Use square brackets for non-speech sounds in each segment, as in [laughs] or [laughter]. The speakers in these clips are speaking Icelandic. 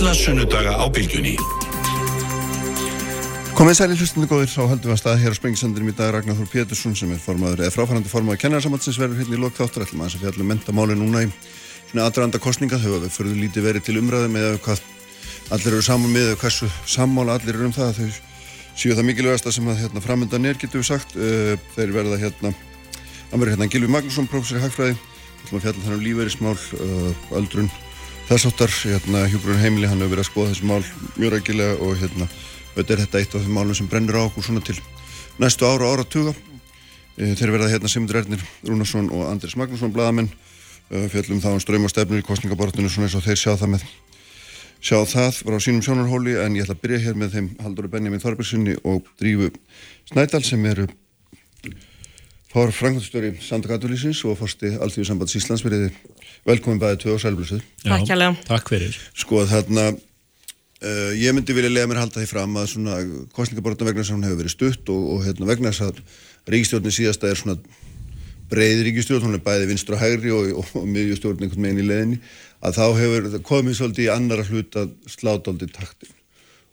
alla sunnudaga á bylgjunni. Komið sæli hlustundu góðir, þá heldum við að staða hér á Sprengisandinum í dag Ragnar Þór Pétursson sem er formadur, eða fráfærandi formadur kennarsamhansins verður hérna í lokþáttur, ætlum að þess að fjallum mentamáli núna í svona aðranda kostninga, þau hafa fyrir lítið verið til umræðum eða hvað allir eru saman með eða hversu sammála allir eru um það, þau séu það mikilvægasta sem að hérna, framöndan er, getur við sagt, uh, þeir verða hérna, hann verður hérna Gilvi Magnússon, professor í Hagfræði, ætlum að fjalla þannig um lífeyrismál, uh, öldrun, þess áttar, hérna, Hjúgrun Heimili, hann hefur verið að skoða þessi mál mjög rækilega og hérna Þetta er þetta eitt af þeim málum sem brennur á okkur svona til næstu ára og ára tuga. E, þeir verða hérna Simundur Ernir Rúnarsson og Andris Magnússon, bladamenn, e, fjallum þá um ströymastefnur í kostningabortunum svona eins og þeir sjá það með sjá það var á sínum sjónarhóli en ég ætla að byrja hér með þeim Halldóri Benjamin Þorbergssoni og Drífu Snædal sem eru fór frangvöldstöri Sandakatulísins og fórsti Alþjóðsambands Íslands veriði velkomin bæðið tvö og sælblössuð. Takk hjá Takk fyrir. Sko þarna Uh, ég myndi vilja lega mér halda því fram að svona kostningaborðna vegna sem hún hefur verið stutt og, og hérna, vegna þess að ríkistjórnin síðasta er svona breið ríkistjórn, hún er bæði vinstur og hægri og, og, og miðjustjórn einhvern veginn í leðinni að þá hefur komið svolítið í annara hlut að sláta aldrei taktin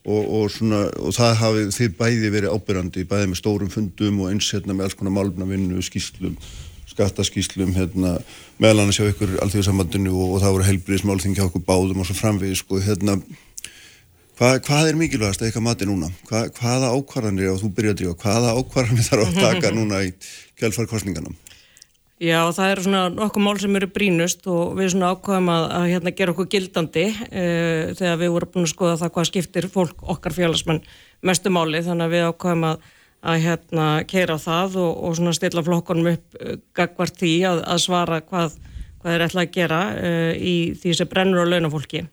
og svona, og það hafi þið bæði verið ábyrrandi, bæði með stórum fundum og eins hérna með alls konar málfnavinnu skýslum, skattaskýslum hérna, meðal annars hjá ykkur alþjóðsambandinu og það voru heilbriðismál þingja okkur báðum og svo framvegis sko, hérna Hvað, hvað er mikilvægast að eitthvað mati núna? Hvað, hvaða ákvarðanir, og þú byrjaði að drífa, hvaða ákvarðanir þarf að [laughs] taka núna í kjálfarkostninganum? Já, það eru svona okkur mál sem eru brínust og við svona ákvaðum að, að hérna, gera okkur gildandi uh, þegar við vorum búin að skoða það hvað skiptir fólk okkar félagsmenn mestu máli. Þannig að við ákvaðum að, að hérna, keira það og, og svona stilla flokkonum upp uh, gagvart því að, að svara hvað, hvað er ætlað að gera uh, í því sem brennur á launafólki.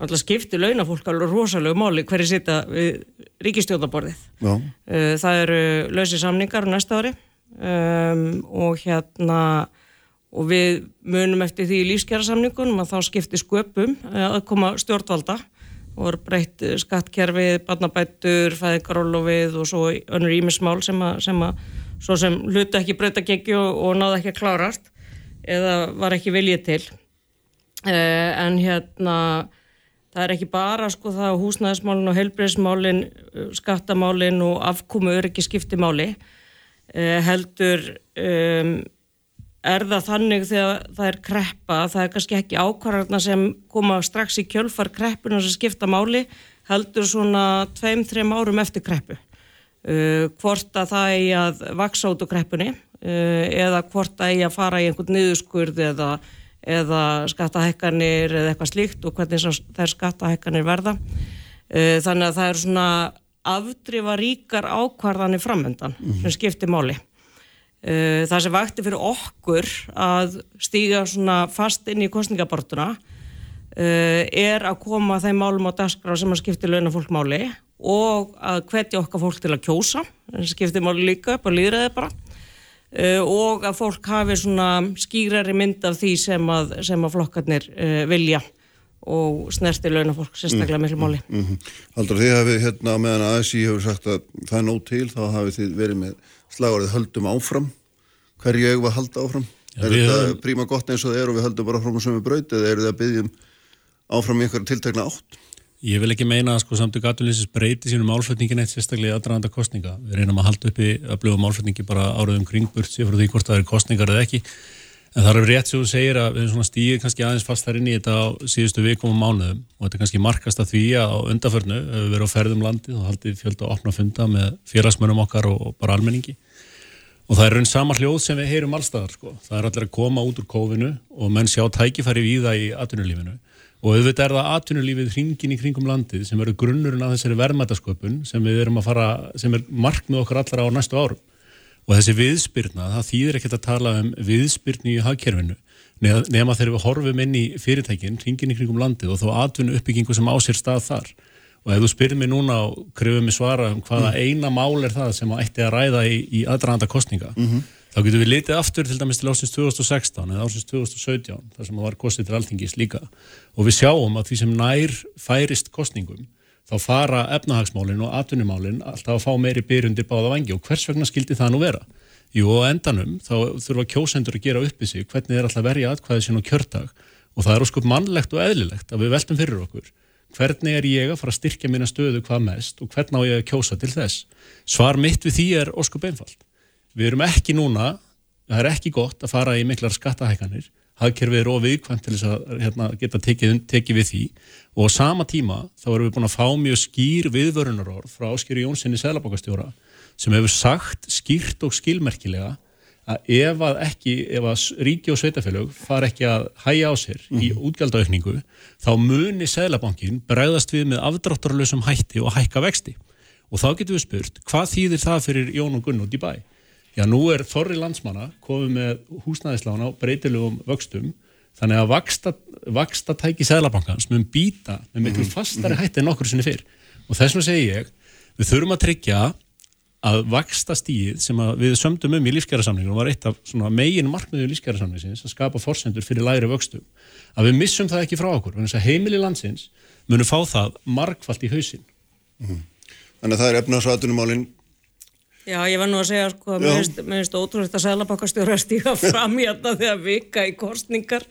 Alltaf skiptir launafólk alveg rosalega máli hverju sita við ríkistjóðaborðið. Eh, það eru lausir samningar næsta ári um, og hérna og við munum eftir því í lífskjærasamningunum að þá skiptir sköpum eh, að koma stjórnvalda og er breytt skattkerfið, barnabættur, fæðingarólofið og svo önnur ímismál sem að, sem að svo sem hluti ekki breyta geggi og, og náða ekki að klárast eða var ekki viljið til. Uh, en hérna Það er ekki bara sko það húsnæðismálinn og helbreyðismálinn, uh, skattamálinn og afkomu öryggi skiptimáli eh, heldur um, er það þannig þegar það er kreppa, það er kannski ekki ákvarðarna sem koma strax í kjölfar kreppuna sem skipta máli heldur svona tveim, þreim árum eftir kreppu. Uh, hvort að það er að vaksa út á kreppunni uh, eða hvort að er að fara í einhvern niðurskurð eða eða skattahekkanir eða eitthvað slíkt og hvernig þær skattahekkanir verða. Eh, þannig að það er svona afdrifa ríkar ákvarðanir framöndan mm -hmm. sem skiptir máli. Eh, það sem vakti fyrir okkur að stíga svona fast inn í kostningabortuna eh, er að koma þeim málum á dagskrá sem að skiptir launafólk máli og að hvetja okkar fólk til að kjósa, sem skiptir máli líka upp og líðræði bara Uh, og að fólk hafi svona skýrari mynd af því sem að, sem að flokkarnir uh, vilja og snerti launafólk sérstaklega mm, miklu máli. Mm, mm, Haldur því hafið hérna meðan ASI hefur sagt að það er nóg til þá hafið þið verið með slagvarðið höldum áfram hverju eigum að halda áfram? Ja, er þetta höfum... príma gott eins og það er og við höldum bara áfram á sömu braut eða eru þið að byggja um áfram í einhverja tiltekna átt? Ég vil ekki meina að sko samtök aðlýsins breyti sínum málflutningin eitt sérstaklega í aðdraðanda kostninga. Við reynum að halda uppi að blöfa málflutningi bara áraðum kringburt sér frá því hvort það er kostningar eða ekki. En það er rétt sem þú segir að við stíðum kannski aðeins fast þar inn í þetta á síðustu vikum og mánuðum og þetta er kannski markast að því að á undaförnu við verum á ferðum landið og haldið fjölda að opna funda með félagsmönum okkar og bara almenningi. Og það er raun sama hljóð sem við heyrum allstaðar sko. Það er allir að koma út úr kófinu og menn sjá tækifæri við það í atvinnulífinu og auðvitað er það atvinnulífið hringin í kringum landið sem eru grunnurinn af þessari verðmætasköpun sem við erum að fara, sem er markmið okkar allar á næstu árum og þessi viðspyrna, það þýðir ekkert að tala um viðspyrni í hagkerfinu nema þegar við horfum inn í fyrirtækin hringin í kringum landið og þá atvinnu uppbyggingu sem á sér stað þar. Og ef þú spyrir mér núna og krefur mér svara um hvaða mm. eina mál er það sem ætti að ræða í, í aðranda kostninga mm -hmm þá getum við litið aftur til dæmis til ásins 2016 eða ásins 2017 þar sem það var kostið til alltingis líka. Og við sjáum að því sem nær færist kostningum þá fara efnahagsmálinn og atvinnumálinn alltaf að fá meiri byrjundir báða vangi og hvers vegna skildi það nú vera? Jú og endanum þá þurfa kjósendur að gera upp í sig hvernig þeir alltaf verja atkvæðið sín á kjörtag og það er óskup mannlegt og eðlilegt að við veltum fyrir okkur. Hvernig er ég að fara að styrkja mína stöðu hvað mest og hvernig á ég að kjósa til þess? Svar mitt við því er oskup einfald við erum ekki núna það er ekki gott að fara í miklar skattahækanir hagkerfið er ofið til þess að hérna, geta tekið, tekið við því og á sama tíma þá erum við búin að fá mjög skýr viðvörunarorð frá Áskýri Jónssoni Sælabokastjóra sem hefur sagt skýrt og skilmerkilega að ef að ekki, ef að ríki og sveitafélög far ekki að hæja á sér mm. í mhm. útgjaldaaukningu, þá muni Sælabankin bregðast við með afdráttarlösum hætti og hækka vexti. Og þá getur við spurt, hvað þýðir það fyrir Jón og Gunn út í bæ? Já, nú er Þorri landsmanna komið með húsnæðislána á breytilegum vöxtum, þannig að vaksta, vaksta tæki Sælabankans mun býta með miklu mhm. fastari mhm. hætti en okkur sinni fyrr. Og þess vegna segi ég, við þurfum að tryggja að vaksta stíð sem við sömdum um í lífskjærasamningunum var eitt af megin markmiðu lífskjærasamningsins að skapa forsendur fyrir læri vöxtum að við missum það ekki frá okkur heimili landsins munum fá það markvallt í hausin mm -hmm. Þannig að það er efnarsvatunumálinn Já, ég var nú að segja, sko, mér finnst ótrúlega að sælabakastjóra [laughs] stíga fram hérna þegar vika í kostningar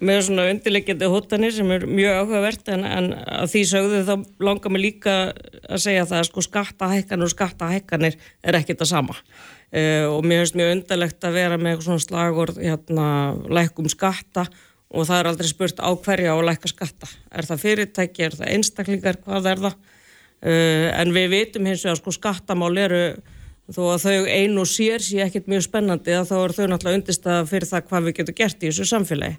með svona undirleikjandi hóttanir sem er mjög áhugavert en, en að því sögðu þá langar mig líka að segja það að sko skattahækkanir og skattahækkanir er ekkit að sama uh, og mér finnst mjög undirlegt að vera með svona slagord hérna, lækum skatta og það er aldrei spurt á hverja og læka skatta. Er það fyrirtæki, er það einstaklingar, hvað er það? Uh, en við vitum hins vegar sko skattamál eru þó að þau einu sér sé ekkert mjög spennandi að þá er þau náttúrulega undistað fyrir það hvað við getum gert í þessu samfélagi.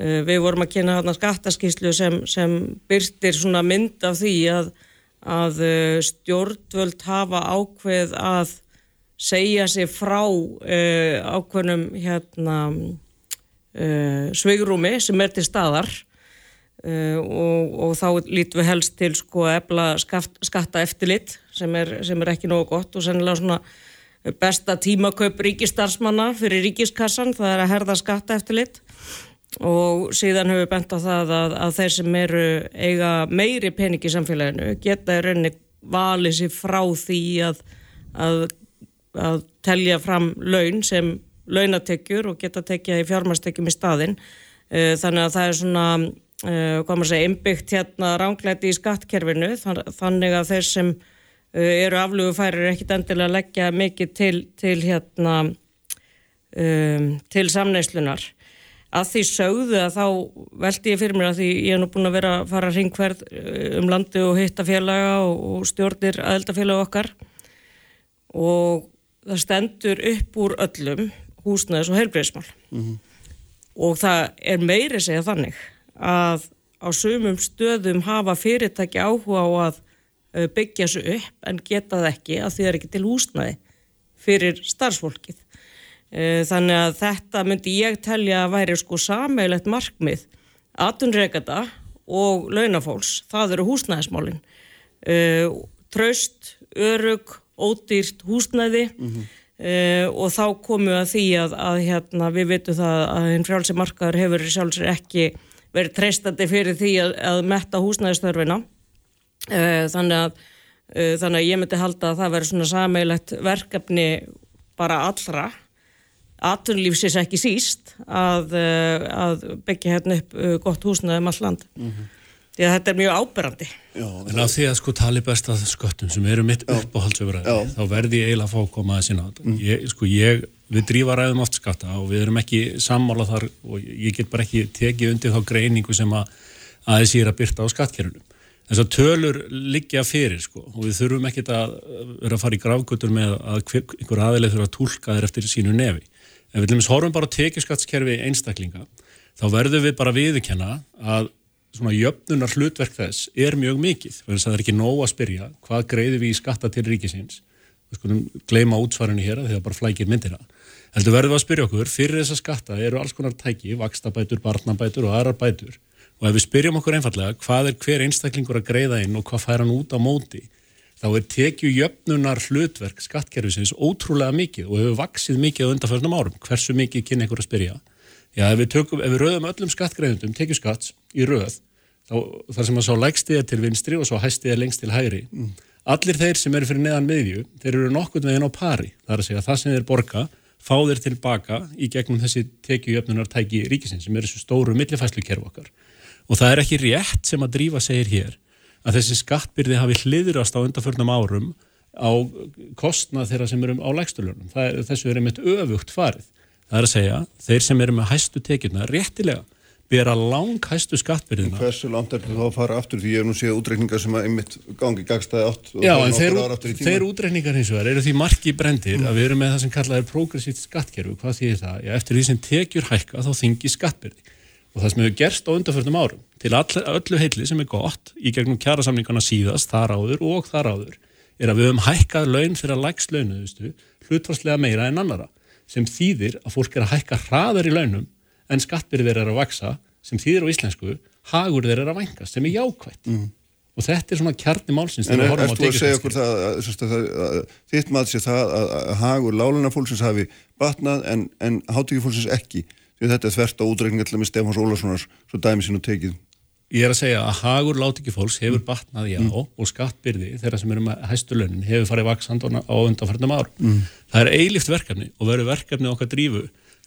Uh, við vorum að kynna hérna skattaskíslu sem, sem byrtir svona mynd af því að, að uh, stjórnvöld hafa ákveð að segja sig frá uh, ákveðnum hérna, sveigrúmi sem er til staðar og, og þá lítum við helst til sko efla skatta eftirlit sem er, sem er ekki nógu gott og sennilega svona besta tímakaup ríkistarsmanna fyrir ríkiskassan það er að herða skatta eftirlit og síðan hefur við bent á það að, að þeir sem eru eiga meiri pening í samfélaginu geta í rauninni valið sér frá því að, að, að telja fram laun sem launatekjur og geta tekja í fjármastekjum í staðin uh, þannig að það er svona uh, hvað maður segja, innbyggt hérna ránglæti í skattkerfinu. Þannig að þeir sem eru aflugufærir ekkit endilega að leggja mikið til, til hérna um, til samneislunar að því sögðu að þá veldi ég fyrir mér að því ég er nú búin að vera að fara hringverð um landi og hitta félaga og, og stjórnir aðeldafélaga okkar. Og það stendur upp úr öllum húsnæðis og heilbreyðsmál mm -hmm. og það er meiri segja þannig að á sumum stöðum hafa fyrirtæki áhuga á að byggja þessu upp en geta það ekki að því það er ekki til húsnaði fyrir starfsfólkið. Uh, þannig að þetta myndi ég telja að væri sko sameilegt markmið atunreikata og launafólks, það eru húsnæðismálinn. Uh, traust, örug, ódýrt húsnæði mm -hmm. og þá komu að því að, að hérna, við veitum það að einn frjálsi markaður hefur sjálfsögur ekki verið treystandi fyrir því að, að metta húsnæðistörfina uh, þannig að uh, þannig að ég myndi halda að það verið svona sameilegt verkefni bara allra atunlífsins ekki síst að, uh, að byggja hérna upp gott húsnæði um all land mm -hmm. því að þetta er mjög áberandi Já, en á því að sko tali best að sköttum sem eru mitt uppáhaldsöfur þá verði ég eiginlega að fá að koma að sinna mm. ég, sko ég við drífa ræðum oft skatta og við erum ekki sammála þar og ég get bara ekki tekið undir þá greiningu sem að aðeins ég er að byrta á skattkerunum. Þess að tölur liggja fyrir sko og við þurfum ekki að vera að fara í gravgötur með að einhver aðileg þurfa að tólka þér eftir sínu nefi. Ef við horfum bara að tekið skattskerfi einstaklinga þá verðum við bara viðkenna að svona jöfnunar hlutverk þess er mjög mikið. Það er ekki nóg að spyrja hvað greiði við í skatta til ríkisins. Við skulum gleima útsvarinu hér að að bara flækir myndina heldur verðum við að spyrja okkur, fyrir þessa skatta eru alls konar tæki, vakstabætur, barnabætur og aðrar bætur og ef við spyrjum okkur einfallega hvað er hver einstaklingur að greiða inn og hvað fær hann út á móti þá er tekju jöfnunar hlutverk skattkerfisins ótrúlega mikið og hefur vaksið mikið á undanförnum árum, hversu mikið kynna ykkur að spyrja? Já, ef við, tökum, ef við röðum öllum skattgreðundum, tekju skatts í röð þá, þar sem að sá lægstiða til vinstri og svo hæstiða lengst til hægri mm. allir þeir sem eru fyrir neðan miðju, þeir eru nokkur veginn á pari, það er að segja það sem þeir borga fá þeir tilbaka í gegnum þessi tekjujöfnunartæki ríkisins sem er þessu stóru millifæslu kerf okkar og það er ekki rétt sem að drífa segir hér að þessi skattbyrði hafi hliðurast á undarförnum árum á kostnað þeirra sem eru á lægstulunum. Þessu er einmitt öfugt farið. Það er að segja, þeir sem eru með hæstu tekjurna réttilega bera lang hæstu skattbyrðina. Hversu langt er þetta þá að fara aftur því ég hef nú séð útreikningar sem að einmitt gangi gagstæði átt Já, en þeir, þeir útreikningar hins vegar eru því marki brendir mm. að við erum með það sem kallað er progressíft skattkerfu. Hvað þýðir það? Já, eftir því sem tekjur hækka þá þingi skattbyrði. Og það sem hefur gerst á undarförnum árum til all, öllu heitli sem er gott í gegnum kjærasamlingarna síðast, þar áður og þar áður er að við höfum hækkað laun fyrir að lægst launuðustu hlutvarslega meira en annara sem þýðir að fólk er að hækka hraðar í launum en skattbyrðir er að vaksa sem þýðir á íslensku, hagur þeir er að vangast sem er jákvægt mm. og þetta er svona kjarni málsins En er, erstu að segja okkur það, að, að, að, þitt maður sé það að hagur láluna fólksins hafi batnað en, en hátíki fólksins ekki því þetta er þvert á útreikning allir með Stefáns Ólarssonar svo dæmi og tekið Ég er að segja að hagur látikið fólks hefur batnað já mm. og skattbyrði þeirra sem eru með hæstulönin hefur farið vaksand á undanfærtum ár. Mm. Það er eilift verkefni og verður verkefni okkar drífu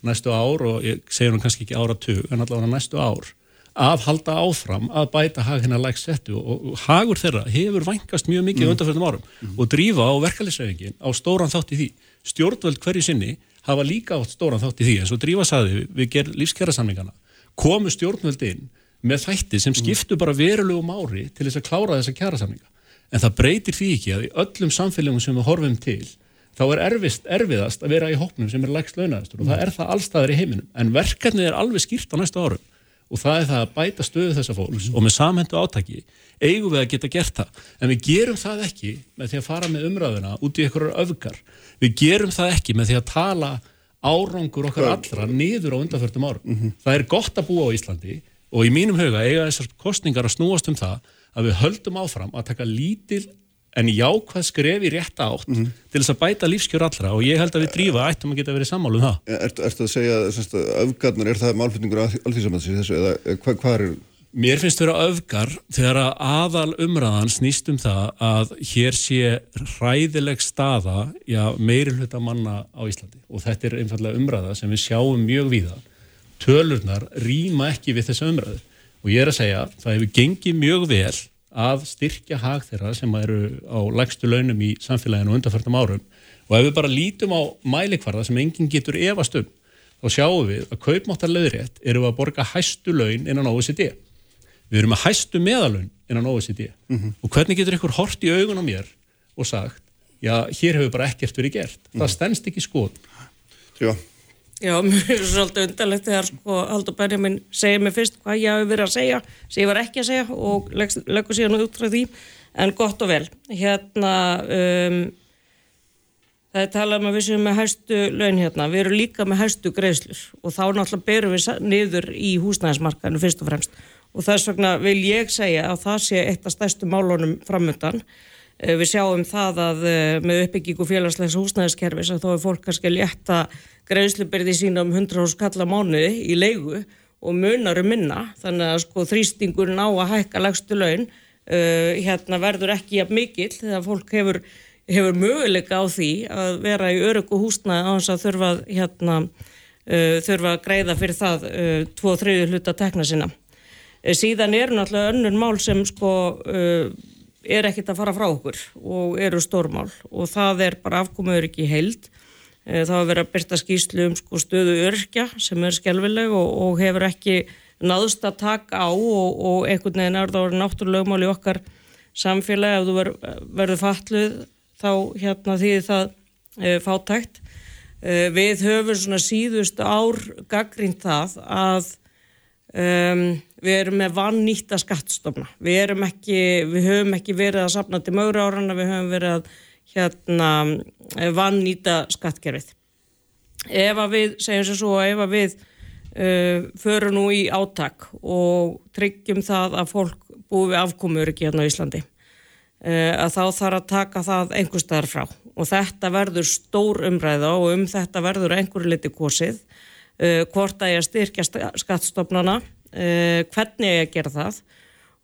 næstu ár og ég segja nú kannski ekki ára tug en allavega næstu ár að halda áfram að bæta hag hennar lægsettu og hagur þeirra hefur vangast mjög mikið mm. undanfærtum árum mm. og drífa á verkefnisreifingin á stóran þátt í því. Stjórnvöld hverju sinni hafa líka átt stóran þátt í því en svo drífa saði við gerð lífskjara samlingana komu stjórnvöld inn með þætti sem skiptu bara verulegum ári til þess að klára þessa kjærasamninga. En það breytir því ekki að í öllum samfélagum sem við horfum til þá er erfist, erfiðast að vera í hóknum sem er lægst launaðastur og það er það allstaðar í heiminum. En verkefnið er alveg skýrt á næstu árum og það er það að bæta stöðu þessa fólks og með samhendu átaki eigum við að geta gert það. En við gerum það ekki með því að fara með umræðuna út í einhverjar öfgar. Við gerum það ekki með því að tala árangur okkar allra niður á undanförtum árum. Mm -hmm. Það er gott að búa á Íslandi og í mínum huga eiga þessar kostningar að snúast um það að við höldum áfram að taka lítil en jákvæð skref í rétt átt mm -hmm. til þess að bæta lífskjör allra og ég held að við drífa ættum að geta verið sammálu um það. Ertu er að segja að öfgarnar, er það málflutningur allþýrsamannsi þessu eða hvað hva er? Mér finnst það að vera öfgar þegar að aðal umræðan snýst um það að hér sé hræðileg staða já, meiri hluta manna á Íslandi. Og þetta er einfallega umræða sem við sjáum mjög víða. Tölurnar rýma ekki við þessa umræðu. Og ég er að segja það hefur gengið mjög vel að styrkja hag þeirra sem eru á lægstu launum í samfélaginu undanfærtum árum. Og ef við bara lítum á mælikvarða sem enginn getur efast um þá sjáum við að kaupmáttarleðrétt eru að borga hæstu laun innan OECD við erum að hæstu meðalun innan OECD mm -hmm. og hvernig getur ykkur hort í augun á mér og sagt já, hér hefur bara ekkert verið gert. Mm -hmm. það stennst ekki skoð Já. Já, [laughs] mér er svolítið undarlegt þegar sko Haldur Benjamin segir mig fyrst hvað ég hafi verið að segja, sem ég var ekki að segja og leggur síðan út frá því. En gott og vel. Hérna um, það er talað um að við séum með hæstu laun hérna, við erum líka með hæstu greiðslur. Og þá náttúrulega berum við niður í húsnæðismarkaðinu fyrst og fremst og þess vegna vil ég segja að það sé eitt af stærstu málunum framöndan Eh, við sjáum það að eh, með uppbyggingu félagslegs húsnæðiskerfis að þá er fólk kannski að létta greiðslubyrði sína um 100 skalla mánuði í leigu og munarum minna þannig að sko þrýstingurinn á að hækka lagstu laun uh, hérna verður ekki jafn mikill þegar fólk hefur, hefur möguleika á því að vera í öryggu húsnæði á þess að þurfa, hérna, uh, þurfa að greiða fyrir það uh, tvo þriðu hluta tekna sinna. Síðan er náttúrulega önnur mál sem sko er ekkit að fara frá okkur og eru stórmál og það er bara afkomuður ekki heild. Eh, það hafa verið að byrta skýslu um sko, stöðu örkja sem er skjálfileg og, og hefur ekki náðust að taka á og, og einhvern veginn er það orðið náttúrulega mál í okkar samfélagi ef þú ver, verður fatluð þá hérna því það e, fátækt. E, við höfum svona síðust ár gaggrínt það að um, við erum með vannýtta skattstofna. Við, erum ekki, við höfum ekki verið að sapna til mögur árana, við höfum verið að hérna, vannýta skattkerfið. Ef að við, segjum sér svo, ef að við uh, förum nú í átak og tryggjum það að fólk búi við afkomur ekki hérna á Íslandi, uh, að þá þarf að taka það einhver staðar frá. Og þetta verður stór umræða og um þetta verður einhverju liti kosið, uh, hvort að ég styrkja skattstofnana, uh, hvernig ég að gera það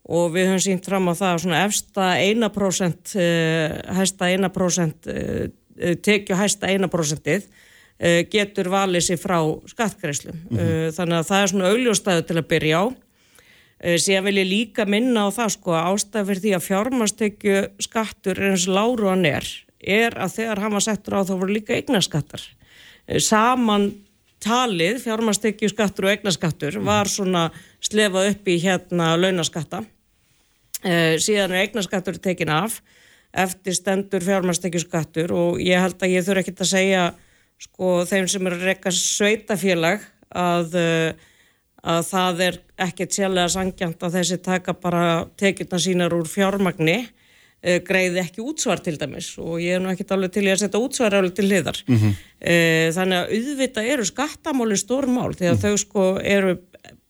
og við höfum sínt fram á það að svona efsta 1% uh, hæsta 1% uh, tekju hæsta 1%ið uh, getur valið sér frá skattgreifslum mm -hmm. þannig að það er svona augljóstaðu til að byrja á Eh, síðan vil ég líka minna á það sko að ástæð fyrir því að fjármastekju skattur er eins láru hann er, er að þegar hann var settur á þá voru líka eignaskattar. Eh, saman talið, fjármastekju skattur og eignaskattur, var svona slefað upp í hérna launaskatta. Eh, síðan er eignaskattur tekin af, eftir stendur fjármastekju skattur og ég held að ég þurfa ekki að segja sko þeim sem eru að rekka sveitafélag að að það er ekkert sérlega sangjant að þessi taka bara tekjurna sínar úr fjármagni greiði ekki útsvar til dæmis og ég er nú ekkert alveg til að setja útsvar alveg til hliðar mm -hmm. þannig að auðvita eru skattamáli stórmál þegar mm -hmm. þau sko eru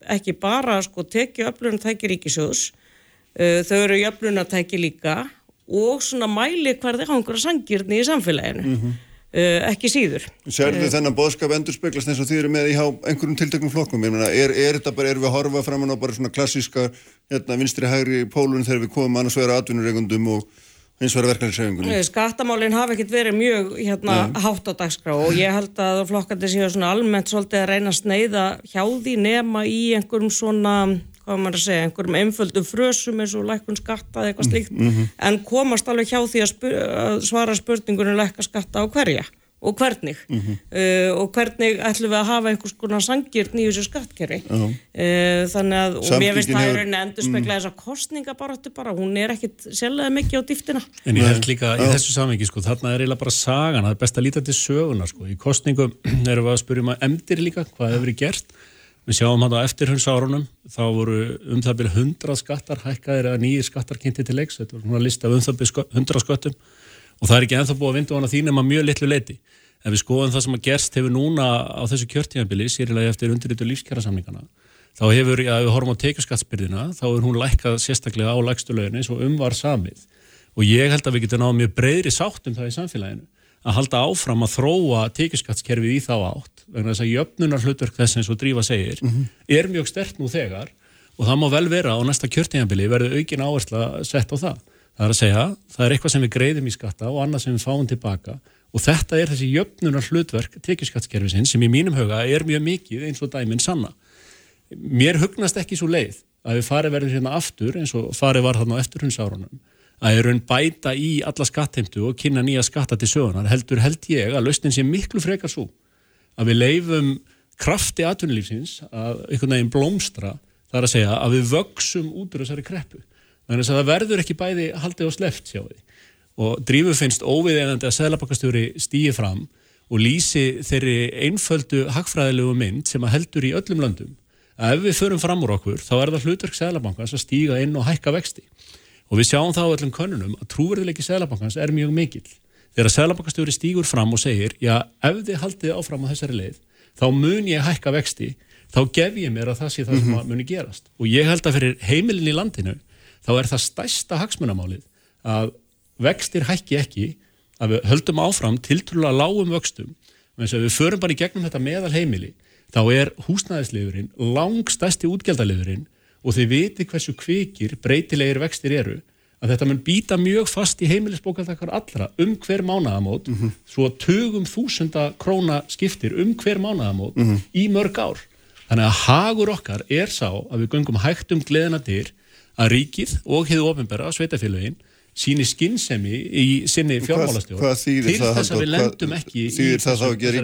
ekki bara sko tekju öflunatæki ríkisjóðs uh, þau eru öflunatæki líka og svona mæli hverði einhverja sangirni í samfélaginu mm -hmm. Uh, ekki síður. Serðu uh, þennan boðskap endur speglast eins og þið eru með í einhverjum tiltökum flokkum? Ég meina, er, er þetta bara, erum við að horfa fram á bara svona klassíska hérna, vinstri-hægri pólun þegar við komum annars vera atvinnureigundum og eins vera verkefnisreigungunum? Uh, skattamálinn hafa ekkert verið mjög hérna, hátt á dagskrá og ég held að flokkandi séu svona almennt svolítið að reyna að sneiða hjá því nema í einhverjum svona hvað maður að segja, einhverjum einföldum frösum eins og lækkun skatta eða eitthvað mhm, slíkt mm -hmm. en komast alveg hjá því að, spyr, að svara spurningunum lækka skatta á hverja og hvernig mm -hmm. uh, og hvernig ætlum við að hafa einhvers konar sangirn í þessu skattkerri uh -huh. uh, þannig að, og mér finnst það hefur... að endur spekla mm. þess að kostningabaratu bara, hún er ekkit sérlega mikið á dýftina En ég held líka í þessu samviki, sko, þarna er eiginlega bara sagan, það er best að líta til söguna, sko, í kostningum [clears throat] erum við að spyrjum að emdir líka, hvað hefur verið gert Við sjáum hann á eftirhundsárunum, þá voru um það byrja 100 skattar hækkaðir eða nýjir skattar kynnti til leiks, þetta var svona list af um það byrja 100 sköttum. Og það er ekki enþá búið að vindu hana þín en maður mjög litlu leiti. En við skoðum það sem að gerst hefur núna á þessu kjörtíðanbili, sérilega eftir undirritu lífskjærasamningana, þá hefur, ef við horfum á teikuskattsbyrðina, þá er hún lækkað sérstaklega á lægstu lögin eins og umvar samið. Og ég held að við getum náðu mjög breyðri sátt um það í samfélaginu að halda áfram að þróa tekjuskattskerfið í þá átt vegna þess að jöfnunar hlutverk þess eins og Drífa segir mm -hmm. er mjög stert nú þegar og það má vel vera á næsta kjörtíðanbili verður aukin áhersla sett á það. Það er að segja, það er eitthvað sem við greiðum í skatta og annað sem við fáum tilbaka og þetta er þessi jöfnunar hlutverk tekjuskattskerfisinn sem í mínum huga er mjög mikið eins og dæminn sanna. Mér hugnast ekki svo leið að við farið verður hérna aftur eins og farið var þarna á eftirhundsárunum að er raun bæta í alla skattheimtu og kynna nýja skatta til sögunar heldur held ég að lausnin sé miklu frekar svo að við leifum krafti atvinnulífsins að einhvern veginn blómstra þar að segja að við vöksum út úr þessari kreppu. Þannig að það verður ekki bæði haldið og sleft sjá því og drífu finnst óviðeinandi að Sæðlapakastjóri stýi fram og lýsi þeirri einföldu hagfræðilegu mynd sem að heldur í öllum löndum. Að ef við förum fram úr okkur þá er það hlutverk Sæðlabankans að stíga inn og hækka vexti og við sjáum þá öllum konunum að trúverðilegi Sælabankans er mjög mikill. Þegar Sælabankastjóri stígur fram og segir, já, ef þið haldið áfram á þessari leið, þá mun ég hækka vexti, þá gef ég mér að það sé það sem -hmm. muni gerast. Og ég held að fyrir heimilin í landinu, þá er það stæsta hagsmunamálið að vextir hækki ekki, að við höldum áfram tiltrúlega lágum vöxtum, eins og við förum bara í gegnum þetta meðal heimili, þá er húsnæðisliðurinn langstæsti útgjaldaliðurinn og þið viti hversu kvikir breytilegir vextir eru að þetta mun býta mjög fast í heimilisbókaldakar allra um hver mánaðamót mm -hmm. svo að tögum þúsunda króna skiptir um hver mánaðamót mm -hmm. í mörg ár. Þannig að hagur okkar er sá að við gungum hægt um gleðina dyr að ríkið og hefðu ofinbæra sveitafélaginn síni skinnsemi í sinni fjármálastjóð til þess að við lendum ekki þýðir það þá ekki að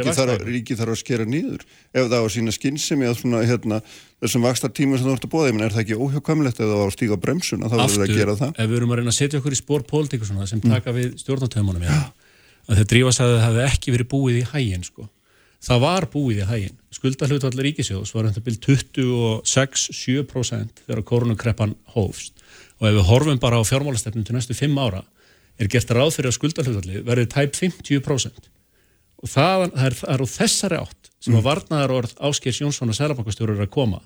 ríki þarf, að skera nýður ef það á sína skinnsemi að svona, hérna, þessum vakstar tíma sem þú ert að bóða er það ekki óhjákvæmlegt ef það á að stíga bremsun þá verður það að gera það? ef við erum að reyna að setja okkur í spór pólitíku sem mm. taka við stjórnatöfumunum ja. að þetta drífast að það hefði ekki verið búið í hægin sko. það var búið í hægin skuldahlutvallar ríkisjóðs var 26-7% þegar koronakreppan hófst og ef við horfum bara á fjármálastefnum til næstu fimm ára er gert ráð fyrir að skuldarhlutalli verði tæp 50% og það, er, það er á þessari átt sem mm. að varnaðar orð Áskers Jónsson og Sælabankastjóru eru að koma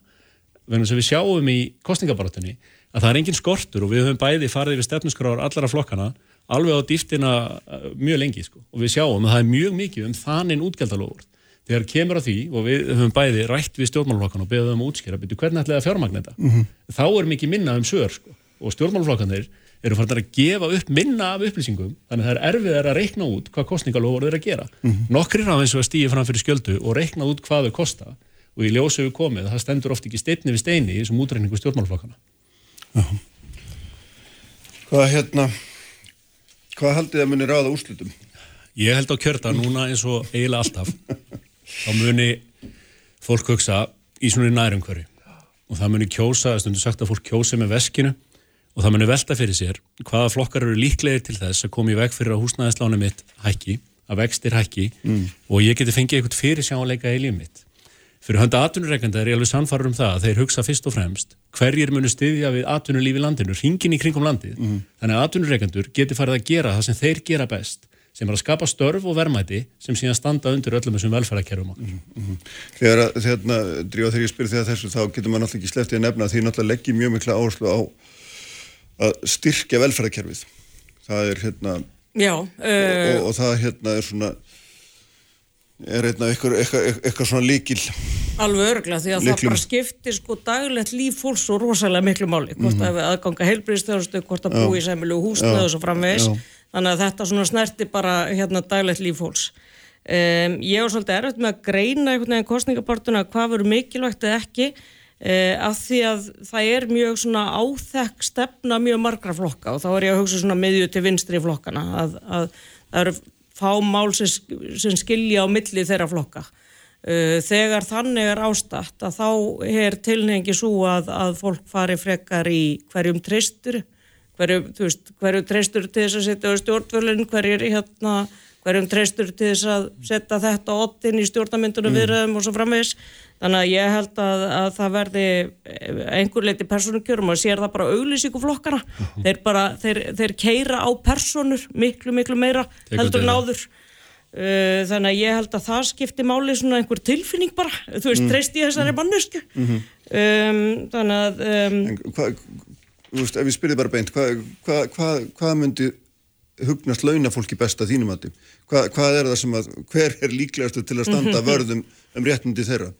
vegna sem við sjáum í kostningabaratunni að það er engin skortur og við höfum bæði farið við stefnuskráður allara flokkana alveg á dýftina uh, mjög lengi sko. og við sjáum að það er mjög mikið um þannig útgjaldalóður þegar kemur á því og við höfum bæði rætt við stjórnmálflokkan og beðum um útskýra betur hvernig ætlaði að fjármagna þetta mm -hmm. þá er mikið minna um sör sko og stjórnmálflokkanir eru farin að gefa upp minna af upplýsingum þannig að það er erfið að reikna út hvað kostningalofur eru að gera. Mm -hmm. Nokkrir af eins og að stýja fram fyrir skjöldu og reikna út hvað þau kosta og í ljósu við komið, það stendur oft ekki steinni við steini í þessum útrækningu stjórnmálflokkana. Hvað hérna, hvað haldið að muni ráða úrslutum? Ég held á kjörta núna eins og eiginlega alltaf. [laughs] Þá muni fólk hugsa í svona nærumhverju og það muni kjósa, það stundur sagt að fólk kjósi með veskinu og það muni velta fyrir sér hvaða flokkar eru líklegir til þess að koma í veg fyrir að húsnæðislánu mitt hækki, að vextir hækki mm. og ég geti fengið eitthvað fyrir sjáleika í líf mitt. Fyrir hönda atvinnureikanda er ég alveg sannfarður um það að þeir hugsa fyrst og fremst hverjir munu styðja við atvinnulífi landinu, ringin í kringum landið. Mm. Þannig að atvinnureikandur geti farið að gera það sem þeir gera best, sem er að skapa störf og vermæti sem síðan standa undir öllum þessum velferðarkerfum okkur. Mm -hmm. Þegar, þegar, þegar ég spyr þegar þessu þá getur maður náttúrulega ekki sleftið að nefna því náttúrulega leggir mjög mikla áherslu á að styrkja velferðarkerfið. Það er hérna, Já, uh, og, og, og það hérna er svona er einna eitthvað, eitthvað, eitthvað svona líkil alveg örgla því að líklum. það bara skiptir sko daglegt líf fólks og rosalega miklu máli. Hvort mm -hmm. að aðganga heilbríðstöðustu hvort að búi í sæmilu húsnaðu svo framvegis. Þannig að þetta svona snerti bara hérna daglegt líf fólks. Um, ég var svolítið erfitt með að greina einhvern veginn kostningabortuna hvað verður mikilvægt eða ekki af því að það er mjög svona áþekk stefna mjög margra flokka og þá er ég að hugsa svona miðju til vinstri flokkana að, að það eru fá mál sem, sem skilja á milli þeirra flokka. Uh, þegar þannig er ástatt að þá er tilhengi svo að, að fólk fari frekar í hverjum treystur, hverjum, hverjum treystur til þess að setja á stjórnvölinn, hverjum, hérna, hverjum treystur til þess að setja þetta ottin í stjórnamyndunum mm. viðröðum og svo framvegs. Þannig að ég held að, að það verði einhver leiti personukjörum og sér það bara auglýsíku flokkana. Þeir, bara, þeir, þeir keira á personur miklu, miklu meira heldur náður. Uh, þannig að ég held að það skipti máli svona einhver tilfinning bara. Þú veist, mm. treyst í þessari mm. mannesku. Mm -hmm. um, þannig að... Um, hvað, þú veist, ef ég spyrir bara beint, hvað hva, hva, hva myndi hugnast launafólki besta þínum að því? Hvað er það sem að, hver er líklegastu til að standa [laughs] vörðum um réttindi þeirra?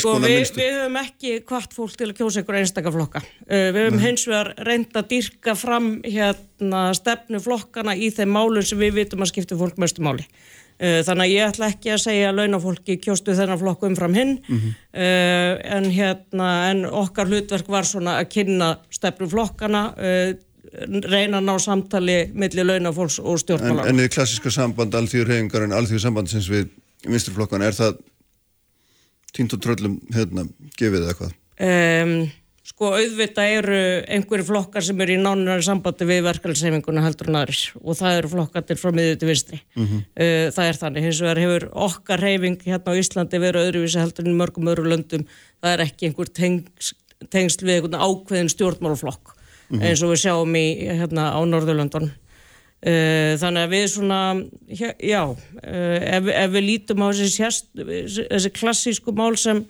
Sko, við, við höfum ekki hvart fólk til að kjósa einhver einstakaflokka. Uh, við höfum hins vegar reynda að dyrka fram hérna, stefnu flokkana í þeim málun sem við vitum að skipta fólk mestu máli. Uh, þannig að ég ætla ekki að segja að launafólki kjóstu þennan flokku umfram hinn mm -hmm. uh, en, hérna, en okkar hlutverk var svona að kynna stefnu flokkana reyna að ná samtali millir launafólks og stjórnmálar. En, en í klassiska samband alþjóður hefingar en alþjóður samband sem við vinsturflokkana, er það tínt og tröllum hérna, gefið eða hvað? Um, sko auðvita eru einhverju flokkar sem eru í nánunari sambandi við verkefælsefinguna heldur en aðris og það eru flokkatir frá miðið til vinstri mm -hmm. uh, það er þannig, hins vegar hefur okkar reyfing hérna á Íslandi verið öðruvísi heldur en mörgum öðru löndum, það er ekki einhver tengs, tengsl við einhvern ákveðin stjórnmálflokk mm -hmm. eins og við sjáum í hérna á Norðurlöndun þannig að við svona, já, uh, ef, ef við lítum á þessi, þessi klassísku mál sem,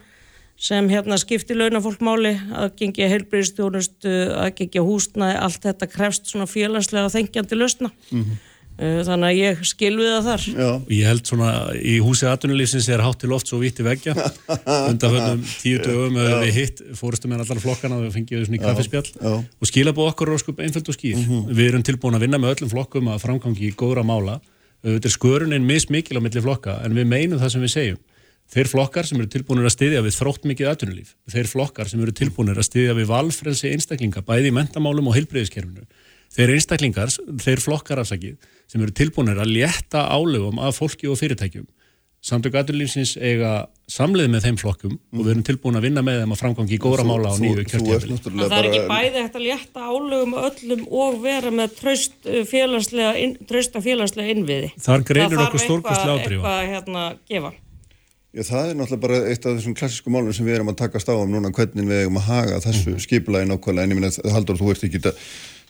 sem hérna skiptir launafólkmáli, aðgengi heilbríðstjónustu, aðgengi húsnaði, allt þetta krefst svona félagslega þengjandi lausna. Mm -hmm. Eh, þannig að ég skilvi það þar. Já. Ég held svona í húsi aðtunulífsins er hátt til oft svo víti veggja. [laughs] Undan höfnum tíu dögum við hitt fórstum með allar flokkana og við fengjum svona í kaffespjall Já. og skila búið okkur og sko einföld og skýr. Mm -hmm. við erum tilbúin að vinna með öllum flokkum að framgangi í góðra mála. Þetta er sköruninn mismikil á milli flokka en við meinum það sem við segjum. Þeir flokkar sem eru tilbúinir að styðja við þrótt mikið aðtunulíf þeir flokkar sem eru tilbúinir að styðja við valfrelsi einstaklinga bæði í mentamálum og heilbreyðiskerfinu þeir einstaklingar, þeir flokkar afsakið sem eru tilbúinir að létta álöfum af fólki og fyrirtækjum. Samtök aðurlýfsins eiga samleið með þeim flokkum mm. og við erum tilbúin að vinna með þeim að framgangi í góðra mála á nýju kjörtjafili. Það er ekki bæði hægt að létta álöfum öllum og vera með tröst uh, félagslega, trösta félagslega innviði. Þar greinur okkur stórkostlega ádrífa. Það þarf eitthvað hérna gefa. Já, það er náttúrulega bara eitt af þessum klassísku málum sem við erum að taka stáðum núna hvernig við erum að haga þessu mm. skipulagi nákvæmlega en ég minna, Haldur, þú ert ekki að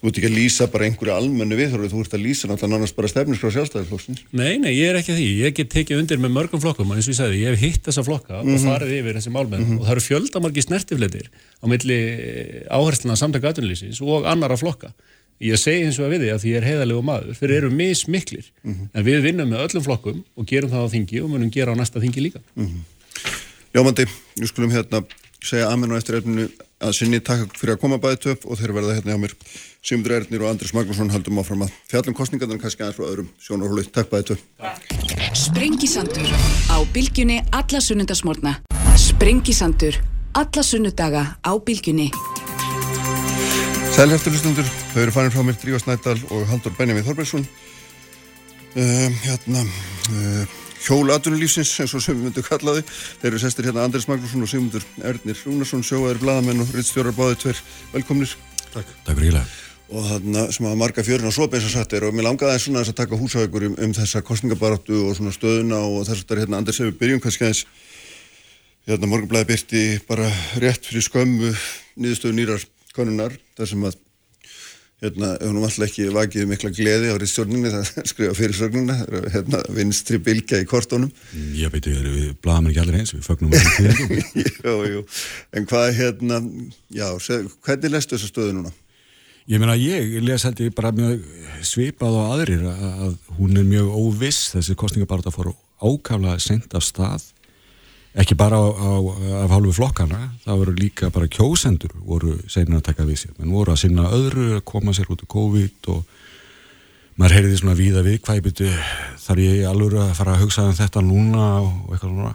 Þú ert ekki að lýsa bara einhverju almennu viðhörðu, þú ert að lýsa náttúrulega annars bara stefniskra sjálfstæðisflokksins. Nei, nei, ég er ekki að því. Ég get tekið undir með mörgum flokkum og eins og ég sagði, ég hef hitt þessa flokka mm -hmm. og mhm. farið yfir þessi málmenn mm -hmm. og það eru fjöldamarki snertifleitir á milli áhersluna samtaka aðunlýsins og annara flokka. Ég segi eins og að við því að því ég er heiðalegu maður, þeir eru mismiklir, mm -hmm. en við vinnum með öllum flokkum og gerum það á þingi og munum gera á næsta þingi líka. Mhm. Ljómandi, við skulum hérna segja amen og eftir efninu að sinni takk fyrir að koma bæði töp og þeir verða hérna hjá mér Sigmundur Ernir og Andris Magnússon haldum áfram að fjallum kostningarnar kannski aðeins frá öðrum sjónarhólu. Takk bæði töp. Sprengisandur á bylgjunni alla sunnundasmórna. Sprengisandur, alla sunnudaga á bylgjunni. Sælhefturlustundur, þau eru farin frá mér Dríva Snædal og Haldur Benjamin Þorbergsson. Um, hérna, uh, hjólatunulífsins eins og sem við myndum kallaði. Þeir eru sestir hérna Andris Magnússon og Sigmundur Ernir Rúnarsson, sjóaður bladamenn og rittstjórar báðið tver. Velkomnir. Takk. Takk fyrir ílega. Og þarna sem að marga fjörun og svobeins að satt er og mér langaði svona að taka húsaukur um, um þessa kostningabaráttu og svona stöðuna og þess að þetta er hérna Andris ef við byrjum kannski aðeins hérna morgunblæði byrti bara rétt fyrir skömmu nýðustöðu nýrar konunar þar sem að hérna, hún alltaf ekki vakið mikla gleði árið stjórninni það skrifa fyrir sögnuna hérna, vinstri bilgja í kortónum Ég veit ekki, við blaðum ekki allir eins? Við fögnum um því [laughs] En hvað hérna já, hvernig lestu þessa stöðu núna? Ég meina ég les held ég bara mjög svipað á aðrir að hún er mjög óviss þessi kostningabarta fór ákaflega sendt af stað ekki bara á, á, af hálfu flokkana það voru líka bara kjósendur voru segna að taka við sér, menn voru að sinna öðru koma sér út á COVID og maður heyriði svona víða við hvað ég byrju, þar ég alveg að fara að hugsa um þetta núna og eitthvað svona.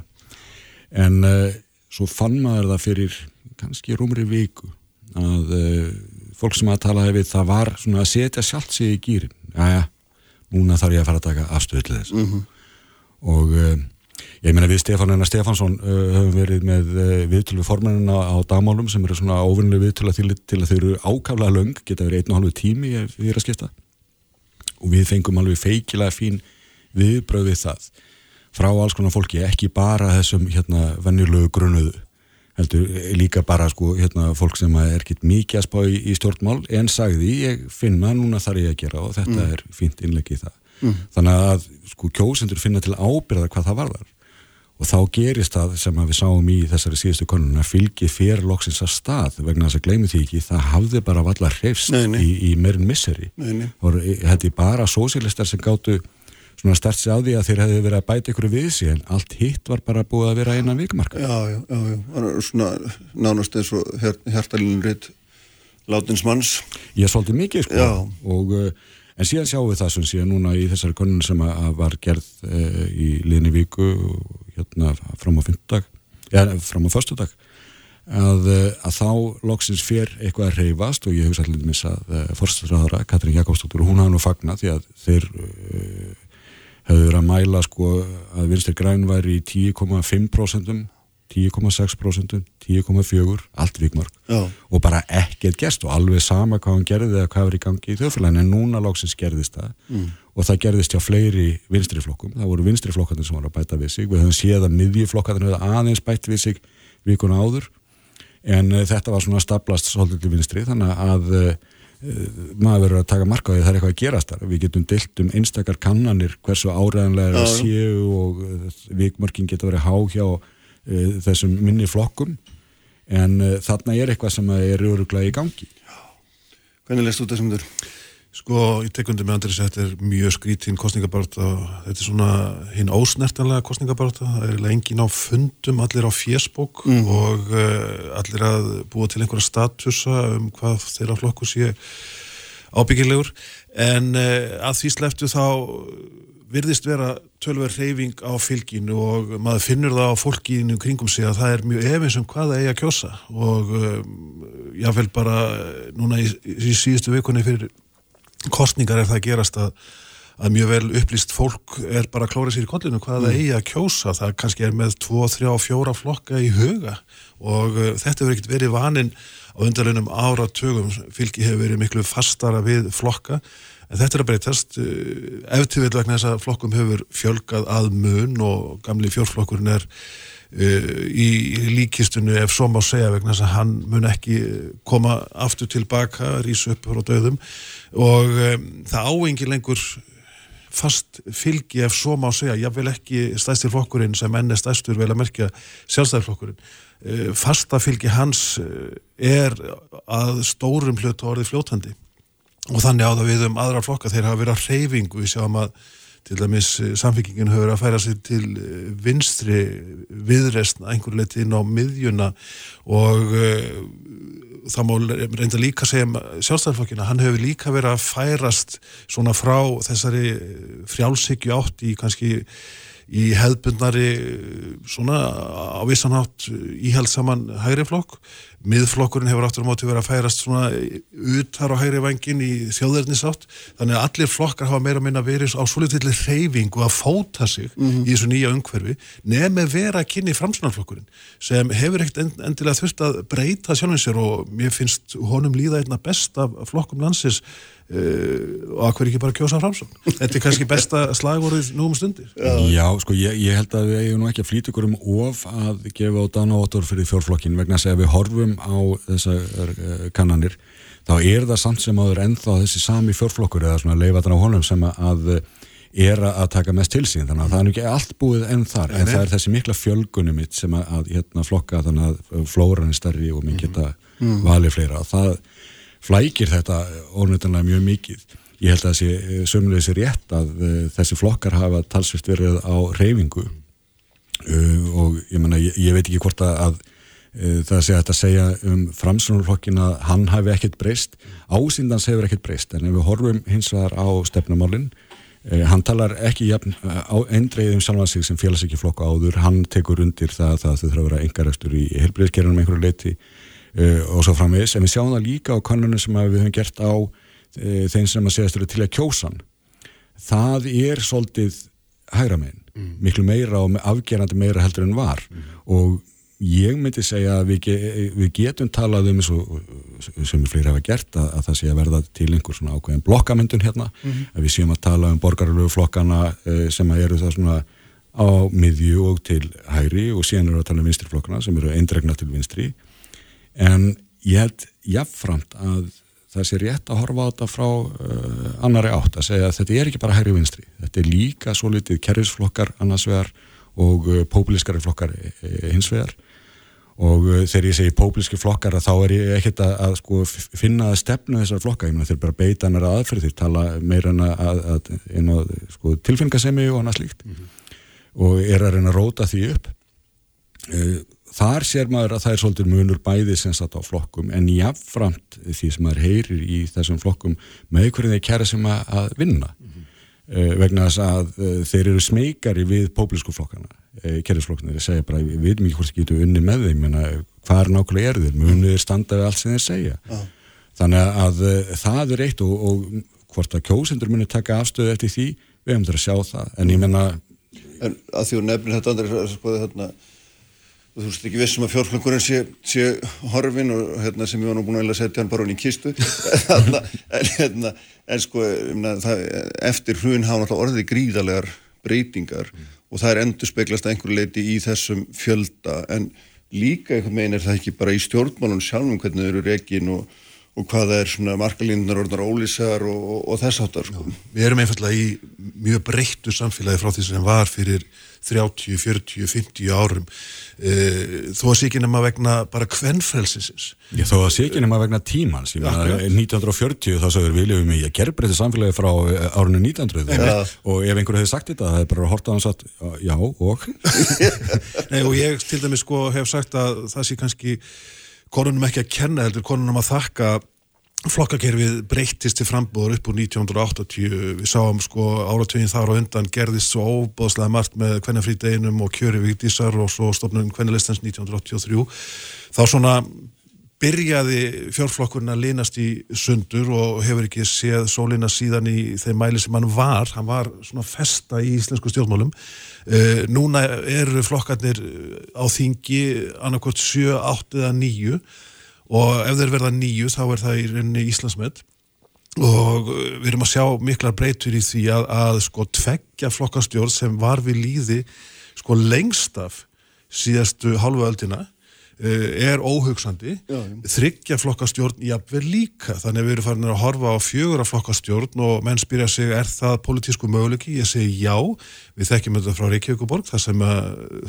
En uh, svo fann maður það fyrir kannski rúmri viku að uh, fólk sem að tala hefði það var svona að setja sjálft sig í gýrin, já já núna þarf ég að fara að taka afstöðu til þess. Mm -hmm. og uh, Ég meina við Stefán Einar Stefansson uh, höfum verið með uh, viðtölu formennina á dagmálum sem eru svona óvinnileg viðtöla til, til að þau eru ákaflega löng, geta verið einn og halvu tími ef við erum að skipta og við fengum alveg feikilega fín viðbröð við það frá alls konar fólki, ekki bara þessum hérna vennilögu grunnuðu heldur líka bara sko hérna fólk sem er ekkit mikið að spá í, í stjórnmál. En sagði ég finna núna þar ég að gera og þetta mm. er fínt innlegið það mm. þannig að sko kjósendur finna til ábyrða hvað það varðar og þá gerist það sem við sáum í þessari síðustu konuna fylgi fyrir loksins að stað vegna þess að gleymi því ekki það hafði bara vallar hreifst í, í meirin misseri og þetta er bara sósilistar sem gáttu svona stert sig á því að þeir hefði verið að bæta ykkur við sig en allt hitt var bara búið að vera einan vikumarka Já, já, já, já. svona nánast eins og her, hertalinn reitt látins manns Ég svolítið mikið sko já. og uh, En síðan sjáum við það sem síðan núna í þessari konun sem að var gerð e, í liðni viku hérna fram á fyndag, eða fram á förstudag að, eh, að þá loksins fér eitthvað að reyfast og ég hugsa allir mis að eh, forstræðara Katrín Jakobsdóttur, hún hafði nú fagnat því að þeir e, hefur verið að mæla sko að vinstir græn væri í 10,5% 10,6%, 10,4% allt vikmörg og bara ekkert gerst og alveg sama hvað hann gerði eða hvað var í gangi í þjóðfélaginu en núna lóksins gerðist það. Mm. og það gerðist hjá fleiri vinstriflokkum, það voru vinstriflokkarnir sem var að bæta við sig, við höfum séð að miðjiflokkarnir hefði aðeins bætt við sig vikuna áður. En uh, þetta var svona staplast svolítið til vinstri þannig að uh, maður verður að taka marka á því að það er eitthvað að gerast þar. Við getum dilt um einstakar kannanir hversu áræðanlega er séu og vikmörkin geta verið há hjá þessum minni flokkum en uh, þarna er eitthvað sem er öruglega í gangi Já. Hvernig leist þú þessum þurr? Sko, ég tekundi með Andris að þetta er mjög skrítinn kostningabarta þetta er svona hinn ósnertanlega kostningabarta það er engin á fundum allir á fjesbók mm. og uh, allir að búa til einhverja statusa um hvað þeirra flokku sé ábyggilegur en uh, að því sleftu þá virðist vera tölver reyfing á fylginu og maður finnur það á fólkinu kringum sig að það er mjög efins um hvað það eigi að kjósa. Og um, jáfnveil bara núna í, í síðustu vikunni fyrir kostningar er það að gerast að, að mjög vel upplýst fólk er bara að klóra sér í kollinu hvað mm. það eigi að kjósa. Það kannski er með 2, 3, 4 flokka í huga. Og uh, þetta verður ekkert verið vaninn á undarleinum áratögum fylgi hefur verið miklu fastara við flokka en þetta er að breytast. Eh, ef til vil vegna þess að flokkum hefur fjölgað að mun og gamli fjórflokkurinn er uh, í líkistunni ef svo má segja vegna þess að hann mun ekki koma aftur tilbaka, rýsa upp frá döðum og um, það áengi lengur fast fylgi ef svo má segja, ég vil ekki stæstir flokkurinn sem enn er stæstur vel að merkja sjálfstæðarflokkurinn fasta fylgi hans er að stórum hlut orðið fljótandi og þannig á það við um aðra flokka. Þeir hafa verið að reyfingu, við sjáum að til dæmis eh, samfélkingin hefur að færa sig til eh, vinstri viðrestna, einhver leti inn á miðjuna. Og uh, það má reynda líka segja um sjálfstæðarflokkina, hann hefur líka verið að færast svona frá þessari frjálshyggju átt í kannski í hefðbundnari svona á vissanátt íheld saman hægri flokk miðflokkurinn hefur áttur á móti verið að færast svona utar á hægri vangin í þjóðverðnisátt þannig að allir flokkar hafa meira að minna verið á svolítillir reyfing og að fóta sig mm -hmm. í þessu nýja umhverfi nefn vera að kynni framsunarflokkurinn sem hefur ekkert endilega þurft að breyta sjálfins sér og mér finnst honum líða einna best af flokkum landsins Uh, og að hverju ekki bara kjósa framsókn? Þetta er kannski besta [laughs] slagvorðið nú um stundir. Já, sko, ég, ég held að við eigum nú ekki að flýta ykkur um of að gefa á Danávator fyrir fjórflokkin vegna að við horfum á þessar uh, kannanir þá er það samt sem áður ennþá þessi sami fjórflokkur eða svona leifatan á honum sem að er að taka mest til sín. Þannig að það er ekki allt búið enn þar en, en það er þessi mikla fjölgunum mitt sem að, að hérna, flokka þannig að flóran er stærri og minn geta mm. valið fleira. Það flækir þetta ónvitaðlega mjög mikið. Ég held að sé eh, sömulegis rétt að þessi flokkar hafa talsvilt verið á reyfingu uh, og ég, menna, ég, ég veit ekki hvort að, það sé að segja um framsunarflokkin að hann hafi ekkert breyst, ásýndans hefur ekkert breyst. En ef við horfum hins vegar á stefnumálinn, hann talar ekki á eindreiðum sjálfan sig sem félagsíkiflokku áður, hann tekur undir það að það þurfa að vera engaræstur í helbriðskerunum einhverju leiti og svo framvegis, en við sjáum það líka á kannunum sem við höfum gert á þeim sem að eru til að kjósan það er svolítið hægra meginn, mm. miklu meira og afgerandi meira heldur en var. Mm. og ég myndi segja að við, við getum talað um eins og sem fleiri hafa gert að, að það sé að verða til einhver svona ákveðin blokkamyndun hérna, mm -hmm. að við séum að tala um borgarlegu flokkana uh, sem að eru það svona á miðju og til hæri og síðan eru að tala um vinstriflokkana sem eru eindregna til vinstri. En ég held jáfnframt að það sé rétt að horfa á þetta frá uh, annari átt að segja að þetta er ekki bara hægri vinstri, þetta er líka svo litið kerfisflokkar annars vegar og uh, pópulískari flokkar uh, hins vegar og uh, þegar ég segi pópulíski flokkar þá er ég ekkert að, að sko, finna að stefna þessar flokka, ég meina þeir bara beita annar aðferð, þeir tala meira en að, að, að sko, tilfinningasemi og annað slíkt. Mm -hmm. og er að reyna að róta því upp. Uh, þar sér maður að það er svolítið munur bæði sem satt á flokkum en jáfnframt því sem maður heyrir í þessum flokkum með hvernig þeir kæra sem að, vinna. Mm -hmm. vegna þess að þeir eru smekari við póblísku flokkana kærisflokkana, þeir segja bara við veitum ekki hvort það getur unni með þeim. Hvað er nákvæmlega er þeir, munur er standað við allt sem þeir segja? Ah. þannig að það er eitt og, og hvort að kjósendur munir taka afstöðu eftir því við hefum þetta að sjá það. En ég menna En að því að nefnir þetta andri sko, hérna, þú veist ekki vissum að fjórflöngurinn sé, sé horfin og hérna, sem ég var nú búin að setja hann bara í kistu. [laughs] En, hérna, en sko það, eftir hrun hafa orðið gríðarlegar breytingar. Mm. Og það er endur speglast að einhverju leiti í þessum fjölda en líka einhvern veginn er það ekki bara í stjórnmálun sjálfum hvernig þau eru reygin og, og hvað það er svona markalíndunar orðnar ólísar og, og, og þess áttar sko. Við erum einfallega í mjög breyttu samfélagi frá því sem var fyrir 30, 40, 50 árum e, þó að sé ekki nema vegna bara kvennfrelsisins Þó að sé ekki nema vegna tímans. Ég meina 1940 þá sagður viljum við að gerbreytta samfélagi frá árunni 1900 ja. og ef einhverju hefði sagt þetta það er bara að horta á hans að já og? [laughs] Nei og ég til dæmis sko hef sagt að það sé kannski konunum ekki að kenna heldur konunum að þakka flokkakerfið breyttist til frambúður upp úr 1980 við sáum sko áratögin þar og undan gerðist svo óbóðslega margt með kvennafrídeginum og kjöri viktísar og svo stofnum kvennalistans 1983 þá svona byrjaði fjórflokkurinn að linast í sundur og hefur ekki séð sólina síðan í þeim mæli sem hann var. Hann var svona festa í íslensku stjórnmálum. Uh, núna eru flokkarnir á þingi annarkort 7, 8 eða 9 og ef þeir verða nýju þá er það í rauninni Íslandsmöld og við erum að sjá miklar breytur í því að, að sko tveggja flokkastjórn sem var við líði sko lengst af síðastu halvu öldina er óhugsandi þryggja flokkastjórn jafnveg líka. Þannig að við erum farin að horfa á fjögur af flokkastjórn og menn spyrja sig er það politísku möguleiki? Ég segi já. Við þekkjum þetta frá Reykjavíkuborg þar sem að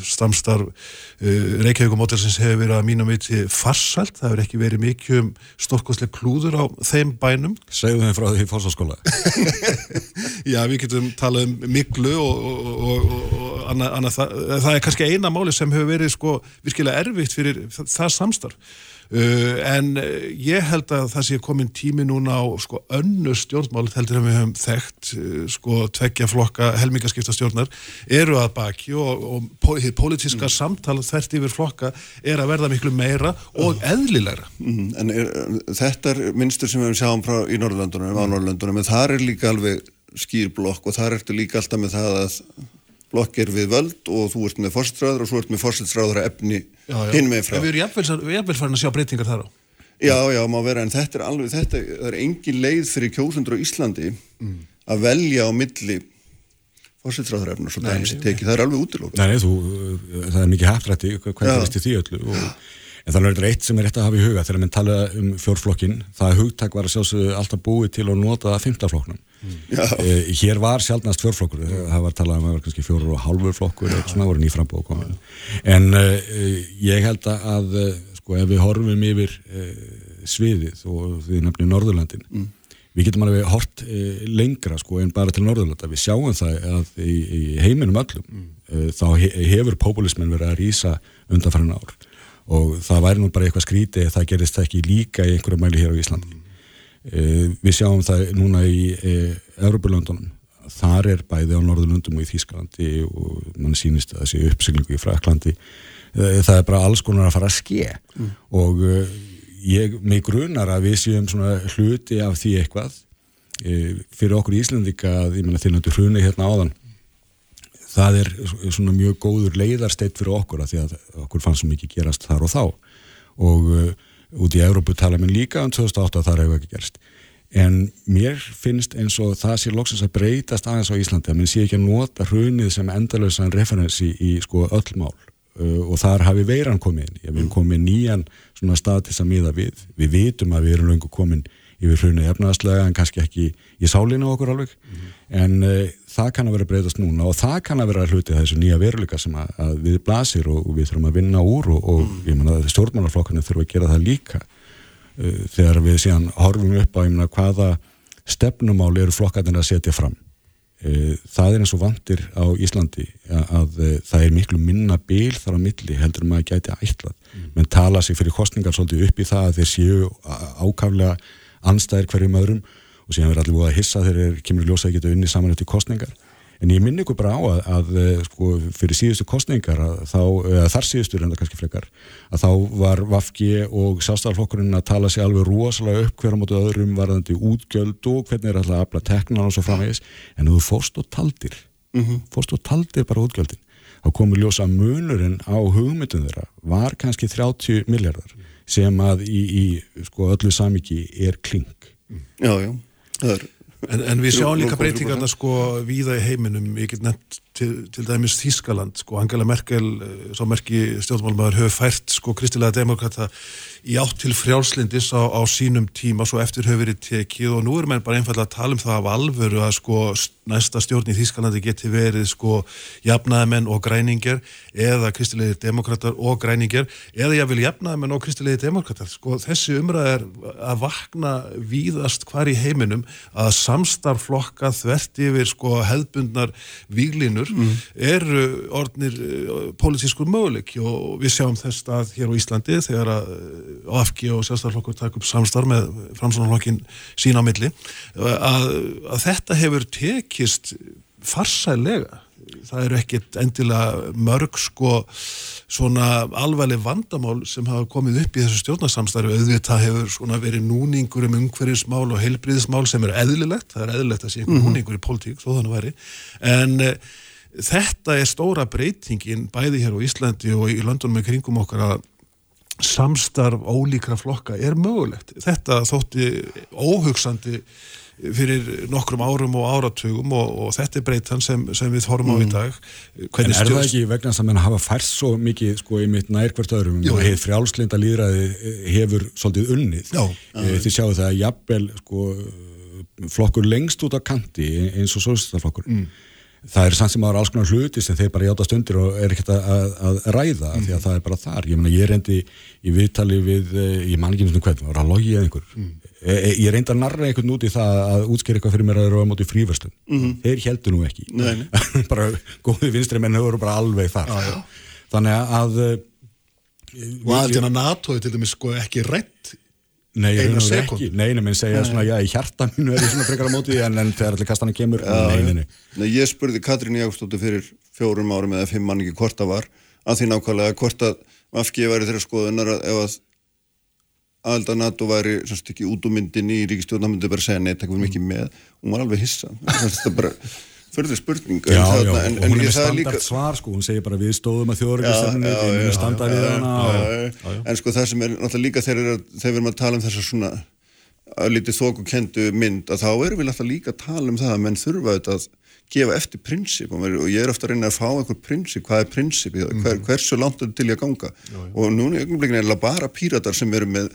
stamstarf uh, Reykjavíkumótelsins hefur verið að mínum viti farsælt, það hefur ekki verið mikið um stórkoslega klúður á þeim bænum. Segðu þeim frá því fórsáskóla [laughs] Já, við getum talað um miklu og, og, og, og annað, annað, það, það er kannski eina máli sem hefur verið sko virkilega erfitt fyrir undir það samstarf Uh, en uh, ég held að það sé komin tími núna á sko önnu stjórnmál heldur að við höfum þekkt uh, sko tveggja flokka helmingaskipta stjórnar eru að baki og, og pólitíska mm. samtal þvert yfir flokka er að verða miklu meira og eðlilegra mm. En er, þetta er minnstur sem við höfum sjáum frá í Norrlandunum, mm. á Norrlandunum en það er líka alveg skýrblokk og það ertu líka alltaf með það að blokk er við völd og þú ert með fórstræður og svo ert með fórstræður efni hinn með frá. Við erum jafnvel farin að sjá breytingar þar á. Já, já, má vera, en þetta er alveg, þetta er engin leið fyrir kjósundur á Íslandi mm. að velja á milli fórstræður efni og svo dæmis í teki, það er alveg útilókað. Nei, þú, það er mikið hæftrætti, hvað er þetta í því öllu og En þannig er þetta eitt sem er rétt að hafa í huga þegar mann tala um fjórflokkin, það hugtak var að sjálfsögðu alltaf búið til að nota það fymtaflokknum. Mm. Eh, hér var sjálfnast fjórflokkur, það var talað um að það var kannski fjóru og halvur flokkur eða svona voru nýframbóð komin. En eh, ég held að eh, sko ef við horfum yfir eh, sviðið og því nefnir Norðurlandin, mm. við getum alveg hort lengra sko en bara til Norðurlanda. Við sjáum það að í, í heiminum öllum mm. Þá hefur populismin verið að rýsa undanfærin ár og það væri nú bara eitthvað skríti það gerist ekki líka í einhverju mæli hér á Íslandi. Mm. við sjáum það núna í Europalöndunum þar er bæði á Norðurlundum og í Þýskalandi og mann sínist að það sé uppsiglingu í Fraklandi uh, það er bara alls konar að fara að ske. Mm. og ég mig grunar að við séum svona hluti af því eitthvað. Fyrir okkur í Íslandika ég menna þinn að þú hruni hérna áðan það er svona mjög góður leiðarsteitt fyrir okkur að því að okkur fannst svo mikið gerast þar og þá. Og uh, út í Európu tala minn líka um 2008 að það hefur ekki gerst. En mér finnst eins og það sé loksins að breytast aðeins á Íslandi að minn sé ekki að nota hrunið sem endalösan referensi í sko öll mál. Uh, og þar hafi veiran komið inn, ég vil komið nýjan svona stað til þess að miða við. Við vitum að við erum lengur komin yfir hrunið efnaðslega en kannski ekki í sálinu okkur alveg mm en uh, það kann að vera breytast núna og það kann að vera hlutið þessu nýja veruleika sem að, að við blasir og, og við þurfum að vinna úr og, og mm. ég menna að stjórnmálaflokkanu þurfum að gera það líka uh, þegar við síðan horfum upp á mena, hvaða stefnumál eru flokkarnir að setja fram uh, það er eins og vandir á Íslandi að, að það er miklu minna bíl þar á milli heldur maður gæti ætlað mm. menn tala sig fyrir kostningar svolítið upp í það að þeir séu ákaflega anstæðir hverjum öðrum og síðan verður allir búið að hissa þegar þeir kemur ljósa að geta unni saman eftir kostningar en ég minni ykkur bara á að, að eh, sko, fyrir síðustu kostningar þá, þar síðustu reynda kannski frekar að þá var Vafki og sástaflokkurinn að tala sig alveg rosalega upp hverja mótu öðrum varðandi útgjöld og hvernig er alltaf að afla teknan og svo framvegis. En þú fórst og taldir mm -hmm. fórst og taldir bara útgjöldin þá komur ljósa munurinn á hugmyndun þeirra var kannski 30 miljardar sem að í, í sko, öllu samiki er kling Já, já En, en við sjáum líka breytingarna sko víða í heiminum, ég get nefnt til, til dæmis Þískaland, sko. Angela Merkel, eh, svo merki stjórnmálmaður hefur fært sko kristilega demokrata í átt til frjálslindis á, á sínum tíma, svo eftir hefur verið tekið og nú er mér bara einfallega að tala um það af alvöru að sko næsta stjórn í Þískalandi geti verið sko jafnaðamenn og græningar eða kristilegi demokrater og græningar eða ég vil jafnaðamenn og kristilegi demokrater sko þessi umræð er að vakna víðast hvar í heiminum að samstarflokka þvert yfir sko hefðbundnar výlinur mm. eru orðnir uh, pólitískur möguleik og við sjáum þess að hér á Íslandi þegar að AFG og sérstaklega takk upp samstarf með framsvonarflokkin sína á milli að, að þetta hefur tekist farsælega það eru ekkit endilega mörg sko svona alveglega vandamál sem hafa komið upp í þessu stjórnarsamstarfi auðvitað hefur svona verið núningur um umhverjismál og heilbriðismál sem er eðlilegt, það er eðlilegt að sé einhver mm -hmm. núningur í politík, svo þannig væri en e, þetta er stóra breytingin bæði hér á Íslandi og í löndunum með kringum okkar að samstarf ólíkra flokka er mögulegt. Þetta þótti óhugsandi fyrir nokkrum árum og áratugum og, og þetta er breytan sem, sem við horfum á í mm. dag. Hvernig en er það ekki vegna að mann hafa færst svo mikið sko í mitt nærkvært öðrum og hefur frjálslinda líðræði hefur svolítið unnið. Já. Eh, þið sjáu það að jafnvel sko flokkur lengst út á kanti eins og sólstaflokkur. Mm það er samt sem aðra alls konar hluti sem þeir bara hjáta stundir og er ekkert að, að ræða mm. því að það er bara þar, ég, mena, ég reyndi í viðtali við, eh, ég man ekki um hvernig, var að logja einhver? Mm. e, e, ég reyndi að narra einhvern út í það að útskýra eitthvað fyrir mér að það eru á móti fríverslun. Mm. þeir heldur nú ekki. [laughs] Bara góði vinstri menn höfur bara alveg þar. Ah, þannig að og aðeins að NATO er til dæmis sko ekki rætt Nei, sekúndu. ekki, nei, nei, menn segja svona, já, í hjarta mínu er ég svona frekar á móti því, en, en þegar allir kastana kemur, nei, nei, nei. Nei, ég spurði Katrín Jákstóttur fyrir fjórum árum eða fimm mann ekki hvort það var að því nákvæmlega hvort að Vafki væri þeirra skoðunar að ef að aðelda NATO væri semst ekki út úr myndinni í ríkistjóðna myndi bara segja nei, takkum við mikið með. Hún var alveg hissa. Þetta bara förður spurning Já, en, já, en, en hún er ég með standart svar, sko, hún segir bara við stóðum að þjóðurvísarni, við munum standa við hana já, en sko það sem er náttúrulega líka þegar, er, við erum að tala um þessa svona að lítið þókukendu mynd að þá erum við alltaf líka að tala um það að menn þurfa auðvitað að gefa eftir prinsip. Og, ég er ofta að reyna að fá einhver prinsip, hvað er prinsip hver, hversu langt er þetta til í að ganga? Og núna í augnablikinu er bara píratar sem eru með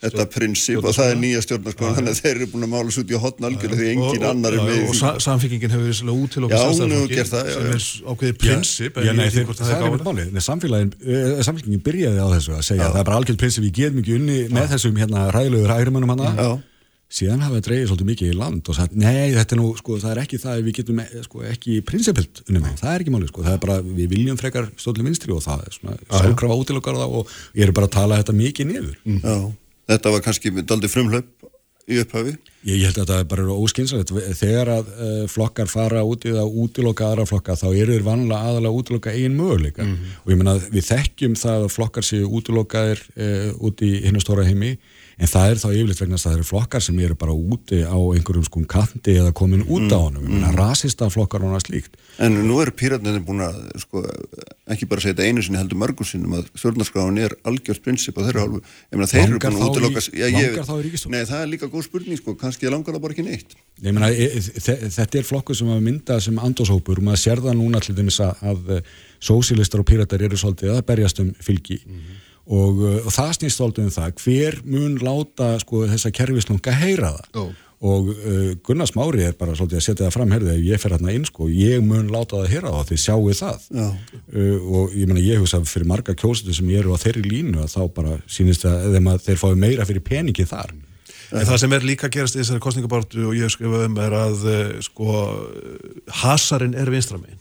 þetta prinsip og það er nýja stjórnarskólan þannig að þeir eru búin að mála svo út í hotna algjörlega því engin annar er með og sa samfélkingin hefur vissilega út til okkur Já, hún hefur sjálfstæðarflokki gert það, já, sem er ákveðið prinsip er uh, samfélagin byrjaði á þessu að segja að það er bara algjörð prinsip, við getum ekki unni með þessum hérna ræðilegu ræðurmönnum hana. Já. Síðan hafa það dreigið svolítið mikið í land og sagt, nei, þetta er nú, sko, það er ekki það að við getum eh, sko, ekki prinsipilt unni með, það er ekki málið, sko, það er bara, við viljum frekar stóðlega vinstri og það er svona sjálfkrafa útilokkar það og ég er bara að tala þetta mikið niður. Já, þetta var kannski daldi frumhlaup í upphafi. Ég, ég held að þetta er bara óskynsalegt þegar að uh, flokkar fara út í það að útiloka aðra flokka þá eru þeir vanlega aðalega að útiloka eigin möguleika. Og ég menna við þekkjum það að flokkar séu útilokaðir uh, út í hinnu stóra heimi en það er þá yfirleitt vegna að það eru flokkar sem eru bara úti á einhverjum skum kanti eða komin út á honum, ég menna rasista flokkar og annað slíkt. En nú eru píratnir búin að sko, ekki bara segja þetta einu sinni heldur mörgum sinnum að stjórnarskráin er algjört prinsip á þeirra hálfu. Ég meina þeir eru búin að útiloka já, ég? Nei, það er líka góð spurning sko, kannski langar það bara ekki neitt. Ég meina, e- e- þe- þetta er flokkur sem að mynda sem andóshópur og maður sér það núna til dæmis að, eh, sósílistar og píratar eru svolítið að berjast um fylgi og, uh, og það snýst svolítið um það hver mun láta sko, þessa kerfislunga heyra það Ó. og uh, Gunnar Smári er bara svolítið að setja það fram herðið ef ég fer hérna inn sko, ég mun láta það heyra það þið sjáu það Já. uh, og ég meina ég hugsa fyrir marga kjósutu sem eru á þeirri línu að þá bara sýnist að þeir fái meira fyrir peningi þar En það sem er líka gerast í þessari kostningabartu og ég hef skrifað um er að eh, sko hasarinn er vinstramein.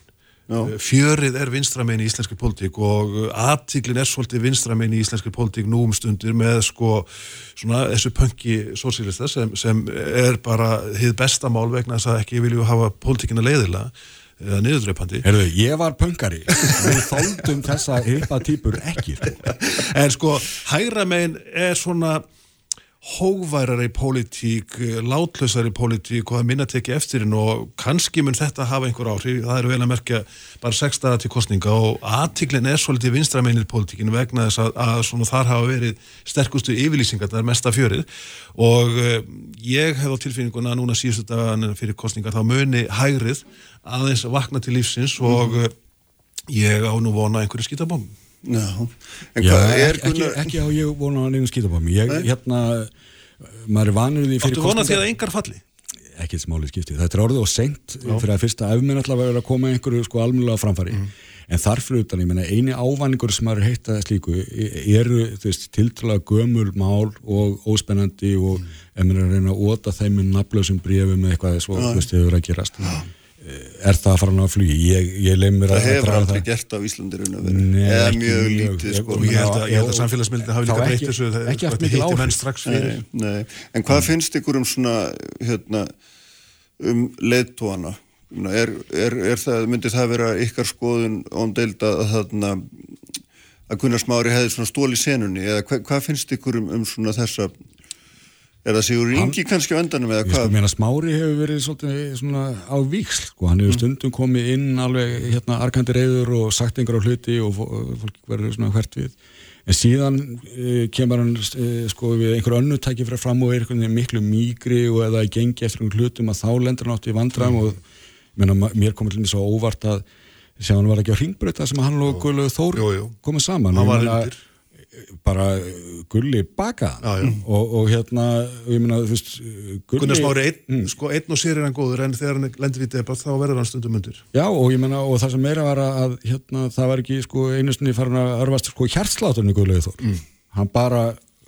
Já. Fjörið er vinstramein í íslenski pólitík og aðtíklin er svolítið vinstramein í íslenski pólitík nú um stundir með sko svona þessu pönki sósílista sem, sem er bara hið besta mál vegna þess að ekki vilju hafa pólitíkina leiðilega eða niðurdreipandi. Herðu, ég var pöngari við þóldum þessa hippa típur ekki sko. [laughs] En sko, hægra megin er svona hóværari pólitík, látlausari pólitík og það minna tekið eftir hinn og kannski mun þetta hafa einhver áhrif, það er vel að merkja bara sex dagar til kostninga og aðtiklinn er svolítið vinstrameinir pólitíkinu vegna þess að, að þar hafa verið sterkustu yfirlýsingar, það er mesta fjörið. Og uh, ég hef á tilfinninguna núna síðustu dagan fyrir kostningar þá muni hægrið aðeins vakna til lífsins og uh, ég á nú vona einhverju skítabóm. Já, en Já, hvað er ekki, ekki, Gunnar... ekki á ég vona að nefnum skýtabámi ég, hérna, maður er vanur því fyrir Áttu vona því að engar falli? ekki smáli skipti, þetta er orðið og seint fyrir að fyrsta efminn alltaf verður að koma einhverju sko almennilega framfæri en þarfur utan, ég meina, eini ávanningur sem maður heita slíku e- eru þú veist, tiltrúlega gömul mál og óspennandi og mm. ef maður er að reyna að óta þeim með nafnlausum brefum með eitthvað svo, þú veist, hefur að gerast er það að fara hann á flugi ég, ég leið mér Það að hefur draga aldrei gert á Íslandi raun að vera. Nei, Eða mjög lítið sko. og ég held að, ég held að samfélagsmyndin hafi líka breytt þessu það ekki mikil hitti áhrif. menn strax fyrir Nei, nei. En hvað finnst ykkur um svona hérna, um leðtóana? Er, er, er það, myndi það vera ykkar skoðun óndeild að, að, þarna, að Gunnar Smári hefði svona stól í senunni eða hva, hvað finnst ykkur um, um svona þessa er það Sigur Ingi kannski á endanum eða Ég sko hvað? meina Smári hefur verið svolítið svona á víksl, sko, hann hefur stundum komið inn alveg hérna arkandi reyður og sagt einhverja hluti og fó- fólk verður svona hvert við. En síðan uh, kemur hann uh, sko við einhverju önnu tæki fyrir fram og er miklu mýgri og eða gengi eftir einhverjum hlutum að þá lendur hann átt í vandram og ég meina, mér komið til mér svo óvart að sjá hann var ekki á hringbreyta sem hann og Guðlaug Þór komið saman. Hann var undir. Bara uh, gulli baka Já, já. og, og hérna ég meina, þú veist, gulli Gunnar Smári, einn, sko, einn og sér er hann góður en þegar hann lendir í debatt þá verður hann stundum undir Já, og ég menna, og það sem meira var að hérna, það var ekki, sko, einu sinni farin að örfast, sko, hjartsláturinn í Guðlaug Þór. Hann bara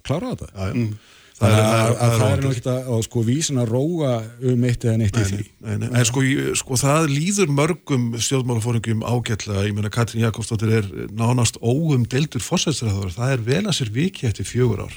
kláraði þetta. já, já. Það að það er ekkert að sko vísin að róa um eitt eða neitt í því. Nei, nei, en sko, sko það líður mörgum stjórnmálafóringum ágætla, ég meina Katrín Jakobsdóttir er nánast óum deildur fórsætsræður, það er vel að sér viki eftir fjögur ár.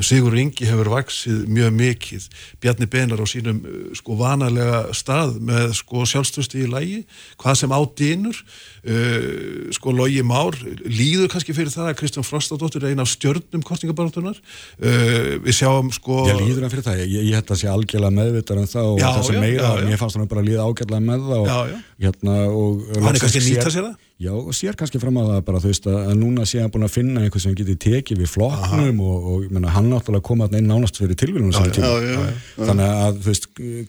Sigur Ingi hefur vaksið mjög mikið, Bjarni Benar á sínum sko vanalega stað með sko sjálfstöðstu í lægi, hvað sem á dýnur, uh, sko logi már, líður kannski fyrir það að Kristján Frostadóttir er eina af stjörnum kostningabaratunar, uh, við sjáum um sko... Ég líður hann fyrir það, ég, ég held að sé algjörlega meðvitað en það og já, það sem meira, já, já. mér fannst hann bara að líða ágjörlega með það og, hérna, og, hann er kannski að nýta sér það? Já, og sér kannski fram að það bara, þú veist, að núna sé hann búin að finna einhvers sem getur tekið við flokknum og, og menna, hann náttúrulega koma inn nánast fyrir tilvílunum þannig að, þú veist,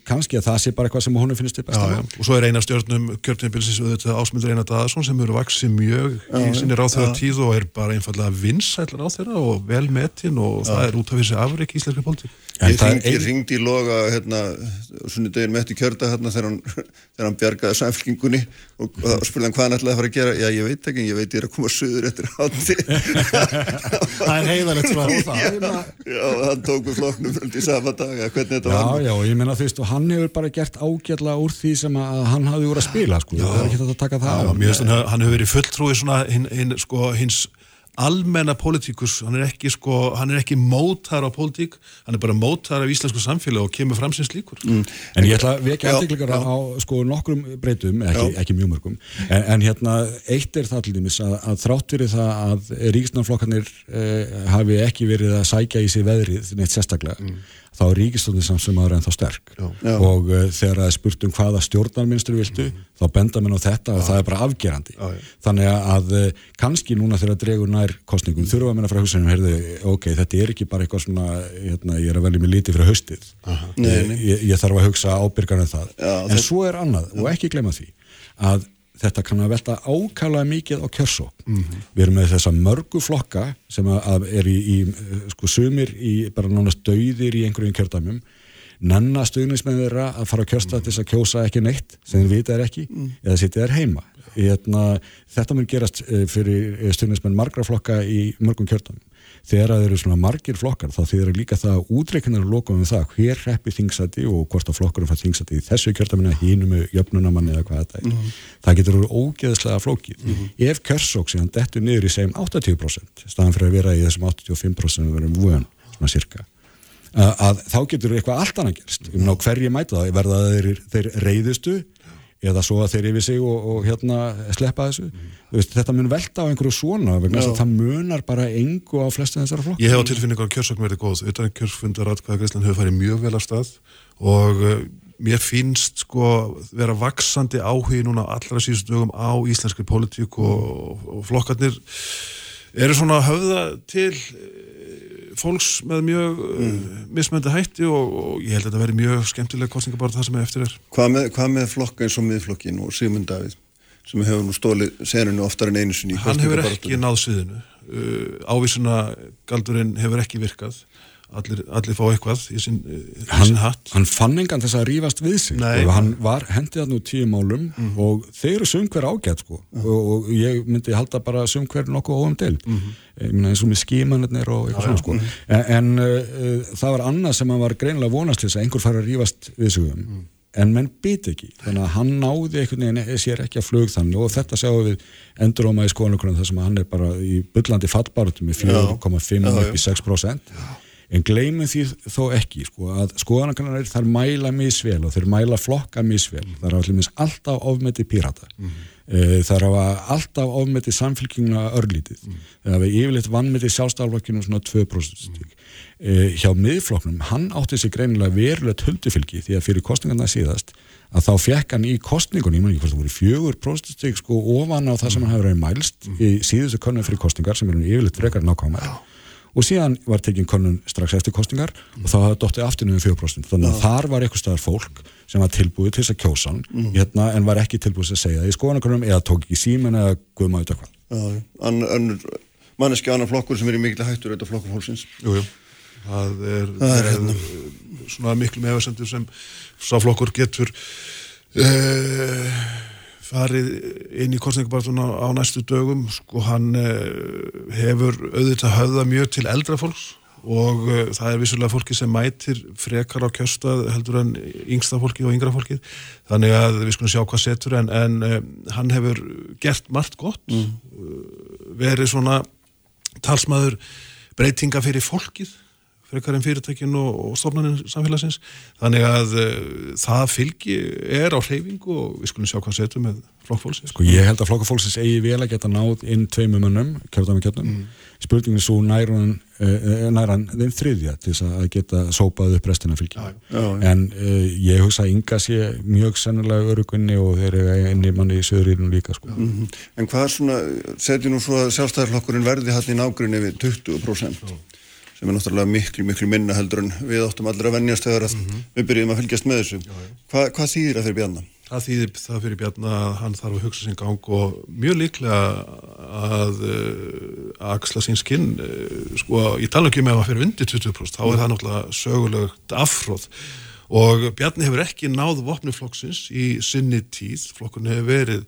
kannski að það sé bara eitthvað sem hún finnst til besta. Og svo er eina stjórnum kjörtinibilsins auðvitað ásmyndur Einar Daðarsson sem eru vaksið mjög já, í sinni ráþæra tíð og er bara einfallega vinsætlar á þeirra og vel metinn og já. það er út af þessi afreik íslenska politík Ég ringdi ein... í loga hérna, svona degin með eftir kjörda hérna, þegar hann, hann bjargaði samfélkingunni og, og spurði hann hvað hann ætlaði að fara að gera. Já ég veit ekki, ég veit ég er að koma söður eftir hátti [laughs] Það er heiðalegt frá [laughs] það. Já, hann tók við floknum því sama dag hvernig þetta já, var. Já, já, ég menna þú veist og hann hefur bara gert ágjalla úr því sem að hann hafði úr að spila sko, það er ekki þetta að taka það já, Mér finnst hann hefur verið fulltrúið sko, hins almenna pólitíkus, hann er ekki sko, hann er ekki mótar á pólitík hann er bara mótar af íslensku samfélag og kemur fram sem slíkur. Mm. En ég ætla að vekja aftiklingar á sko nokkrum breytum ekki, ekki mjög mörgum, en, en hérna eitt er það til dæmis að, að þrátt fyrir það að ríkisnarflokkarnir eh, hafi ekki verið að sækja í sig veðrið neitt sérstaklega mm þá er ríkistöndin samt sem aðra en þá sterk. Já. og uh, þegar það er spurt um hvaða stjórnarmyndstur viltu, mm -hmm. þá benda mér á þetta Já. og það er bara afgerandi. Já, þannig að uh, kannski núna þegar dregur nær kostningum, mm -hmm. þurfa minna frá hugsanum heyrðu, ok, þetta er ekki bara eitthvað svona hérna, ég er að velja mig lítið fyrir haustið. Ég, ég, ég þarf að hugsa ábyrgan en það, en þetta... svo er annað og ekki glemja því að þetta kann að velta ákala mikið á kjörsók. Mm -hmm. Við erum með þessa mörgu flokka sem er í, í sko sumir í bara nánast dauðir í einhverjum kjördæmum nanna stuðnismenn þeirra að fara á kjörstað til þess að kjósa ekki neitt sem þeir vita er ekki mm. eða sitja er heima. Hérna, þetta mun gerast eh, fyrir eh, stuðnismenn margra flokka í mörgum kjördæmum þegar það eru svona margir flokkar þá þeir eru líka það útreiknar að loka um það hver reppi þingsæti og hvort að flokkurum fær þingsæti í þessu kjörtamina hínum með jöfnunamanni eða hvað þetta er. Mm -hmm. Það getur verið ógeðslega flókið. Mm -hmm. Ef kjörsók síðan dettur niður í segjum 80% staðan fyrir að vera í þessum 85% sem við verum vöðan, svona cirka að, að þá getur eitthvað allt annað gerst. Ég meina á hverju mæta það, verða þeir, þeir reyðustu eða svo að þeir yfir sig og, og hérna sleppa þessu. Mm. veist, þetta mun velta á einhverju svona vegna þess að það munar bara engu á flestu þessara flokk Ég hef á tilfinningu að kjörsökn verði góð. Utan kjörsfundar aðkvæða Grísland hefur farið mjög vel að stað og uh, mér finnst sko vera vaksandi áhug núna allra síðust dögum á íslenski politík og, og flokkarnir eru svona höfða til fólks með mjög uh, mm. mismöndi hætti og, og ég held að þetta veri mjög skemmtilega kostninga bara það sem er eftir er. Hvað með, hvað með flokka eins og miðflokkin og Sigmund Davíð sem hefur nú stólið seninu oftar en einu sinni? Hann hefur ekki náð sviðinu. Uh, ávísuna galdurinn hefur ekki virkað allir, allir fá eitthvað í sin, hann, sin hatt hann fann engan þess að rýfast við sig og hann var hendið að nú tíu málum mm -hmm. og þeir eru sumkver ágætt sko. mm -hmm. og, og ég myndi halda bara sumkver nokkuð óum til mm -hmm. eins og með skímanirnir og eitthvað svona sko. Mhm. en, en uh, það var annað sem hann var greinlega vonastlis að einhver fara að rýfast við sig um mhm. en menn biti ekki, þannig að hann náði einhvern veginn, sér ekki að flög þannig og þetta sjáum við enduróma í skoðanagrunum þar sem hann er bara í byllandi fattbárutum með 4,5 upp í 6% en gleymum því þó ekki sko, að skoðanakannar þar mæla misvel og þeir mæla flokka misvel þar hafa allir alltaf ofmeti pírata mm -hmm. þar hafa alltaf ofmeti samfélkinguna örlítið mm -hmm. þar hafa yfirleitt vannmeti sjálfstaflokkinu svona 2% mm -hmm. e, hjá miðflokknum, hann átti sig greinilega verulegt höldufylgi því að fyrir kostningarna síðast að þá fekk hann í kostningunni, ég maður ekki hvort það voru fjögur próstastík sko ofan á það sem hann hefur verið mælst mhm. í síðustu konum fyrir kostningar sem eru yfirleitt frekar nákvæmar og síðan var tekinn konun strax eftir kostingar mm. og þá hafði dóttið aftur um 4% þannig að ja. þar var eitthvað staðar fólk sem var tilbúið til þess að kjósa mm. hérna, en var ekki tilbúið til að segja það í skoðanakonum eða tók ekki símen eða guðma auðvitað hvað ja, Manneski annar flokkur sem er í miklu hættur auðvitað flokkur fólksins Jújú, það er, það er hérna. svona miklu meðversendur sem sá flokkur getur eða uh, farið inn í kostningabartuna á næstu dögum sko hann uh, hefur auðvitað höfða mjög til eldra fólks og uh, það er vissulega fólki sem mætir frekar á kjöstað heldur en yngsta fólki og yngra fólki þannig að við skulum sjá hvað setur en, en uh, hann hefur gert margt gott mm. verið svona talsmaður breytinga fyrir fólkið frekar en fyrirtækin og, og stofnarnir samfélagsins þannig að uh, það fylgi er á hreyfingu og við skulum sjá hvað setur með flokkfólksins. Sko ég held að flokkfólksins eigi vel að geta náð inn tveimum munnum kjörðamikjörnum. Mm. Spurningin svo næran, uh, næran þeim þriðja til þess að geta sópað upp restina fylgi. Já, já. En uh, ég hugsa að ynga sé mjög sennilega örugunni og þeir eru einni manni í söðurínum líka sko. Mm -hmm. En hvað svona, setjum nú svo að sjálfstæðarflokkurinn verði hann í nágrunni við 20%? Já sem er náttúrulega miklu, miklu minna heldur en við áttum allir að vennjast þegar mm -hmm. við byrjum að fylgjast með þessu. Hva, hvað þýðir það fyrir Bjarnar? Það þýðir það fyrir Bjarnar að hann þarf að hugsa sín gang og mjög líklega að uh, axla sín skinn uh, sko, ég tala ekki um að fyrir undir 20% þá er það náttúrulega sögulegt afhróð og Bjarnar hefur ekki náð vopnuflokksins í sinni tíð, flokkurinn hefur verið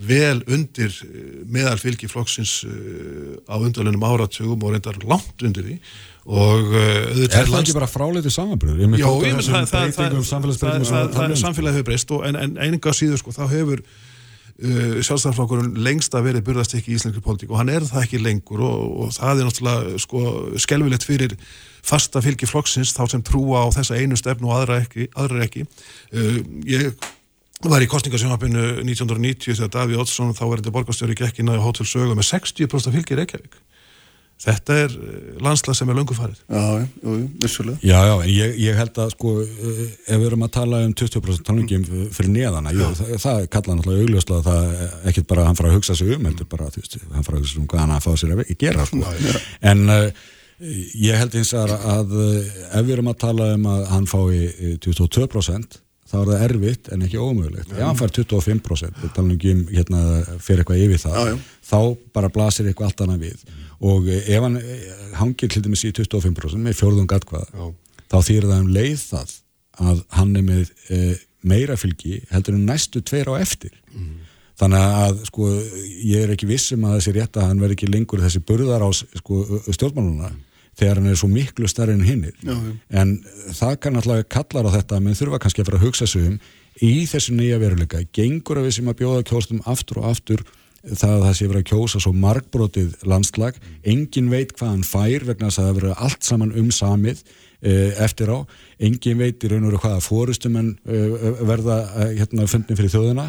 vel undir eh, meðal fylgi flokksins eh, á undanlunum áratugum og reyndar langt undir því og uh, Er það ekki bara fráleitið samanbröður? Já, ég menn það það er samfélagið hefur breyst en, en einenga síður sko þá hefur uh, sjálfstæðarflokkurinn lengst að verið burðast ekki í íslenski politík og hann er það ekki lengur og, og það er náttúrulega sko skelvilegt fyrir fasta fylgi flokksins þá sem trúa á þessa einu stefnu og aðra ekki, aðra ekki. Uh, ég var í kostningasjónapinu 1990 þegar Daví Oddsson þá er þetta borgarstjóri gekkin að Hotel Sögu með 60% fylgir Reykjavík. Þetta er eh, landslag sem er löngu farið. Já, jú, vissulega. Já, já, en ég, ég held að sko eh, ef við erum að tala um 20% talningum fyrir neðana, jú, það, það kalla náttúrulega augljóslega það ekkert bara að hann fara að hugsa sig um, heldur bara, þú veist, hann fara að hugsa um hvað hann að fá sér að gera, sko. Já, en uh, ég held eins að, að ef við erum að tala um að hann fái 22% þá er það erfitt en ekki ómögulegt. Ef hann fær 25%, við talum ekki um hérna fyrir eitthvað yfir það, já, já. þá bara blasir eitthvað allt annað við. Og ef hann hangir til dæmis í 25% með fjórðung atkvaða, þá þýr það um leið það að hann er með e, meira fylgi heldur en næstu tveir á eftir. Mm. Þannig að sko ég er ekki vissum að þessi rétt að hann verði ekki lengur þessi burðar á sko, stjórnmáluna. Mm þegar hann er svo miklu starri en hinnir en það kann alltaf kallar á þetta menn þurfa kannski að fara að hugsa sig um í þessu nýja veruleika, gengur að við sem að bjóða kjóstum aftur og aftur það að það sé verið að kjósa svo markbrotið landslag, engin veit hvað hann fær vegna þess að það verið allt saman um samið e, eftir á. Engin veit í raun og veru hvaða fórustum en e, verða e, hérna fundin fyrir þjóðina,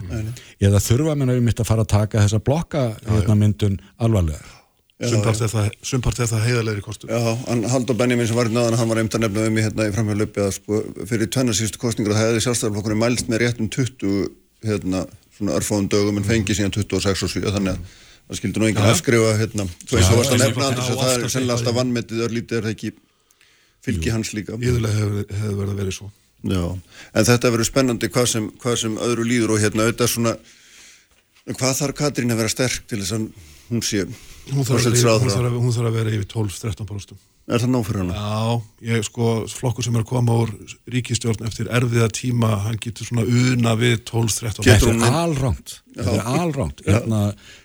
eða þurfa menn að mitt að fara að taka þessa blokka hérna, myndun alvarlega Sumpart er það heiðalegri kostur. Já, Haldur Benjamin sem var í náðan, hann var einmitt að nefna um í hérna í framhjálöpi að sko fyrir tvennarsýstu kostningur það hefði sjálfstæðarflokkurinn mælst með réttum 20 hérna svona örfóðum dögum en fengið síðan 26 og 7 þannig að það skildi nú enginn afskrifa hérna, þú veist þú varst að nefna andris að það er sennilega alltaf vannmetið örlítið er það ekki fylgi hans líka. Íðulega hefur hef verið að verið svo. Já, en þetta verður spennandi hvað sem, hvað sem öðru líður og hérna auðvitað svona hvað þarf Katrín að vera sterk til þess að hún sé hún þarf, að, hún, þarf, hún þarf að vera yfir 12-13% Er það nóg fyrir hana? Já, ég sko, flokkur sem er að koma úr ríkistjórn eftir erfiða tíma hann getur svona una við 12-13% Þetta er alránt Þetta er hérna,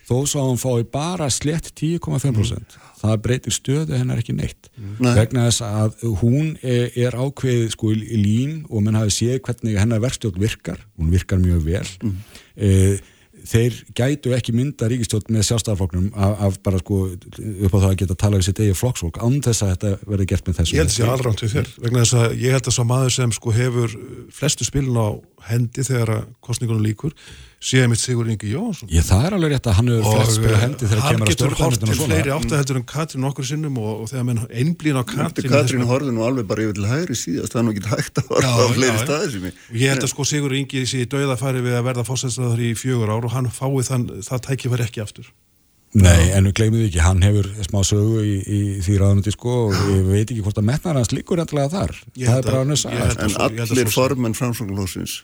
Þó svo að hún fái bara slett 10,5% mm. það breytir stöðu hennar ekki neitt. Nei. vegna þess að hún er, er ákveð sko í lín og mann hafi séð hvernig hennar verkstjórn virkar. Hún virkar mjög vel. Mm. eða þeir gætu ekki mynda ríkistjótt með sjálfstæðarflokknum af, af bara sko upp á það að geta tala um sitt eigi flokksfólk án þess að þetta verði gert með þessu Ég held sé allránt við þér vegna þess að ég held að svo maður sem sko hefur flestu spilin á hendi þegar að kostningunum líkur séð mitt Sigur Ingi Jónsson Ég það er alveg rétt að hann hefur flest spila hendi þegar kemur að og svona Hann getur hort til fleiri áttaheldur en Katrín okkur sinnum og, og þegar menn einblín á Katrín Katrín horfði nú alveg bara yfir til hægri síðast það er nú ekki hægt að horfa á fleiri staði sem ég Ég held að sko Sigur Ingi sé í dauðafæri við að verða fósæðsraður í fjögur ár og hann fái þann, það tækifæri ekki aftur. Nei, en við gleymum ekki, hann hefur smá sögu í, í því ráðanundi sko og ég veit ekki hvort að metnar hans líkur endilega þar. Það er bara hann að sagja. En allir formenn framsvönglósins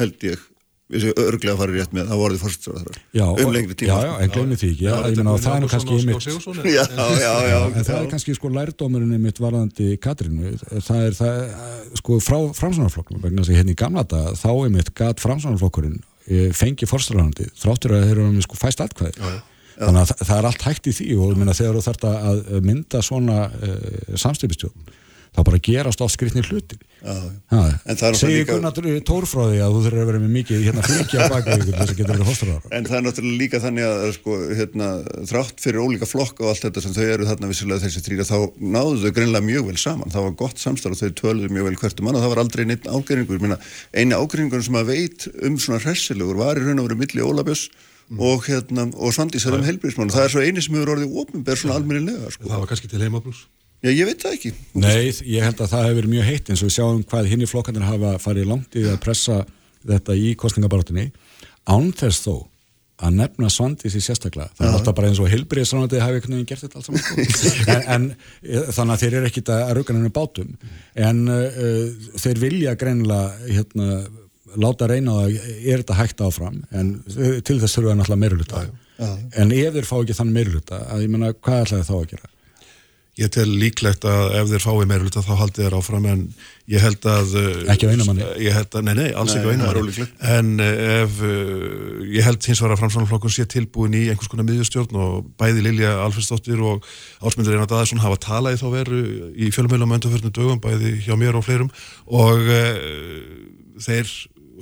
held ég við séum örglega að fara rétt með það voruði fórstræðar um lengri tíma. Já, já, en glemir því ekki já, já, meina, það er kannski ymitt já, en það er kannski sko lærdómurinn ymitt varðandi Katrínu. Það er það, sko frá framsvonarflokkum vegna þess að hérna í gamla dag þá ymitt gat framsvonarflokkurinn e, fengi fórstræðarandi þráttur að þeir eru með sko fæst allkvæði þannig að það er allt hægt í því og minna, þegar þú þarf að mynda svona uh, samstipistjón þá bara gerast oft skrifnir hluti segir líka... Gunnar Tórfráði að þú þurfur að vera með mikið hérna, fylgja á baka ykkur þess að geta verið fórstráðar en það er náttúrulega líka þannig að sko, hérna, þrátt fyrir ólíka flokk og allt þetta sem þau eru þarna vissilega þessi þrýra þá náðu þau greinlega mjög vel saman. Það var gott samstarf og þau töluðu mjög vel hvertum mann og það var aldrei neitt ágreiningur. Eini ágreiningur sem að veit um svona hressilegur var í raun og verið milli Ólabjörns mm. og, hérna, og Svandísar um það er svo eini sem hefur orðið ofinberð svona almennilega sko. Já, ég veit það ekki. Nei, ég held að það hefur verið mjög heitt eins og við sjáum hvað hinn í flokkandir hafa farið langt í að pressa þetta í kostningabarátunni án þess þó að nefna svandis í sérstaklega. Það er alltaf bara eins og heilbriðsránandi hafi einhvern veginn gert þetta alls saman. [laughs] en, en þannig að þeir eru ekkit að rauka nefnir bátum. En uh, þeir vilja greinilega hérna, láta reyna að er þetta hægt áfram en til þess þurfa náttúrulega meiruluta. En ef þeir fá ekki þann meiruluta, að ég menna hvað ætlaði þá að gera? Ég tel líklegt að ef þeir fái meiruluta þá haldi þeir áfram en ég held að... Eh, ekki á einamanni? Ég held að, nei, nei, alls nei, ekki á einamanni. En eh, ef, uh, ég held hins vegar að framsvonarflokkun sé tilbúin í einhvers konar miðjustjórn og bæði Lilja Alfersdóttir og Ásmundur Einar Daðarsson hafa talað í þá veru í fjölumheilum öndarförnum dögum, bæði hjá mér og fleirum og uh, þeir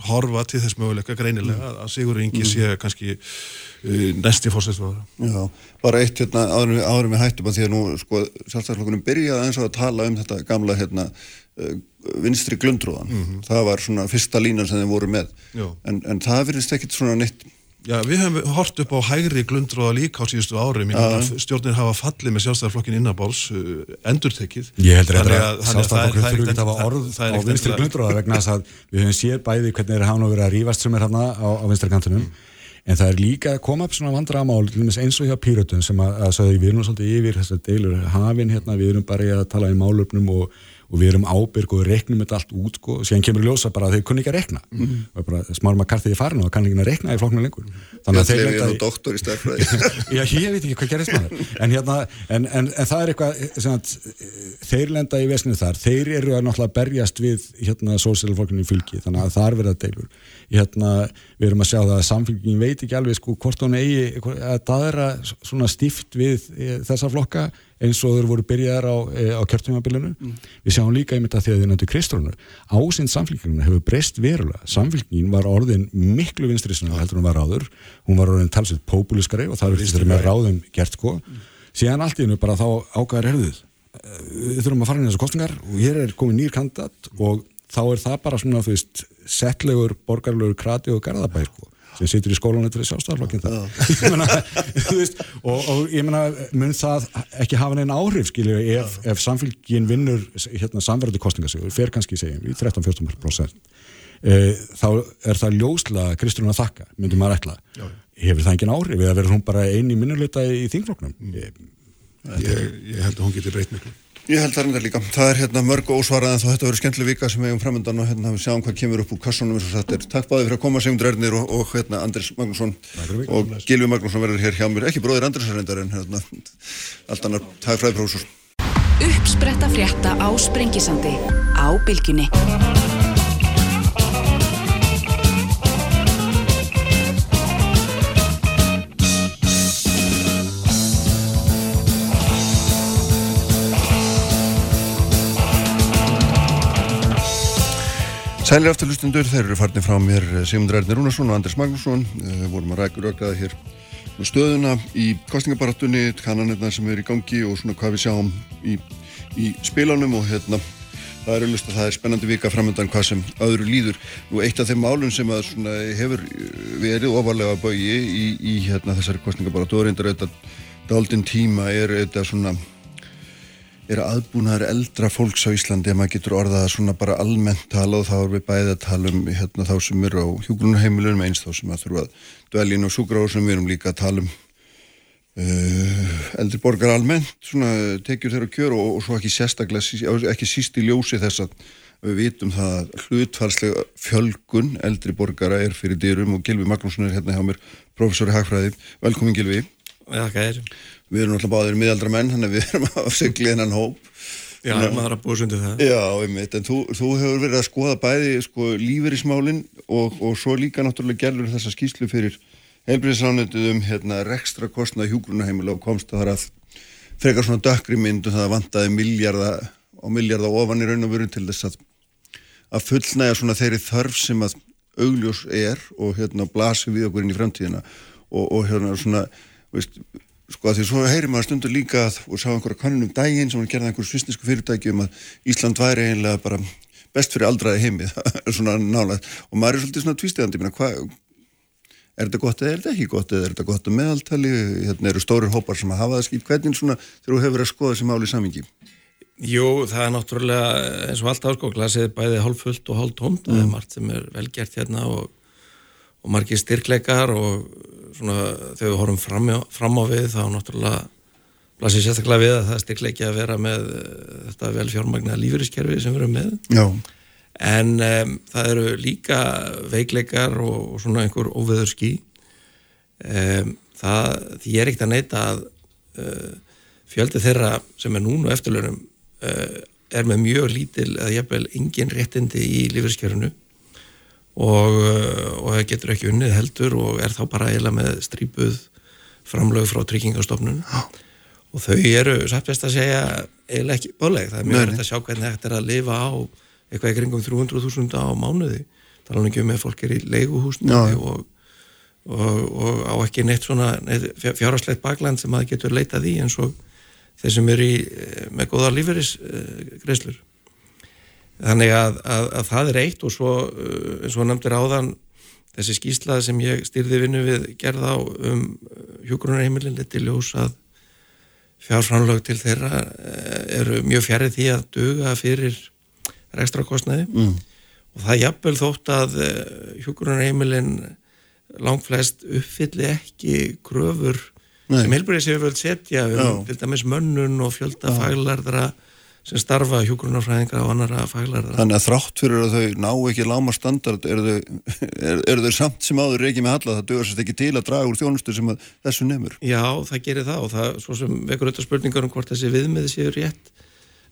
horfa til þess möguleika greinilega að Sigur Ingi mm. sé kannski uh, næsti fórsæðsfráður. Já, bara eitt hérna áður, áður með hættum að því að nú sko sjálfstæðarflokkunum byrjaði eins og að tala um þetta gamla hérna uh, vinstri glundrúðan. Mm -hmm. Það var svona fyrsta línan sem þeim voru með. En, en það verðist ekkit svona neitt Já, við höfum hort upp á hægri glundróða líka á síðustu ári, stjórnir hafa fallið með sjálfstæðarflokkin innabáls uh, endurtekið. Ég heldur að, að sjálfstæðarflokkin þurfi ekki að hafa orð á vinstri glundróða vegna þess að við höfum séð bæði hvernig þeir hafa nú verið að rýfast sem er hérna á, á vinstri kantunum, en það er líka að koma upp svona vandramál eins og hjá Pírötun sem að, að sagði við erum svolítið yfir þessar deilur hafinn hérna, við erum bara að tala í málöfnum og og við erum ábyrg og reknum þetta allt út sko, og síðan kemur ljósa bara að þau kunni ekki að rekna mm -hmm. og bara smár maður kartið í farin og kann ekki að rekna í flokknu lengur. Þannig að þeir leta í... [laughs] Já, ég veit ekki hvað gerist maður en, hérna, en, en, en það er eitthvað að, þeir lenda í vesninu þar. Þeir eru að náttúrulega berjast við hérna sósíalflokknu í fylgi. Þannig að það er verið að deilur. Hérna, við erum að sjá það að samfélgin veit ekki alveg sko hvort hún eigi að það er að svona stíft við e, þessa flokka eins og þeir voru byrjaðar á, e, á kjörtumabilinu. Mm. Við sjáum líka einmitt að því að þið nöndu Kristrónur. Ásinn samfélginguna hefur breyst verulega. Samfélgingin var orðin miklu vinstrisuna heldur hún var áður. Hún var orðin talsett populiskari og það er fyrir með ráðum gert sko. Mm. Síðan allt í hennu bara þá ágæðar herðuð. Við þurfum að fara inn í þessu kostningar og hér er komið nýr kandidat og þá er það bara svona þú veist settlegur, borgarlegur krati og garðabæð sko sem situr í skólanum fyrir sjálfstæðarflokkin [laughs] og, og ég menna mun það ekki hafa neina áhrif skilju ef, ef samfélgin vinnur hérna, samverðu kostningasögur, fer kannski segjum í 13-14% e, þá er það ljósla Kristrún að þakka, myndir maður ætla. Já. hefur það engin áhrif eða verður hún bara eini minnuleita í þingflokknum? Ég, ég, ég held að hún getur breytt miklu Ég held það reyndar líka. Það er hérna mörg ósvarað en þá þetta verður skemmtileg vika sem við hefum framöndan og hérna við sjáum hvað kemur upp úr kassunum eins og þetta er. Takk báði fyrir að koma Sigmundur Ernir og, og hérna Andris Magnússon og Gilvi Magnússon verður hér hjá mér. Ekki bróðir Andris reyndar en hérna allt annar. Takk fræðiprófessor. Uppspretta frétta á Sprengisandi á Bilginni. Sælir aftur hlustundur, þeir eru farnir frá mér eh, Sigmundur Ernir Rúnarsson og Anders Magnússon. Eh, vorum að rækja rökraða hér stöðuna í kostningabaratunni kannanirna sem er í gangi og svona hvað við sjáum í, í spilanum og hérna það er auðvitað að það er spennandi vika framöndan hvað sem öðru líður. Og eitt af þeim málum sem að svona hefur verið ofarlega bögi í, í hérna þessari kostningabaratu og reyndar auðvitað daldinn tíma er auðvitað svona er aðbúnaður eldra fólks á Íslandi að maður getur orðað svona bara almennt tala og þá er við bæðið að tala um hérna, þá sem eru á hjúgrunarheimilunum eins þá sem að þurfa að dvelja inn á súgráðsum við erum líka að tala um uh, eldri borgar almennt svona tekjur þeirra kjör og, og svo ekki sérstaklega, ekki síst í ljósi þess að við vitum það að hlutfarslega fjölgun eldri borgara er fyrir dyrum og Gilvi Magnússon er hérna hjá mér professori Hagfræði, velkomin Gilvi við erum alltaf báðir miðaldra menn þannig að við erum að segla innan hóp. Já, Ná, maður að búa sundu það. Já, einmitt, en þú, þú hefur verið að skoða bæði sko, líferismálin og, og svo líka náttúrulega gerður þessa skýslu fyrir heilbríðisránetið um hérna rekstra kostnað hjúgrunaheimil og komst að það að frekar svona dökkri mynd og það vantaði miljarda og miljarda ofan í raun og veru til þess að að fullnæga svona þeirri þörf sem að augljós er og hérna blasir við okkur inn í framtíðina og, og hérna svona veist, sko að því svo heyrir maður stundur líka að, og sá einhverja kannunum dægin sem var gerðað einhverju svisnisku fyrirtæki um að Ísland væri eiginlega bara best fyrir aldraði heimið [laughs] svona nálega og maður er svolítið svona tvístegandi er þetta gott eða er þetta ekki gott? Eða er þetta gott að meðaltali? Hérna eru stórir hópar sem að hafa það skýt hvernig svona þegar þú hefur að skoða þessi máli samingi Jú, það er náttúrulega eins og allt áskó, glasið bæði hálffullt og hálf tómt, mm. það er margt sem er velgert hérna og, og margir styrkleikar og svona þegar við horfum fram, fram á við þá náttúrulega blasið sérstaklega við að það er styrkleiki að vera með uh, þetta vel fjármagna lífeyriskerfi sem við erum með. Já. En um, það eru líka veikleikar og, og svona einhver óveður ský. Um, það, því ég er ekkert að neyta að uh, fjöldi þeirra sem er núna eftirlunum Eh, er með mjög lítil eða jafnvel engin réttindi í lífeyrskerfinu og, eh, og það getur ekki unnið heldur og er þá bara eiginlega með strípuð framlög frá tryggingastofnun. Og þau eru satt best að segja eiginlega ekki báleg, það er mjög verið að sjá hvernig þetta er að lifa á eitthvað í kringum 300.000 á mánuði. Tala um ekki um að fólk er í leiguhúsnaði og, og, og á ekki neitt svona fjárhagslegt bakland sem það getur leitað í eins og þeir sem eru í, eh, með góða lífeyrisgreislur. Þannig að, að, að það er eitt og svo, eins og nefndir áðan, þessi skýslaði sem ég styrði vinnu við gerða á um hjógrunarheimilin til ljós að fjárfránlög til þeirra eh, eru mjög fjarið því að duga fyrir ekstra kostnæði mm. og það jafnvel þótt að hjógrunarheimilin langflest uppfylli ekki kröfur Nei. sem heilbúriðsefjöld setja um til dæmis mönnun og fjölda faglarðra sem starfa hjógrunarfræðinga og annara faglarðra. Þannig að þrátt fyrir að þau ná ekki láma standard eru þau, er, er þau samt sem áður ekki með alla, það sérst ekki til að draga úr þjónustu sem þessu nefnur. Já, það gerir það og það svo sem vekur auðvitað spurningar um hvort þessi viðmiði séu rétt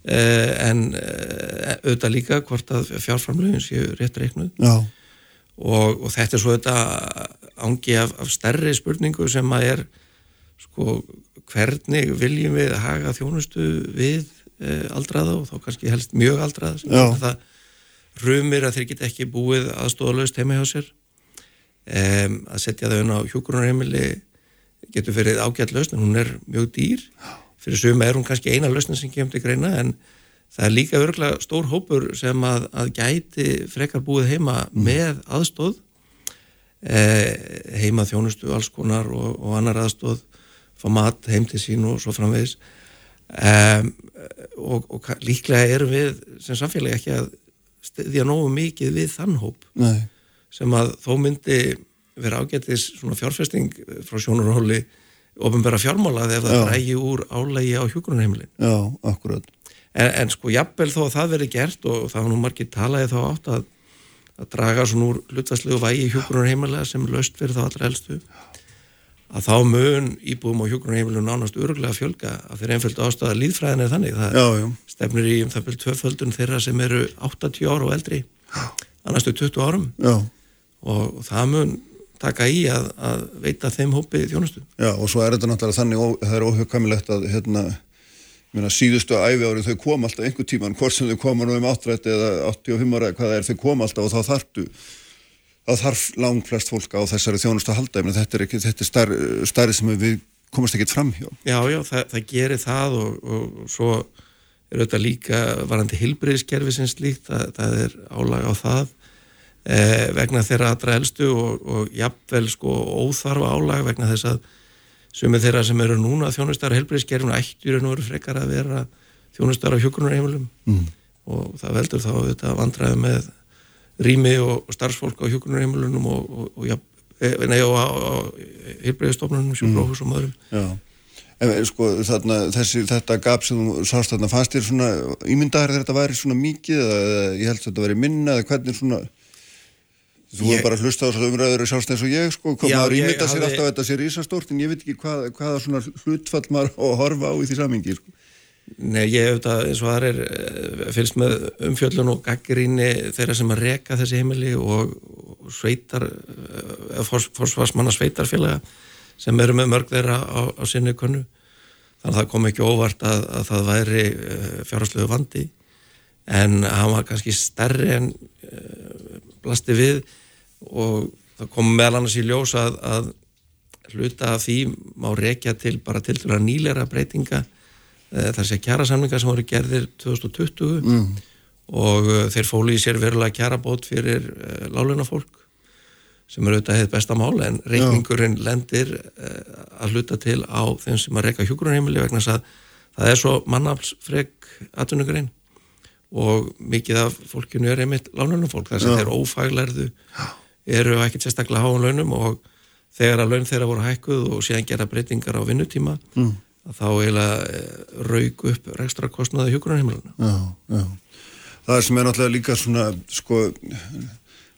eh, en eh, auðvitað líka hvort að fjárframlegin séu rétt reiknuð og, og þetta er svo auðvitað ángi af, af stærri spurningu sem að er sko hvernig viljum við haga þjónustu við aldraða og þá kannski helst mjög aldraða sem það rumir að þeir geta ekki búið aðstóðalöst heima hjá sér. E, að setja þau inn á hjókurunarheimili getur fyrir ágætt lausn en hún er mjög dýr. Fyrir suma er hún kannski eina lausn sem kemur til greina en það er líka örgulega stór hópur sem að, að gæti frekar búið heima mm. með aðstóð e, heima þjónustu alls konar og, og annar aðstóð fá mat heim til sín og svo framvegis um, og, og líklega erum við sem samfélagi ekki að stiðja nógu mikið við þann hóp Nei. sem að þó myndi vera ágættis svona fjárfesting frá sjónurhóli ofinbæra fjármála þegar það drægi úr álægi á hjókunarheimilin Já, akkurat. En, en sko jafnvel þó að það veri gert og það var nú margir talaði þá átt að að draga svona úr hlutvæslegu vægi hjókunarheimilega sem löst fyrir þá allra helstu að þá mun íbúum á hjókunarheimilum nánast öruglega fjölga að þeir einföldu ástæða líðfræðin er þannig það já, já. stefnir í um það byrjum tvöföldun þeirra sem eru 80 ára og eldri annastu 20 árum já. og það mun taka í að, að veita þeim hópi þjónustu. Já og svo er þetta náttúrulega þannig og það er óhugkamilegt að hérna, minna, síðustu æfi árið þau kom alltaf einhver tíman, hvort sem þau koma nú um 8 eða 85 ára, hvað er þau kom alltaf og þá þartu þá þarf langt flest fólk á þessari þjónust að halda. Þetta er, ekki, þetta er starri, starri sem við komast ekkert fram hjá. Já, já, það, það gerir það og, og svo er auðvitað líka varandi hilbriðiskerfi sem slíkt það, það er álag á það eh, vegna þeirra aðra elstu og, og jafnvel sko óþarfa álag vegna þess að sumið þeirra sem eru núna þjónustar hilbriðiskerfinu ættir en voru frekar að vera þjónustar á hjókunarheimilum mm. og það veldur þá auðvitað vandræði með rými og starfsfólk á hjókunarheimilunum og, og, og, eh, nei, og heilbreyðistofnunum, sjúkrófus og maðurum Já, en eh, sko þarna, þessi, þetta gap sem þú sást þarna fannst þér svona, ímyndaður þetta væri svona mikið eða ég held að þetta væri minna eða hvernig svona þú hefur bara hlusta á þessar umræður og sjálfst eins og ég sko, koma að ímynda sér alltaf að þetta sé rísastórt en ég veit ekki hvað, hvaða svona hlutfall maður að horfa á í því samingi sko Nei, ég hef þetta eins og það er eh, fylgst með umfjöllun og gaggrinni þeirra sem að reka þessi heimili og, sveitar uh, forsvarsmanna sveitarfélaga sem eru með mörg þeirra á, á sinni konu þannig að það kom ekki óvart að, að það væri uh, fjárhastlegu vandi. En hann var kannski stærri en blasti við og það kom meðal annars í ljós að, að hluta af því má rekja til bara til til að nýlera breytinga þar sé kjara samlinga sem voru gerðir 2020 mm. og uh, þeir fóli í sér verulega kjara bót fyrir uh, láluna fólk sem eru auðvitað hefð besta mál en reikningurinn lendir að hluta til á þeim sem að reyka hjókurunheimili vegna að það er svo mannaflsfreg atvinnugurinn og mikið af fólkinu er einmitt lánunum fólk þess að þeir ófæglærðu eru ekkert sérstaklega háan launum og þegar að laun þeirra voru hækkuð og síðan gera breytingar á vinnutíma mm. Þá eiginlega eh, raug upp rekstra kostnaði já Það sem er náttúrulega líka svona sko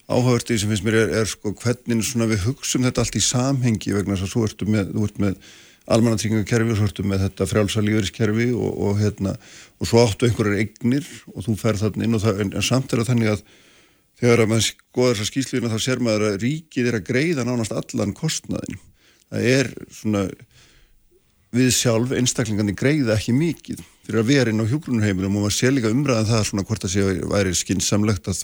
áhagvertið sem finnst mér er, er sko hvernig svona við hugsun þetta allt í samhengi vegna þess að þú ert með, þú ert með almannatryggingakerfi og svo ertu með þetta frjálsalífuriskerfi og, og hérna og svo áttu einhverjar eignir og þú fer þarna inn og það, en, en samt er það þannig að þegar að maður skoðar þessa skýsluðina þá sér maður að ríkið er að greiða nánast allan kostnaðin það er svona við sjálf einstaklingandi greiða ekki mikið fyrir að vera inn á hjógrunheimilum og maður sé líka umræðan um það svona hvort það sé að væri skinsamlegt að,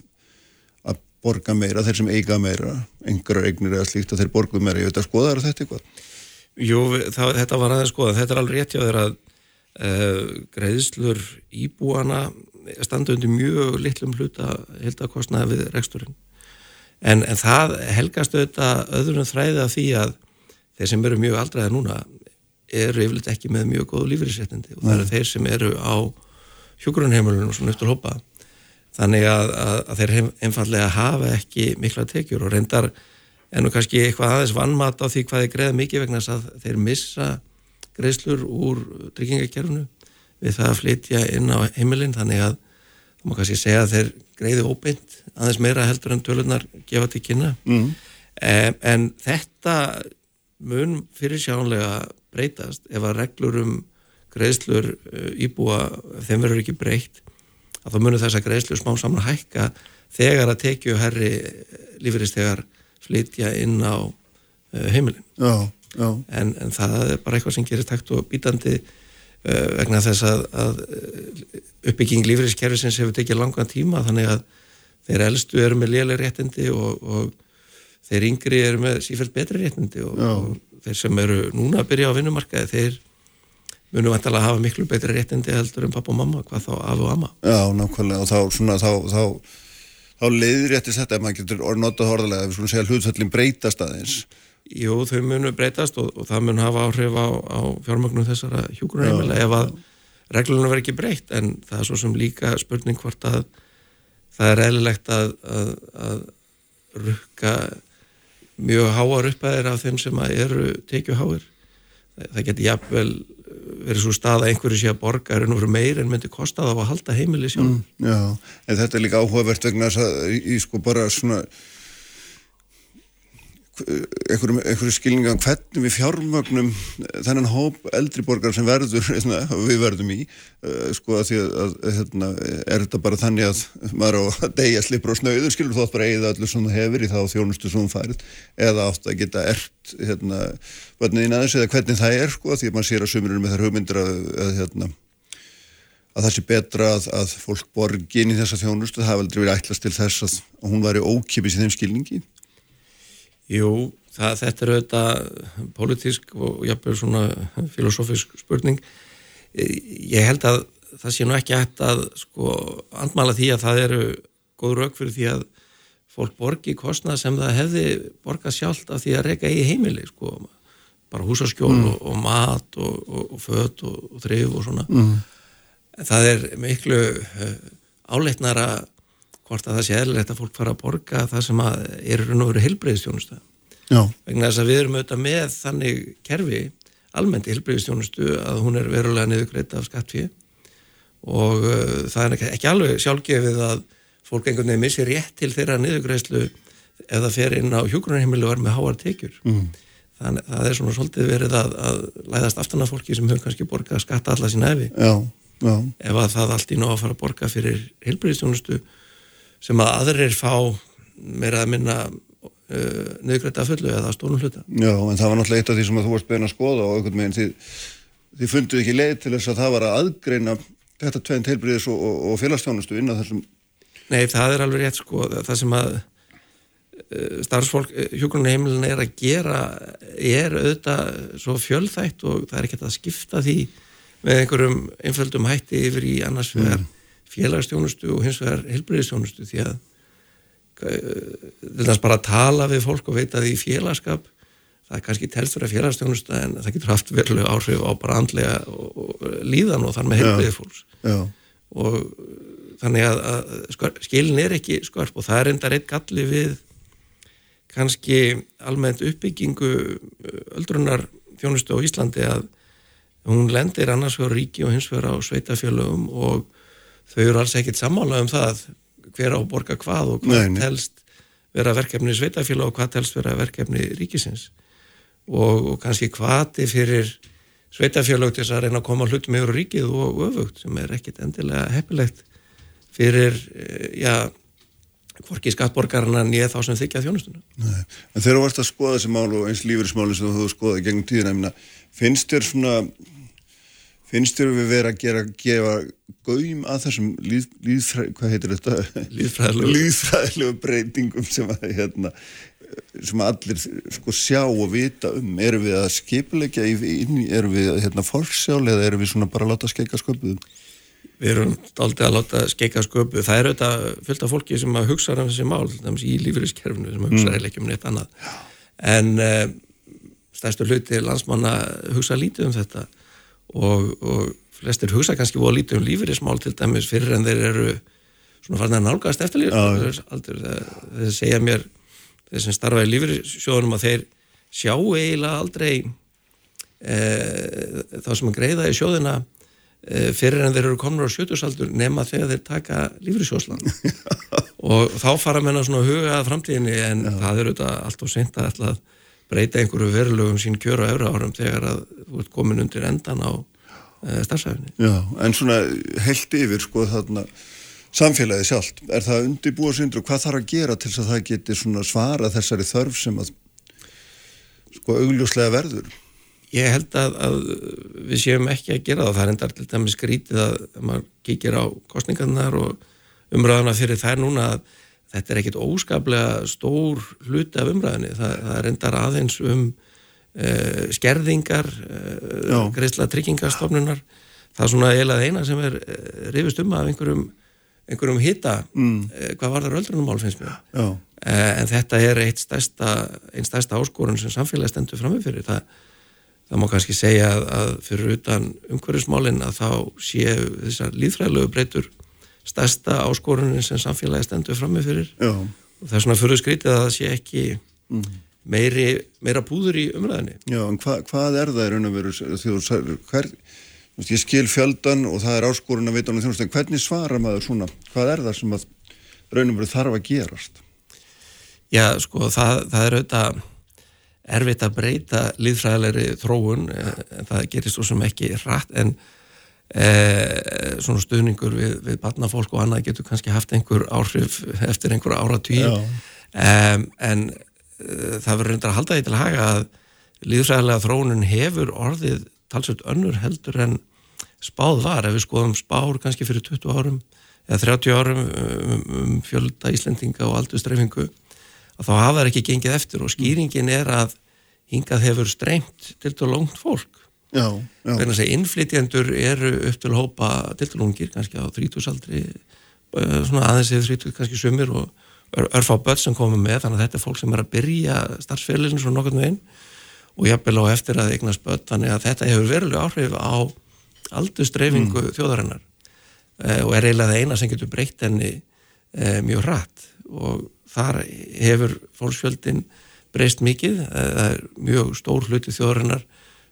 að borga meira, þeir sem eiga meira einhverjar eignir eða slíkt að þeir borgu meira. Ég veit að skoða þetta eitthvað? Jú, það, þetta var aðeins skoða, þetta er alveg rétt þeirra að uh, greiðslur íbúana standa undir mjög litlum hluta heldakostnaði við reksturinn. En, en það helgast auðvitað öðrun þræði að því að þeir sem eru mjög aldraði núna eru yfirleitt ekki með mjög góðu lífeyrisréttindi og það eru þeir sem eru á hjókurunheimilunum svona eftir hópa. Þannig að, að, að þeir einfallega hafa ekki mikla tekjur og reyndar en og kannski eitthvað aðeins vannmat á því hvað er greið mikið vegna þess að þeir missa greiðslur úr tryggingakerfunu við það að flytja inn á heimilin. Þannig að það má kannski segja að þeir greiði óbeint aðeins meira heldur en tölunar gefa til kynna. Mm. en, en þetta mun fyrir sjánlega breytast ef að reglur um greiðslur uh, íbúa þeim verður ekki breytt að þá munur þess að greiðslur smá saman hækka þegar að tekju herri lífeyristegar flytja inn á uh, heimilin já, já. En, en það er bara eitthvað sem gerir takt og bítandi vegna þess að, að uppbygging lífeyriskerfisins hefur tekið langan tíma þannig að þeir eldstu eru með lélega réttindi og, og þeir yngri eru með sífælt betri réttindi og, og þeir sem eru núna að byrja á vinnumarkaði þeir munum að hafa miklu betri réttindi heldur en pappa og mamma, hvað þá af og amma. Já, nákvæmlega og þá, svona, þá, þá þá leiðir réttist þetta ef maður getur notað horðalega ef við svona segja hlutsallin breytast aðeins. Jú, þau munu breytast og, og það mun hafa áhrif á, á fjármagnum þessara hjúkurunheimila ef að reglunum verður ekki breytt en það er svo sem líka spurning hvort að það er eðlilegt að, að, að rukka mjög háar uppæðir af þeim sem eru tekju háir það getur jafnvel verið svo stað að einhverju sé að borga er einhverju meir en myndi kosta það á að halda heimili sjálf. Mm, já, en þetta er líka áhugavert vegna að í sko bara svona einhverju, einhverju skilninga um hvernig við fjármögnum þennan hóp eldriborgar sem verður [laughs] við verðum í uh, sko að því að hérna, er þetta bara þannig að maður á að deyja slipur á snauður skilur þótt bara eigða allir sem það hefur í þá þjónustu sem það færið eða átt að geta ert hérna, aðeins hvernig það er sko því að maður sér að sömurinn með þær hugmyndir að, að hérna að það sé betra að, að fólk borgin í þessa þjónustu, það hefði aldrei verið ætlast til þess að hún væri ókipis í þeim skilningi Jú, það, þetta er auðvitað politísk og jafnveg svona filosófisk spurning. Ég held að það sé nú ekki hægt að sko andmala því að það eru góð rauk fyrir því að fólk borgi kostnað sem það hefði borgað sjálft af því að reyka í heimili sko, bara húsaskjól mm. og, og mat og, og, og fött og þrif og svona. Mm. Það er miklu uh, áleitnara hvort að það sé eðlilegt að fólk fara að borga það sem að er raun og veru heilbreyðistjónustu vegna þess að við erum auðvitað með þannig kerfi almennt heilbreyðistjónustu að hún er verulega niðurgreita af skattfíð og uh, það er ekki, alveg sjálfgefið að fólk einhvern veginn missi rétt til þeirra niðurgreislu það fer inn á hjógrunarheimilu og er með háar tekjur. Mm. þannig að það er svona svolítið verið að, að læðast aftan af fólki sem hefur kannski borgað skatta alla sín efi ef að það allt í ná að fara að borga fyrir heilbreyðistjónustu sem að aðrir fá meira að minna uh, niðurgræta fullu eða stórnum hluta. Já, en það var náttúrulega eitt af því sem að þú varst beina að skoða og einhvern veginn þið, þið funduð ekki leið til þess að það var að aðgreina þetta tveind heilbriðis og, og, og félagstjónustu inn á þessum Nei, það er alveg rétt sko, það sem að uh, starfsfólk uh, hjókunarheimilin er að gera er auðvitað svo fjölþætt og það er ekki að skipta því með einhverjum einföldum hætti yfir í annars vegar mm. Félagstjónustu og hins vegar heilbriðistjónustu því að til þess bara tala við fólk og veita því félagskap það er kannski telst fyrir félagsstjónusta en það getur haft veruleg áhrif á bara andlega og, og líðan og þar með heilbriði fólks Já. og þannig að, að skilin er ekki skörp og það er enda reitt galli við kannski almennt uppbyggingu öldrunar þjónustu á Íslandi að hún lendir annars fyrir ríki og hins fyrir á sveitafjölugum og þau eru alls ekkit sammála um það hver á borga hvað og hvað nei, telst vera verkefni sveitafélag og hvað telst vera verkefni ríkisins. Og, og kannski hvati fyrir sveitafélag til þess að reyna að koma hlutum yfir ríkið og öfugt sem er ekkit endilega heppilegt fyrir, eh, já hvorki skattborgarna nýja þá sem þykja þjónustuna. Nei, en þegar þú varst að skoða þessi mál og eins lífeyrismáli sem þú skoðaði gegnum tíðina, finnst þér svona finnst þér við verið að gera gefa gaum að þessum líð, líðfræ, hvað heitir þetta? Líðfræðilegu líðfræðilegu breytingum sem að hérna, sem að allir sko sjá og vita um erum við að skipulegja inn, erum við hérna fórsjál eða erum við svona bara að láta skeika sköpuðum? Við erum aldrei að láta skeika sköpu það er auðvitað fullt af fólki sem að hugsa um þessi mál, í lífeyriskerfinu sem að hugsa mm. ekki um neitt annað en uh, stærstu hluti landsmanna hugsa lítið um þetta og, og flestir hugsa kannski voru lítið um lífeyrismál til dæmis fyrir en þeir eru svona farin að nálgast eftirlíf þeir segja mér þeir sem starfa í lífeyrissjóðunum að þeir sjá eiginlega aldrei e, þá sem að greiða í sjóðuna e, fyrir en þeir eru komin á sjötusaldur nema þegar þeir taka lífeyrissjóðsland [laughs] og þá fara menna svona huga að framtíðinni en Já. það eru þetta allt og sent að breyta einhverju verulegum sín kjöru á árum þegar að þú ert komin undir endan á e, starfsæfni. Já, en svona held yfir sko þarna samfélagið sjálft, er það undirbúa syndur og hvað þarf að gera til þess að það geti svona svara þessari þörf sem að sko augljóslega verður? Ég held að, að við séum ekki að gera það, það er endar til dæmis skrítið að maður kikir á kostningarnar og umræðana fyrir þær núna að þetta er ekkit óskaplega stór hluti af umræðinni, það, það endar aðeins um uh, skerðingar uh, greiðsla tryggingarstofnunar það er svona eiginlega eina sem er uh, rifist um af einhverjum, einhverjum hitta mm. hvað var það röldrunumál finnst mér. En þetta er einn stærsta áskorun sem samfélagi stendur framifyrir það, það má kannski segja að, að fyrir utan umhverjusmálin að þá séu þessar líðfræðilegu breytur stærsta áskorunin sem samfélagi stendur framifyrir og það er svona fyrir skrítið að það sé ekki mm meiri, meira púður í umræðinni. Já, en hva, hvað er það í raun og veru þjóður, hver, ég skil fjöldan og það er áskorun að en hvernig svara maður svona, hvað er það sem að raun og veru þarf að gerast? Já, sko, það, það er auðvitað erfitt að breyta líðfræðilegri þróun, en það gerist svo sem ekki rætt, en e, svona stuðningur við, við barnafólk og annað getur kannski haft einhver áhrif eftir einhver áratvíð, um, en Eh, það verður reyndar að halda því til að haga að líðsæðilega þróunum hefur orðið talsveit önnur heldur en spáð var. Ef við skoðum spár kannski fyrir 20 árum eða 30 árum um, um fjölda Íslendinga og aldur streifingu að þá hafa það ekki gengið eftir og skýringin er að hingað hefur streymt til þú langt fólk. Þannig að innflytjendur eru upp til hópa til þú lungir kannski á 30 aldri eh, svona aðeins eða 30 kannski sumir og örfá börn sem komum með þannig að þetta er fólk sem er að byrja starfsfélaginu svona nokkurnu einn og jafnvel á eftir að eignast börn þannig að þetta hefur verulega áhrif á aldustreifingu mm. þjóðarinnar. E, og er eiginlega það eina sem getur breytt henni e, mjög hratt. Og þar hefur fólksfjöldin breyst mikið, e, það er mjög stór hluti þjóðarinnar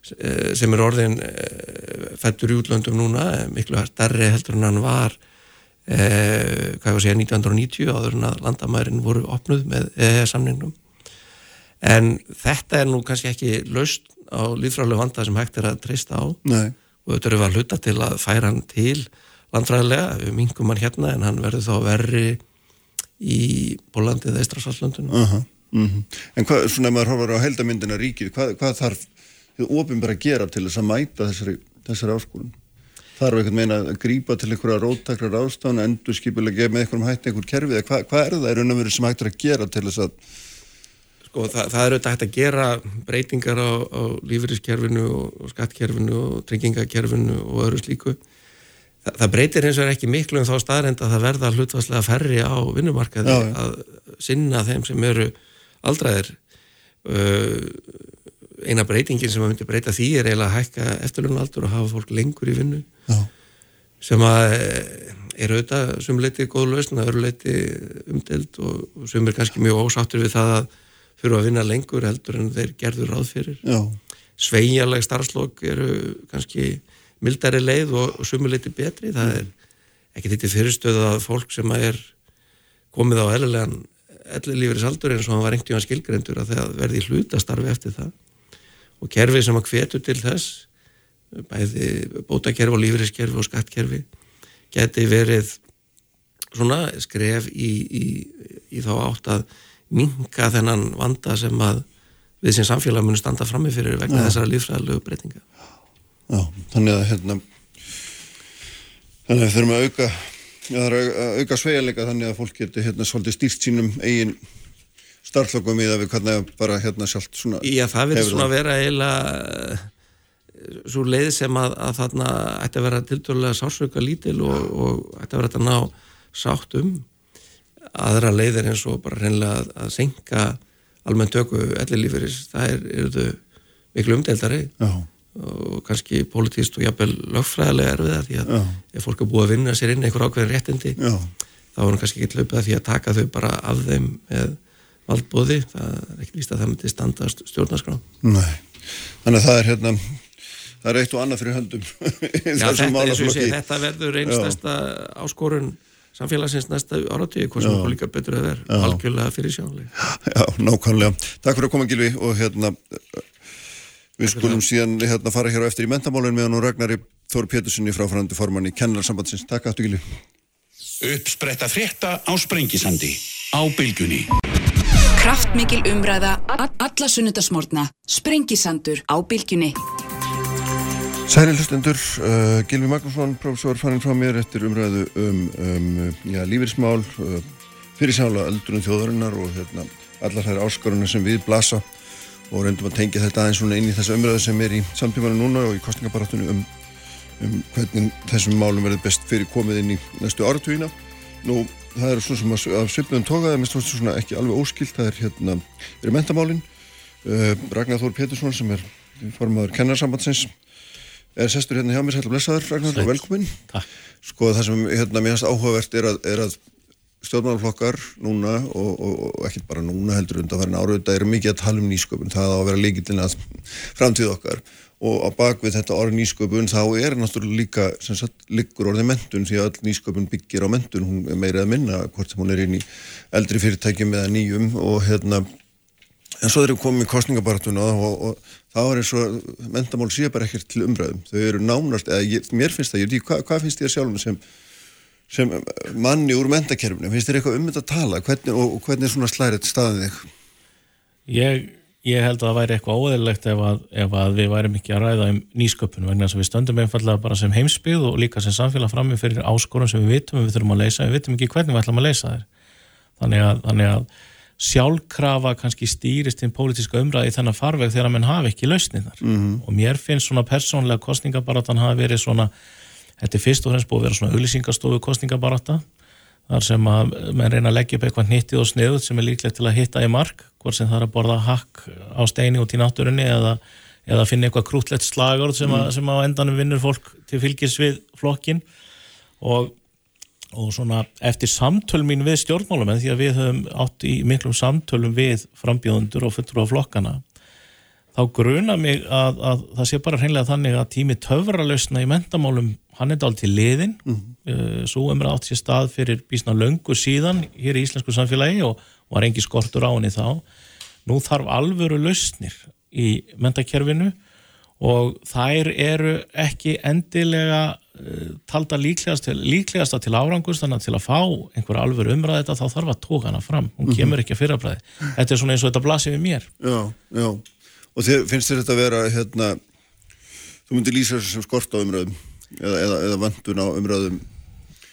sem er orðin fættur í útlöndum núna, miklu starri heldur en hann var eh, hvað ég var að segja 1990 áður en að landamærin voru opnuð með EE-samningnum en þetta er nú kannski ekki laust á lífræðilega vanda sem hægt er að treysta á Nei. og þetta eru að hluta til að færa hann til landfræðilega, við mingum hann hérna en hann verður þá verri í Bólandi eða Ístrasallöndunum uh -huh. Mm -hmm. En hvað, svona ef maður horfar á heldamyndina ríkir, hvað, hvað þarf þið ofinbæra að gera til þess að mæta þessari, þessari áskorun? Þarf einhvern meina að grípa til einhverja róttakrar ástafn, endur skipilega með einhverjum hætti einhver kerfið, eða hvað, hvað er það í raun og veru sem hættir að gera til þess að Sko það, það er auðvitað hægt að gera breytingar á, á lífeyriskerfinu og, skattkerfinu og tryggingakerfinu og öðru slíku. Það, það breytir eins og er ekki miklu en þá staðrænt að það verða hlutvarslega ferri á vinnumarkaði Já, að sinna þeim sem eru aldraðir. Uh, eina breytingin sem að myndi breyta því er eiginlega að hækka eftirlunaldur og hafa fólk lengur í vinnu. Já. sem að eh, er auðvitað sumleiti góð lausn, það eru leiti umdelt og, og sum er kannski mjög ósáttur við það að þurfa að vinna lengur heldur en þeir gerður ráð fyrir. Sveigjarleg starfslokk eru kannski mildari leið og, og sumuleiti betri. Það er ekki þetta fyrirstöðu að fólk sem er komið á ellilegan ellilífris aldur eins og hann var einhvern tíma skilgrendur að það verði hlutastarfi eftir það og kerfi sem að hvetu til þess bæði bótakerfi og lífriskerfi og skattkerfi geti verið svona skref í, í, í þá átt að minka þennan vanda sem að við sem samfélag munum standa fram með fyrir vegna Já. þessara lífsræðilegu breytinga Já, þannig að hérna þannig að þurfum að auka að auka sveigalega þannig að fólk getur hérna svolítið stýrt sínum eigin starflökum í það við hvernig bara hérna sjálft svona Já, það verður svona að vera eiginlega eh, svo leið sem að, að þarna ætti að vera tildulega sásauka lítil og, og ætti að vera að ná sátt um aðra leiðir eins og bara reynilega að, að senka almennt tökku ellilíferis, það er, eru þau miklu umdeldari Já. og kannski politíst og jafnvel lögfræðilega er við það því að Já. ef fólk er búið að vinna sér inn einhver ákveðin réttindi Já. þá er hann kannski ekki löpað því að taka þau bara af þeim með valdbóði, það er ekki víst að það myndi standast stjórnarskrá. Nei, þannig að það er hérna það er eitt og annað fyrir höndum. [laughs] Já, þetta, sé, þetta verður einstasta áskorun samfélagsins næsta áratíu, hvað sem líka betur að vera algjörlega fyrir sjánlega Já, nákvæmlega. Takk fyrir að koma Gilvi og hérna við skulum síðan hérna fara hér á eftir í mentamálun meðan og Ragnari Þóru Péturssoni frá frænandi formann í kennarsambandsins. Takk aftur Gilvi Uppspretta frétta á Sprengisandi á bylgunni Kraftmikil umræða alla sunnudasmórna Sprengisandur á bylgunni Særi hlustendur, uh, Gilvi Magnússon, professor fannin frá mér eftir umræðu um, um já, lífeyrismál, uh, fyrirsála öldrunum þjóðarinnar og hérna, allar þær áskorunir sem við blasa og reyndum að tengja þetta aðeins svona inn í þessu umræðu sem er í samtímanu núna og í kostningabarátunum um, um hvernig þessum málum verður best fyrir komið inn í næstu áratvína. Nú, það er svona sem að svipnum tókaði, mér stóðst svona ekki alveg óskilt, það er hérna, er mentamálinn, uh, Ragnar Þór Pétursson sem er formadur kennarsambandsins er sestur hérna hjá mér, sætla blessaður Ragnar og velkomin Takk. sko það sem hérna mér finnst áhugavert er að, er að stjórnmálflokkar núna og, og, og ekki bara núna heldur undan farin ára þetta er mikið að tala um nýsköpun það á að vera líkillin að framtíð okkar og á bakvið þetta orð nýsköpun þá er náttúrulega líka sem sagt liggur orðið mentun því að all nýsköpun byggir á mentun hún er meirið að minna hvort sem hún er inn í eldri fyrirtækjum eða nýjum. Og hérna en svo þeir eru komið í kostningabartuna og, og þá er eins og mentamál sé bara ekkert til umræðum þau eru nánast, eða ég, mér finnst það ég, hvað, hvað finnst þér sjálfum sem, sem manni úr mentakerfinu finnst þér eitthvað um þetta að tala? Hvernig, og, og hvernig er svona slæðið staðið þig? Ég, ég held að það væri eitthvað óðurlegt ef, ef að við værim ekki að ræða um nýsköpun vegna þess að við stöndum einfallega bara sem heimsbyggð og líka sem samfélag fram með fyrir áskorun sem við vitum við þurfum að leysa, við vitum ekki hvernig við ætlum að leysa þér þannig að, þannig að sjálfkrafa kannski stýrist inn pólitíska umræði þennan farveg þegar mann hafi ekki lausninar mm -hmm. og mér finnst svona persónlega kostningabaratan hafi verið svona þetta er fyrst og fremst búið að vera svona þar sem að mann reyna að leggja upp eitthvað nýttið og sniðut sem er líklegt til að hitta í mark hvort sem það er að borða hakk á steini út í náttúrunni eða, eða finna eitthvað krútlegt slagord sem, mm. sem á endanum vinnur fólk til fylgis við flokkin og og svona eftir samtöl mín við stjórnmálum því að við höfum átt í miklum samtölum við frambjóðundur og fullur á flokkana þá gruna mig að, að það sé bara hreinlega þannig að tími töfralausna í mentamálum hann er dál til liðin mm -hmm. svo er mér átt sér stað fyrir bísna löngu síðan hér í íslensku samfélagi og var engi skortur á henni þá nú þarf alvöru lausnir í mentakerfinu og þær eru ekki endilega uh, talda líklegast til, líklegasta til árangust þannig að til að fá einhver alveg umræði þetta þá þarf að tóka hana fram, hún Mhm. kemur ekki að fyrrabræði þetta er svona eins og þetta blasir við mér Já, já. Og þið, finnst þér þetta að vera, hérna, þú myndir lýsa þessu sem skort á umröðum eða, eða, eða vöndun á umröðum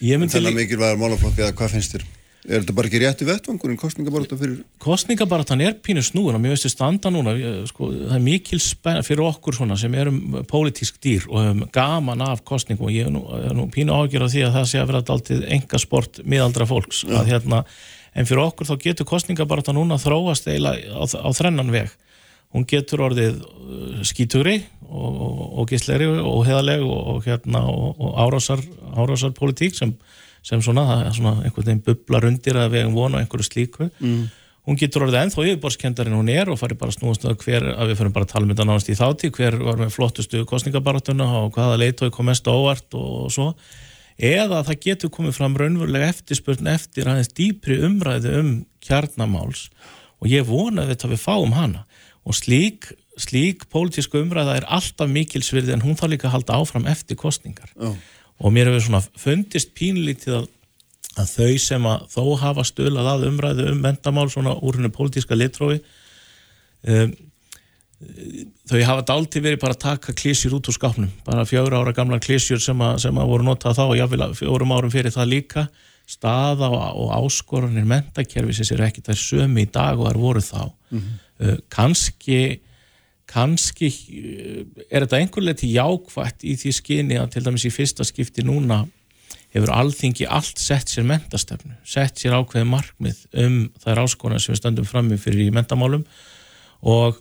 Ég myndi þennan lí- mikilvægar málaflokk eða hvað finnst þér? Er þetta bara ekki rétti vettvangurinn, kostningabarta fyrir... kostningabaratan er pínu snúin og mér veistu standa núna ég, sko, það er mikil spenna fyrir okkur svona sem erum pólitísk dýr og hefum gaman af kostningum og ég er nú, er nú pínu ágjör af því að það sé að vera daldið enga sport miðaldra fólks. Að, hérna, en fyrir okkur þá getur kostningabaratan núna þróast eiginlega á, á þrennan veg hún getur orðið uh, skítugri og, og, og gíslegri og heðaleg og, hérna, og, árásar, árásar politík sem, sem svona, svona einhvern veginn bublar undir að hefum vona einhverju slíku. Mm. hún getur orðið ennþá yfirborskendar en hún er og fari bara að snúast um það hver, að við fyrir bara að tala um þetta nánast í þátti hver var með flottustu kostningabaratuna og hvaða leitói kom mest á óvart og, og svo. Eða það getur komið fram raunverulega eftirspurn eftir aðeins dýpri umræðu um kjarnamáls og ég vona að þetta við fáum hana og slík, slík pólitísku umræða er alltaf mikilsvirði en hún þarf líka að halda áfram eftir kostningar Já. og mér hefur svona fundist pínlítið að, að þau sem að þó hafa stöðlað að umræðu um mentamál svona úr henni pólitíska litrófi um, þau hafa dálítið verið bara að taka klísjur út úr skápnum. Bara fjögur ára gamla klísjur sem, sem að voru notað þá og jáfnvel fjórum árum fyrir það líka. Staða og, og áskoranir mentakerfisins er ekki þær sömu í dag og þær voru þá. Uh, kannski kannski uh, er þetta einhverlega til jákvætt í því skyni að til dæmis í fyrsta skipti núna hefur alþingi allt sett sér mentastefnu, sett sér ákveði markmið um þær áskonar sem við stöndum frammi fyrir í mentamálum og,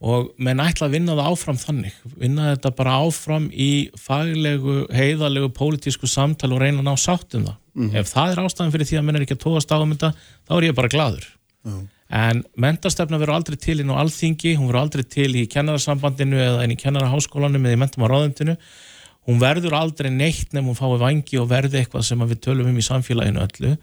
og menn ætla að vinna það áfram þannig, vinna þetta bara áfram í faglegu, heiðalegu pólitísku samtal og reyna að ná sátt um það. Ef það er ástæðan fyrir því að menn er ekki að tóast á um þetta, þá er ég bara gladur. En mentastefna verður aldrei til inn á alþingi, hún verður aldrei til í kennarasambandinu eða inn í kennaraháskólanum eða í mentamáraðundinu. Hún verður aldrei neitt nefnum hún fái vangi og verði eitthvað sem við tölum um í samfélaginu öllu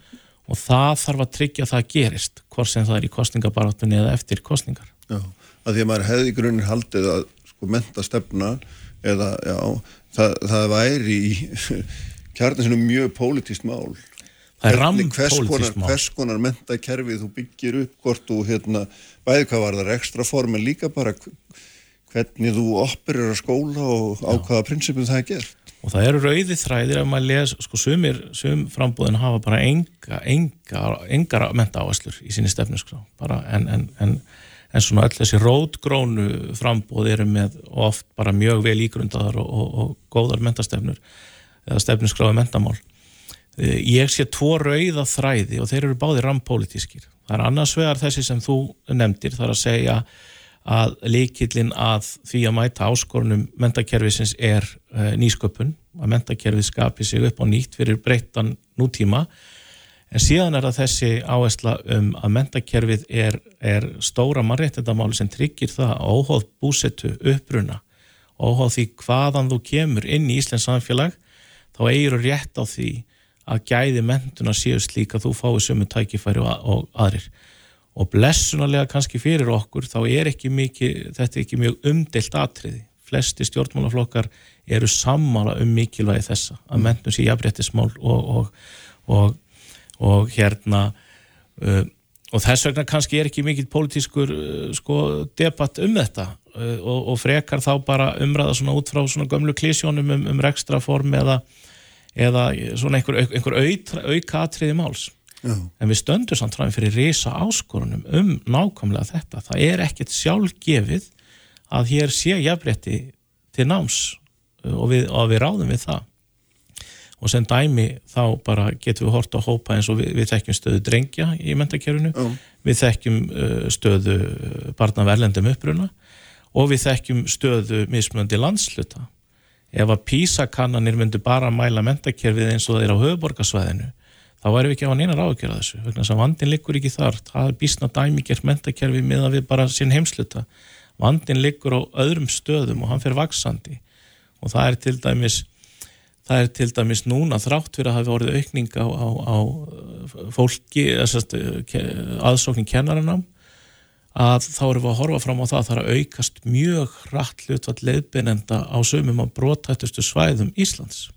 og það þarf að tryggja að það gerist, hvort sem það er í kostningabaráttunni eða eftir kostningar. Já, að því að maður hefði í grunninn haldið að sko mentastefna eða, já, það, það væri í [laughs] kjarnin sinni mjög pólitískt mál. Er Hvernig- hvers konar, hvers konar mentakerfið þú byggir upp hvort þú hérna, bæði hvað var það ekstra form en líka bara hv- hvernig þú operir að skóla og á hvaða prinsipum það er gert. og það eru rauði þræðir ef maður les, sko sumir sum frambúðin hafa bara enga enga, engar menta áherslur í sinni stefnuskrá bara en, en, en, en svona öll þessi rótgrónu frambúð eru með oft bara mjög vel ígrundaðar og, og, og góðar mentastefnur eða stefnuskráði mentamál ég sé tvo rauða þræði og þeir eru báði rampolítískir það er annars vegar þessi sem þú nefndir það er að segja að líkillin að því að mæta áskorunum mentakerfisins er uh, nýsköpun, að mentakerfið skapi sig upp á nýtt fyrir breyttan nútíma. En síðan er það þessi áhersla um að mentakerfið er, er stóra mannréttindamáli sem tryggir það að óháð búsetu uppruna óháð því hvaðan þú kemur inn í Íslands samfélag þá eigir rétt á því að gæði mentuna séu slík að þú fái sömu tækifæri og, og aðrir. Og blessunarlega kannski fyrir okkur þá er ekki mikið, þetta er ekki mjög umdelt atriði. Flesti stjórnmálaflokkar eru sammála um mikilvægi þessa að mentun sé jafnréttismál og, og, og, og hérna uh, og þess vegna kannski er ekki mikið pólitískur uh, sko debatt um þetta. Uh, og, og frekar þá bara umræða svona út frá svona gömlu klísjónum um, um rekstraform eða, eða svona einhver, einhver auka, atriði máls. Já. en við stöndum samt fram fyrir risa áskorunum um nákvæmlega þetta. Það er ekkert sjálfgefið að hér sé jafnrétti til náms uh, og við, og við ráðum við það. Og sem dæmi þá bara getum við hort á hópa eins og við, við þekkjum stöðu drengja í mentakerfinu Já. við þekkjum uh, stöðu barna verlendum uppruna. Og við þekkjum stöðu mismunandi landsluta ef að písakannanir myndu bara mæla mentakerfið eins og er á höfuborgarsvæðinu þá væri við ekki á hann einar ágjörða þessu vegna þess að vandin liggur ekki þar. Það er bísna dæmigert mentakerfi með að við bara sín heimsluta vandin liggur á öðrum stöðum og hann fer vaksandi og það er til dæmis það er til dæmis núna þrátt fyrir að hafa orðið aukning á, á, á fólki aðsóknin kennaranám að þá erum við að horfa fram á það að það er að aukast mjög hratt hlutvall leiðbeinenda á sömum á brotættustu svæðum Íslands.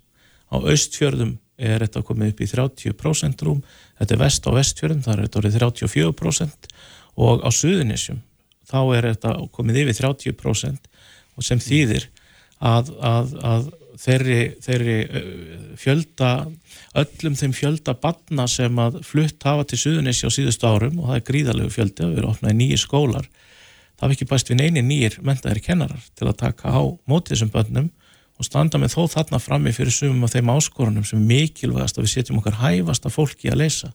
Á austfjörðum er þetta komið upp í 30% rúm, þetta er vest á vestfjörðum, það er þetta orðið 34% og á suðunisjum þá er þetta komið yfir 30% og sem þýðir að, að, að þeirri, þeirri fjölda, öllum þeim fjölda batna sem að flutt hafa til Suðunissi á síðustu árum og það er gríðalegu fjöldi að vera opnaði nýjir skólar. Það er ekki bæst við neini nýjir mentaðir kennarar til að taka á mótið þessum bönnum og standa með þó þarna frammi fyrir sumum af þeim áskorunum sem mikilvægast að við setjum okkar hæfasta fólki að leysa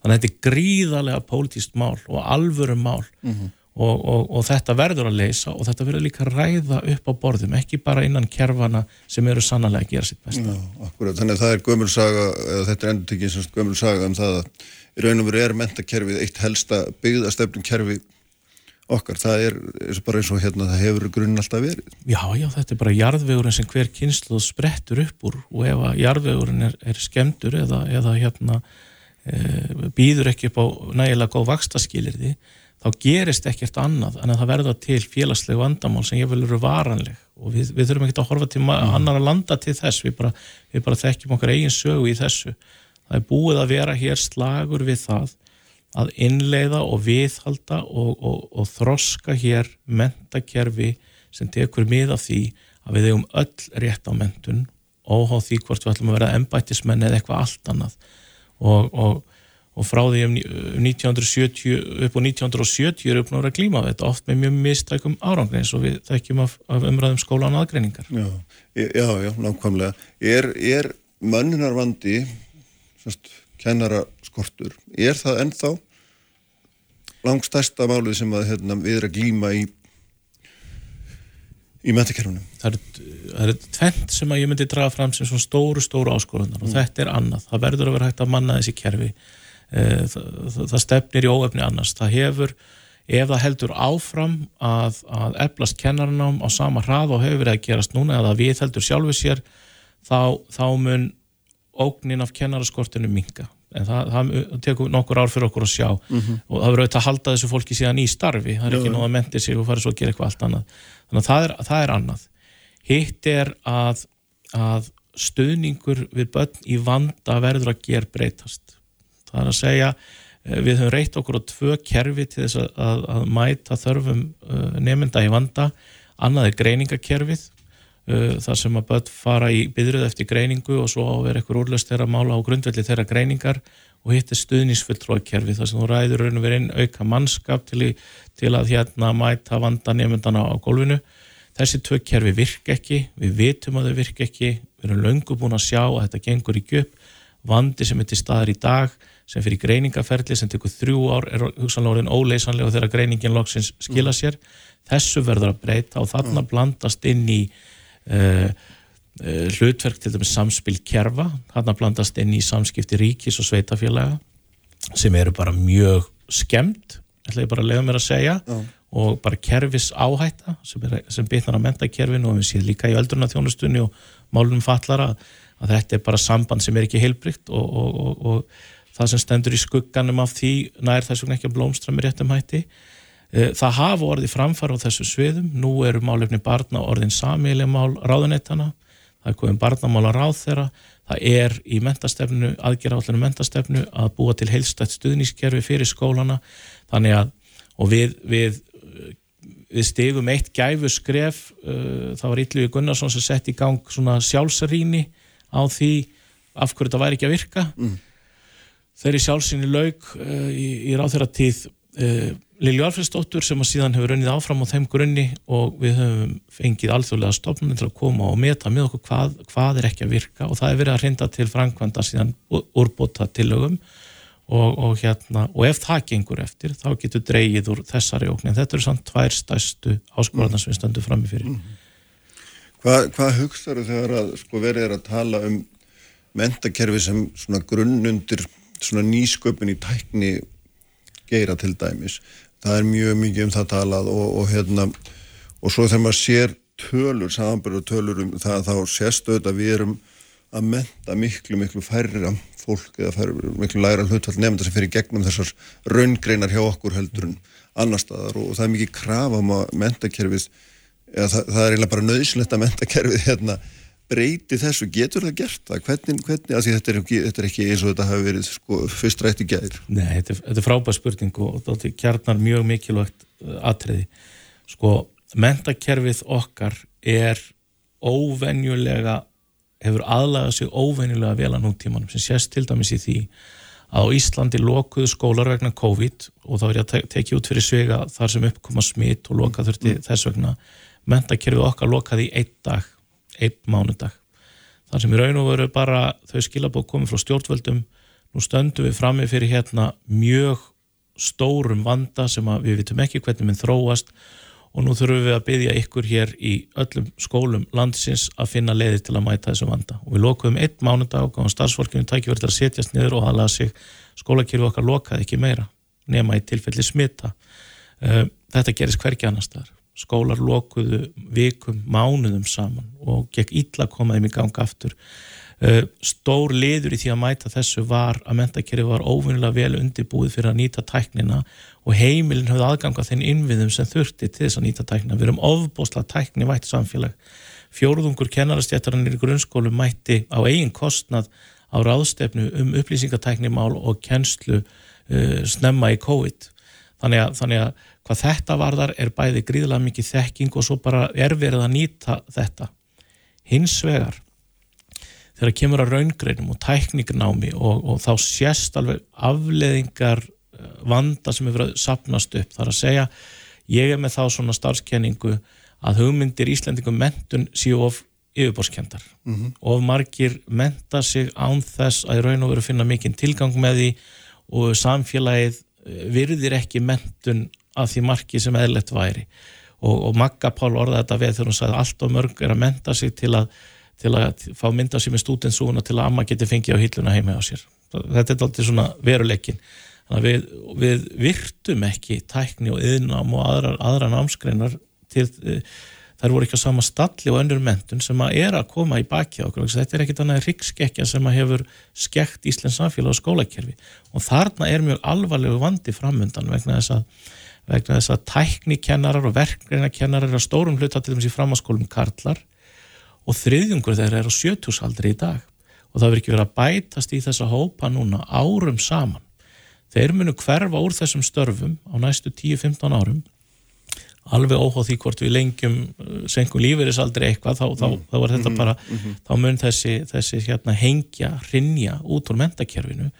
þannig að þetta er gríðalega pólitíst mál og alvöru mál mm -hmm og, og, og þetta verður að leysa og þetta verður líka að ræða upp á borðum ekki bara innan kervana sem eru sannlega að gera sitt besta. Já, akkurat, þannig að það er gömulsaga eða þetta er endur tekið sem gömulsaga um það að í raun og veru er mentakerfið eitt helsta byggðastefnum kerfi okkar, það er bara eins og hérna það hefur grunn alltaf verið. Já, já, þetta er bara jarðvegurinn sem hver kynsluð sprettur upp úr og ef að jarðvegurinn er, er skemdur eða, eða hérna e, býður ekki upp á nægilega góð vakstaskilirði þá gerist ekkert annað en að það verða til félagslegu vandamál sem ég vil eru varanleg og við, við þurfum ekki að horfa til mm. annar að landa til þess, við bara, við bara þekkjum okkar eigin sögu í þessu. Það er búið að vera hér slagur við það að innleiða og viðhalda og, og, og þroska hér mentakerfi sem tekur mið af því að við hefum öll rétt á mentun óháð því hvort við ætlum að vera embættismenn eða eitthvað allt annað og, og og frá því um 1970 upp á 1970 er uppnáður að glíma þetta oft með mjög mistækum árangri eins og við þekkjum af, af umræðum skólan aðgreiningar Já, já, já, nákvæmlega Er, er mönnunarvandi kennara skortur er það ennþá langstæsta málið sem að, hérna, við erum að glíma í í metakerfunum? Það er tvent sem að ég myndi draga fram sem svona stóru, stóru áskorunar mm. og þetta er annað. Það verður að vera hægt að manna þessi kerfi það, það stefnir í óöfni annars. Það hefur, ef það heldur áfram að, að eflast kennarnám á sama hrað og hefur verið að gerast núna eða við heldur sjálfu sér þá, þá mun ógnin af kennaraskortinu minga en það, það tekur nokkur ár fyrir okkur að sjá. Mm -hmm. og það verður auðvitað að halda þessu fólki síðan í starfi, það er ekki nóg að menti sig og fara svo að gera eitthvað allt annað. Þannig að það er, það er annað. Hitt er að, að stöðningur við börn í vanda verður að gera breytast það er að segja eh, við höfum reytt okkur á tvö kerfi til þess að, að, að mæta þörfum uh, nefnda í vanda. Annað er greiningakerfið uh, þar sem að börn fara í byðröð eftir greiningu og svo áver ekkur úrlöst þeirra mála á grundvelli þeirra greiningar og hitt er stuðnisfulltróðkerfið þar sem þú ræður raun og verið inn auka mannskap til, til að hérna mæta vanda nefndana á gólfinu. Þessi tvö kerfi virk ekki, við vitum að þau virk ekki við erum löngu búin að sjá að þetta gengur í gjöp vandi sem er til staðar í dag sem fyrir greiningaferli sem tekur þrjú ár er hugsanlega orðin óleysanlega og þegar greiningin loksins skila sér. Þessu verður að breyta og þarna blandast inn í uh, uh, hlutverk til dæmis samspil kerfa, þarna blandast inn í samskipti ríkis og sveitafélaga sem eru bara mjög skemmt, ætla ég bara að lega mér að segja uh. og bara kerfis áhætta sem, er, sem bitnar að menta kerfinu og við séum líka í öldurna þjónustunni og málunum fallara að þetta er bara samband sem er ekki heilbrygt og, og, og, og það sem stendur í skugganum af því nær þess vegna ekki að blómstra með réttum hætti. Eh, það hafa orðið framfara á þessu sviðum, nú eru málefni barna orðin samiðlega mál ráðunettana, það er komið barnamála ráð þeirra, það er í mentastefnu, aðgerra mentastefnu að búa til heilstætt stuðnískerfi fyrir skólana, þannig að og við, við, við stegum eitt gæfu skref, uh, það var Ítluði Gunnarsson sem sett í gang svona sjálfsaríni á því af hverju þetta væri ekki að virka. Mm þeirri sjálfsynni laug uh, í, í ráþeira tíð uh, Lili Alfredsdóttur sem að síðan hefur runnið áfram á þeim grunni og við höfum fengið alþjóðlega stofnun til að koma og meta með okkur hvað, hvað er ekki að virka og það er verið að hrinda til framkvæmda síðan úrbota tillögum og, og, hérna, og ef það gengur eftir þá getur dreyið úr þessari óknin. Þetta eru samt tvær stæstu áskoðarna mm. sem við stöndum fram í fyrir. Mm. Hvað, hvað hugsaður þegar að sko, verið er að tala um mentakerfi sem svona grunnundir svona nýsköpun í tækni geira til dæmis. Það er mjög mikið um það talað og, og hérna og svo þegar maður sér tölur, samanbyrðu tölur um það þá sést auðvitað við erum að menta miklu, miklu færra fólk eða færra, miklu læra hlutfall nefnda sem fyrir gegnum þessar raungreinar hjá okkur heldur en annar staðar. Og, það er mikið krafa um að mentakerfið eða það, það er eiginlega bara nöðslegt að mentakerfið hérna breyti þessu, getur það gert það? Hvernig, hvernig, að þetta er, ekki, þetta er ekki eins og þetta hafi verið sko, fyrst rætt í gæðir Nei, þetta er, þetta er frábæð spurning og þetta kjarnar mjög mikilvægt uh, atriði. Sko, mentakerfið okkar er óvenjulega hefur aðlagað sig óvenjulega vel að nútímanum sem sést til dæmis í því að Íslandi lokuðu skólar vegna COVID og þá er ég að te tekja út fyrir svega þar sem uppkoma smitt og loka þurfti mm. þess vegna mentakerfið okkar lokaði í einn dag, einn mánudag. Þar sem í raun og veru bara þau skilabók komið frá stjórnvöldum nú stöndum við frammi fyrir hérna mjög stórum vanda sem við vitum ekki hvernig minn þróast og nú þurfum við að byggja ykkur hér í öllum skólum landsins að finna leiðir til að mæta þessum vanda. Og við lokuðum einn mánudag og gáðum starfsfólkinu til að setjast niður og halaða sig. Skólakirfi okkar lokaði ekki meira nema í tilfelli smita. Eh, þetta gerist hverki annar staðar skólar lokuðu vikum mánuðum saman og gekk illa að koma þeim í gang aftur Eh, stór liður í því að mæta þessu var að mentakerfi var óvinnilega vel undirbúið fyrir að nýta tæknina og heimilin höfði aðganga þenn innviðum sem þurfti til þess að nýta tæknina. Við erum ofbósla tækni vætt samfélag. Fjóruðungur kennarastjættarannir í grunnskólu mætti á eigin kostnad á ráðstefnu um upplýsingatæknimál og kennslu uh, snemma í COVID. Þannig að, þannig að hvað þetta varðar er bæði gríðilega mikið þekking og svo bara er verið að nýta þetta. Hins vegar þegar kemur að raungreinum og tækniknámi og, og þá sést alveg afleðingar eh, vanda sem hefur sapnast upp. Það er að segja, ég er með þá svona starfskenningu að hugmyndir Íslandingum mentun séu of yfirborskendar mm -hmm. og margir menta sig án þess að raun og veru finna mikinn tilgang með því og samfélagið eh, virðir ekki mentun af því margi sem eðlert væri og, og Magga Pál orða þetta við þegar hún sagði allt og mörg er að menta sig til að til að fá mynda sér með stúdensúna til að amma geti fengið á hilluna heima á sér. Þetta er alltaf svona veruleikin. Að við, við virtum ekki tækni og yðnám og aðra, aðra námskreinar til þær voru ekki á sama stalli og önnur mentun sem að er að koma í baki á okkur. Þetta er ekkit annað ríkskekkja sem að hefur skekt Íslands samfélag og skólakerfi og þarna er mjög alvarlegu vandi framöndan vegna þess að vegna þess að tæknikennarar og verkreinakennarar á stórum hluta til þess í framháskólum karlar og þriðjungur þeirra er á sjötusaldri í dag og það verður ekki verið að bætast í þessa hópa núna árum saman. Þeir munu hverfa úr þessum störfum á næstu 10-15 árum alveg óháð því hvort við lengjum uh, senkum lífeyrisaldri eitthvað þá, þá, mm. þá er þetta mm -hmm. bara, mm þá mun þessi, þessi hérna, hengja, hrinja út úr mentakerfinu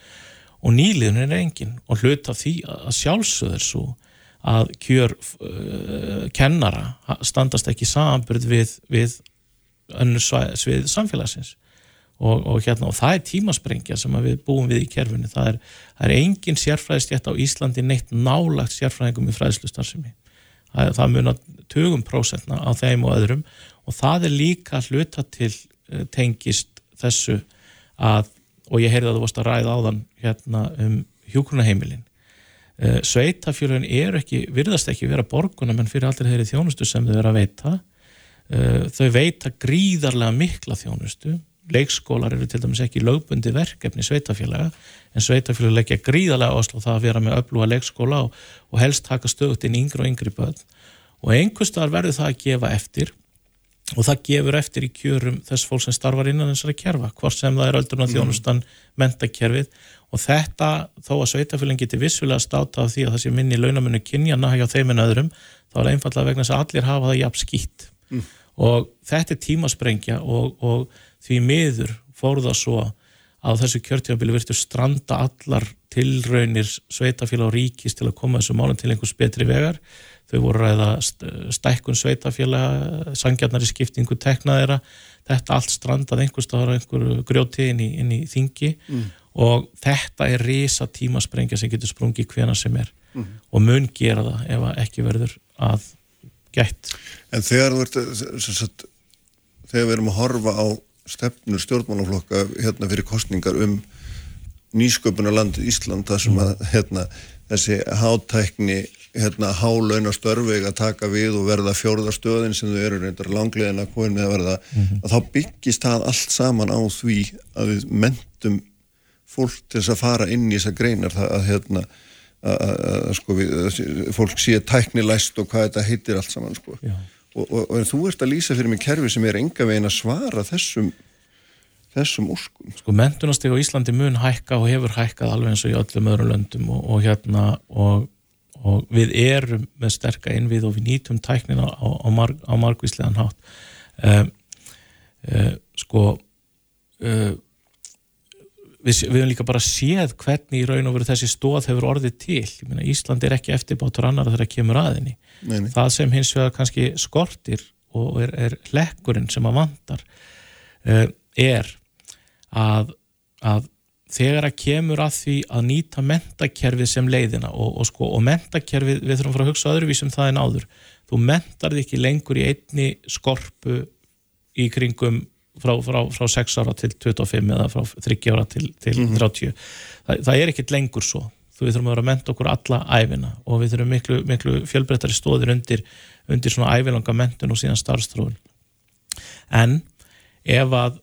og nýliðun er engin og hlut af því að sjálfsöður svo að kjör uh, kennara standast ekki samanbyrð við, við önnur svið samfélagsins. Og, og, hérna, og það er tímasprengja sem við búum við í kerfinu. Það er, er engin sérfræðistjætt á Íslandi neitt nálagt sérfræðingum í fræðslustarfsemi. Það, það munar 20% á þeim og öðrum. Og það er líka hluta til eh, tengist þessu að, og ég heyrði að þú varst að ræða áðan hérna um hjókunaheimilin eh, sveitafjörðun er ekki, virðast ekki vera borgunum en fyrir allir þeirri þjónustu sem þau vera að veita. Eh, þau veita gríðarlega mikla þjónustu. Leikskólar eru til dæmis ekki lögbundi verkefni sveitafélaga en sveitafélag leggja gríðarlega áslá það að vera með öfluga leikskóla og, og helst taka stöðut inn yngri og yngri börn. Og einhverstaðar verður það að gefa eftir og það gefur eftir í kjörum þess fólk sem starfar innan þessari kerfa hvort sem það er öldurna mm. þjónustan mentakerfið og þetta þó að sveitafélagin geti vissulega státa af því að það sé minni launamunni kynjana hjá þeim en öðrum þá er einfallega vegna þess að allir hafa það jafn skýtt. Mm. Og þetta er tímasprengja og, og því miður fór það svo að þessu kjörtífabili virtu stranda allar tilraunir sveitafélag og ríkis til að koma þessu málum til einhvers betri vegar. Þau voru ræða stækkun sveitafélag sangjarnari skiptingu teknaðera þetta allt strandað einhvers það var einhver grjóti inn í, inn í þingi. Mm. Og þetta er risa tímasprengja sem getur sprungið hvena sem er mm. og mun gera það ef ekki verður að gætt. En þegar þú ert sagt, þegar við erum að horfa á stefnur stjórnmálaflokka hérna fyrir kostningar um nýsköpunarland Ísland þar sem að hérna, þessi hátækni hérna, hálauna störfeg að taka við og verða fjórðarstöðin sem þau eru reyndar langlegin að komin með að verða að þá byggist það allt saman á því að við mentum fólk til þess að fara inn í þessar greinar það að hérna að, sko, við, fólk sé tæknilæst og hvað þetta heitir allt saman sko. og, og, og þú ert að lýsa fyrir mig kerfi sem er enga veginn að svara þessum þessum úrskum. Sko mentunasteg á Íslandi mun hækka og hefur hækkað alveg eins og í öllum öðrum löndum og, og hérna og, og við erum með sterka innvið og við nýtum tæknina á, á, marg, á margvíslegan hátt um, uh, sko uh, við, við hefum líka bara séð hvernig í raun og veru þessi stóð hefur orðið til. Meina, Ísland er ekki eftirbátur annar þegar það kemur aðinni Neini. það sem hins vegar kannski skortir og er, er lekkurinn sem að vandar uh, er að, að þegar að kemur að því að nýta mentakerfið sem leiðina og, og, sko, og mentakerfið, við þurfum að fara að hugsa öðruvísum það en áður, þú mentar þig ekki lengur í einni skorpu í kringum frá, frá, frá 6 ára til 25 eða frá 30 ára til, til 30 það, það er ekkit lengur svo. Þú við þurfum að vera að menta okkur alla æfina og við þurfum miklu, miklu fjölbreyttari stóðir undir, undir svona æfilanga mentun og síðan starfstróðun en ef að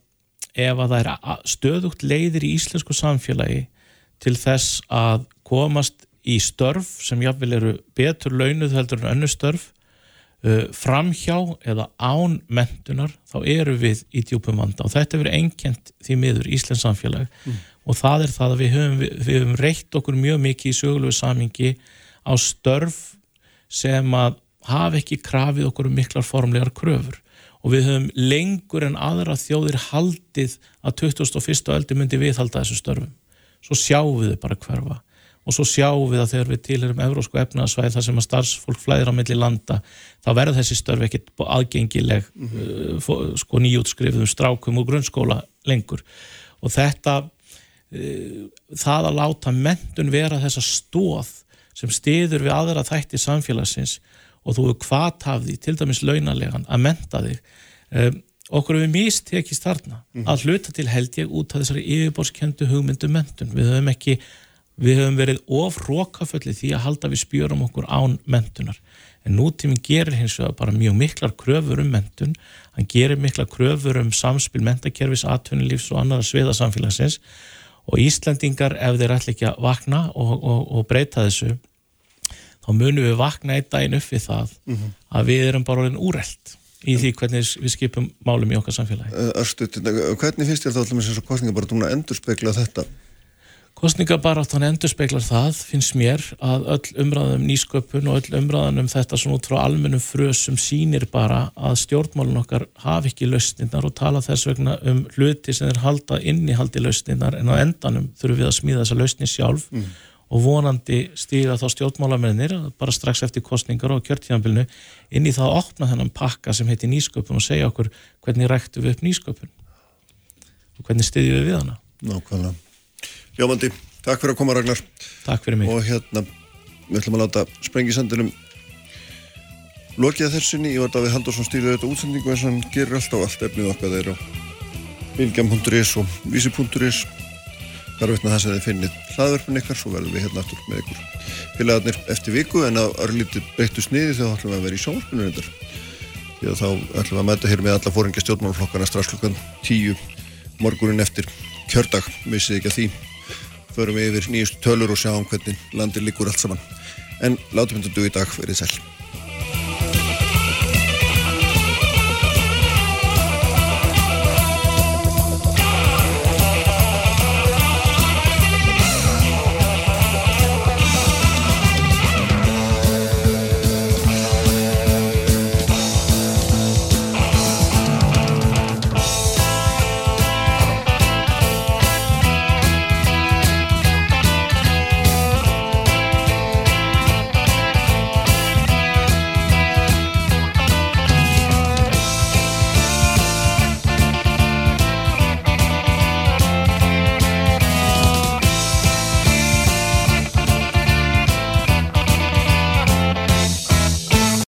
ef að það er stöðugt leiðir í íslensku samfélagi til þess að komast í störf sem jáfnvel eru betur launuð heldur en önnu störf framhjá eða án mentunar þá eru við í djúpum vanda og þetta verður einkjent því miður Íslands samfélag mm. og það er það að við höfum, við höfum reitt okkur mjög mikið í sögulegu samingi á störf sem að hafa ekki krafið okkur um miklar formlegar kröfur og við höfum lengur en aðra þjóðir haldið að 2001. öldi myndi viðhalda þessu störfum. Svo sjáum við bara hverfa og svo sjáum við að þegar við tilherum eurósku efnaðsvæð þar sem að starfsfólk flæðir á milli landa þá verður þessi störf ekkit aðgengileg mm -hmm. uh, sko nýjútskrifuðum strákum og grunnskóla lengur og þetta uh, það að láta mentun vera þessa stóð sem stiður við aðra þætti samfélagsins og þú hefur hvað hafði, til dæmis launalegan, að menta þig um, okkur hefur mistekist þarna mm. að hluta til held ég út af þessari yfirborskjöndu hugmyndu mentun við höfum ekki, við höfum verið of rókafölli því að halda við spjörum okkur án mentunar, en nútíminn gerir hins vegar bara mjög miklar kröfur um mentun, hann gerir miklar kröfur um samspil mentakerfis, atvinnulífs og annara sviða samfélagsins og Íslandingar ef þeir ætla ekki að vakna og, og, og breyta þessu þá munum við vakna einn daginn upp við það mm -hmm. að við erum bara orðin úreld í því hvernig við skipum málum í okkar samfélagi. Örstuð, hvernig finnst þér þá alltaf með þessu kostningabaráttan að endur spekla þetta? Kostningabaráttan endur speklar það, finnst mér að öll umræðan um nýsköpun og öll umræðan um þetta svona út frá almennum frösum sínir bara að stjórnmálun okkar hafi ekki lausninnar og tala þess vegna um hluti sem er halda innihaldi lausninnar en á endanum þurfum við að smíða þessa lausni sjálf mm og vonandi stíga þá stjórnmálamennir bara strax eftir kostningar og kjörtíðanbylnu inn í það að opna þennan pakka sem heitir nýsköpun og segja okkur hvernig ræktu við upp nýsköpun og hvernig stiðjum við við hana Nákvæmlega. Ljómandi, takk fyrir að koma Ragnar. Takk fyrir mig. Og hérna, við ætlum að láta sprengisendunum lokið þessinni, ég var Davíð Haldursson stýrið auðvitað útsendingu eins og hann gerir alltaf allt efnið okkar þeirra. Bilgjam.is og vísi.is þar veitna það sem þið finnið hlaðverfin ykkar. Svo verðum við hérna aftur með ykkur félagarnir eftir viku en á örlítið breyttu sniði þá ætlum við að vera í sjónvarpinu reyndar. Því að þá ætlum við að mæta hér með alla fóringa stjórnmálflokkana strax klukkan tíu morgunin eftir. Kjördag vissið ekki að því förum við yfir nýjust tölur og sjáum hvernig landir líkur allt saman. En látum þetta dú í dag fyrir sæl.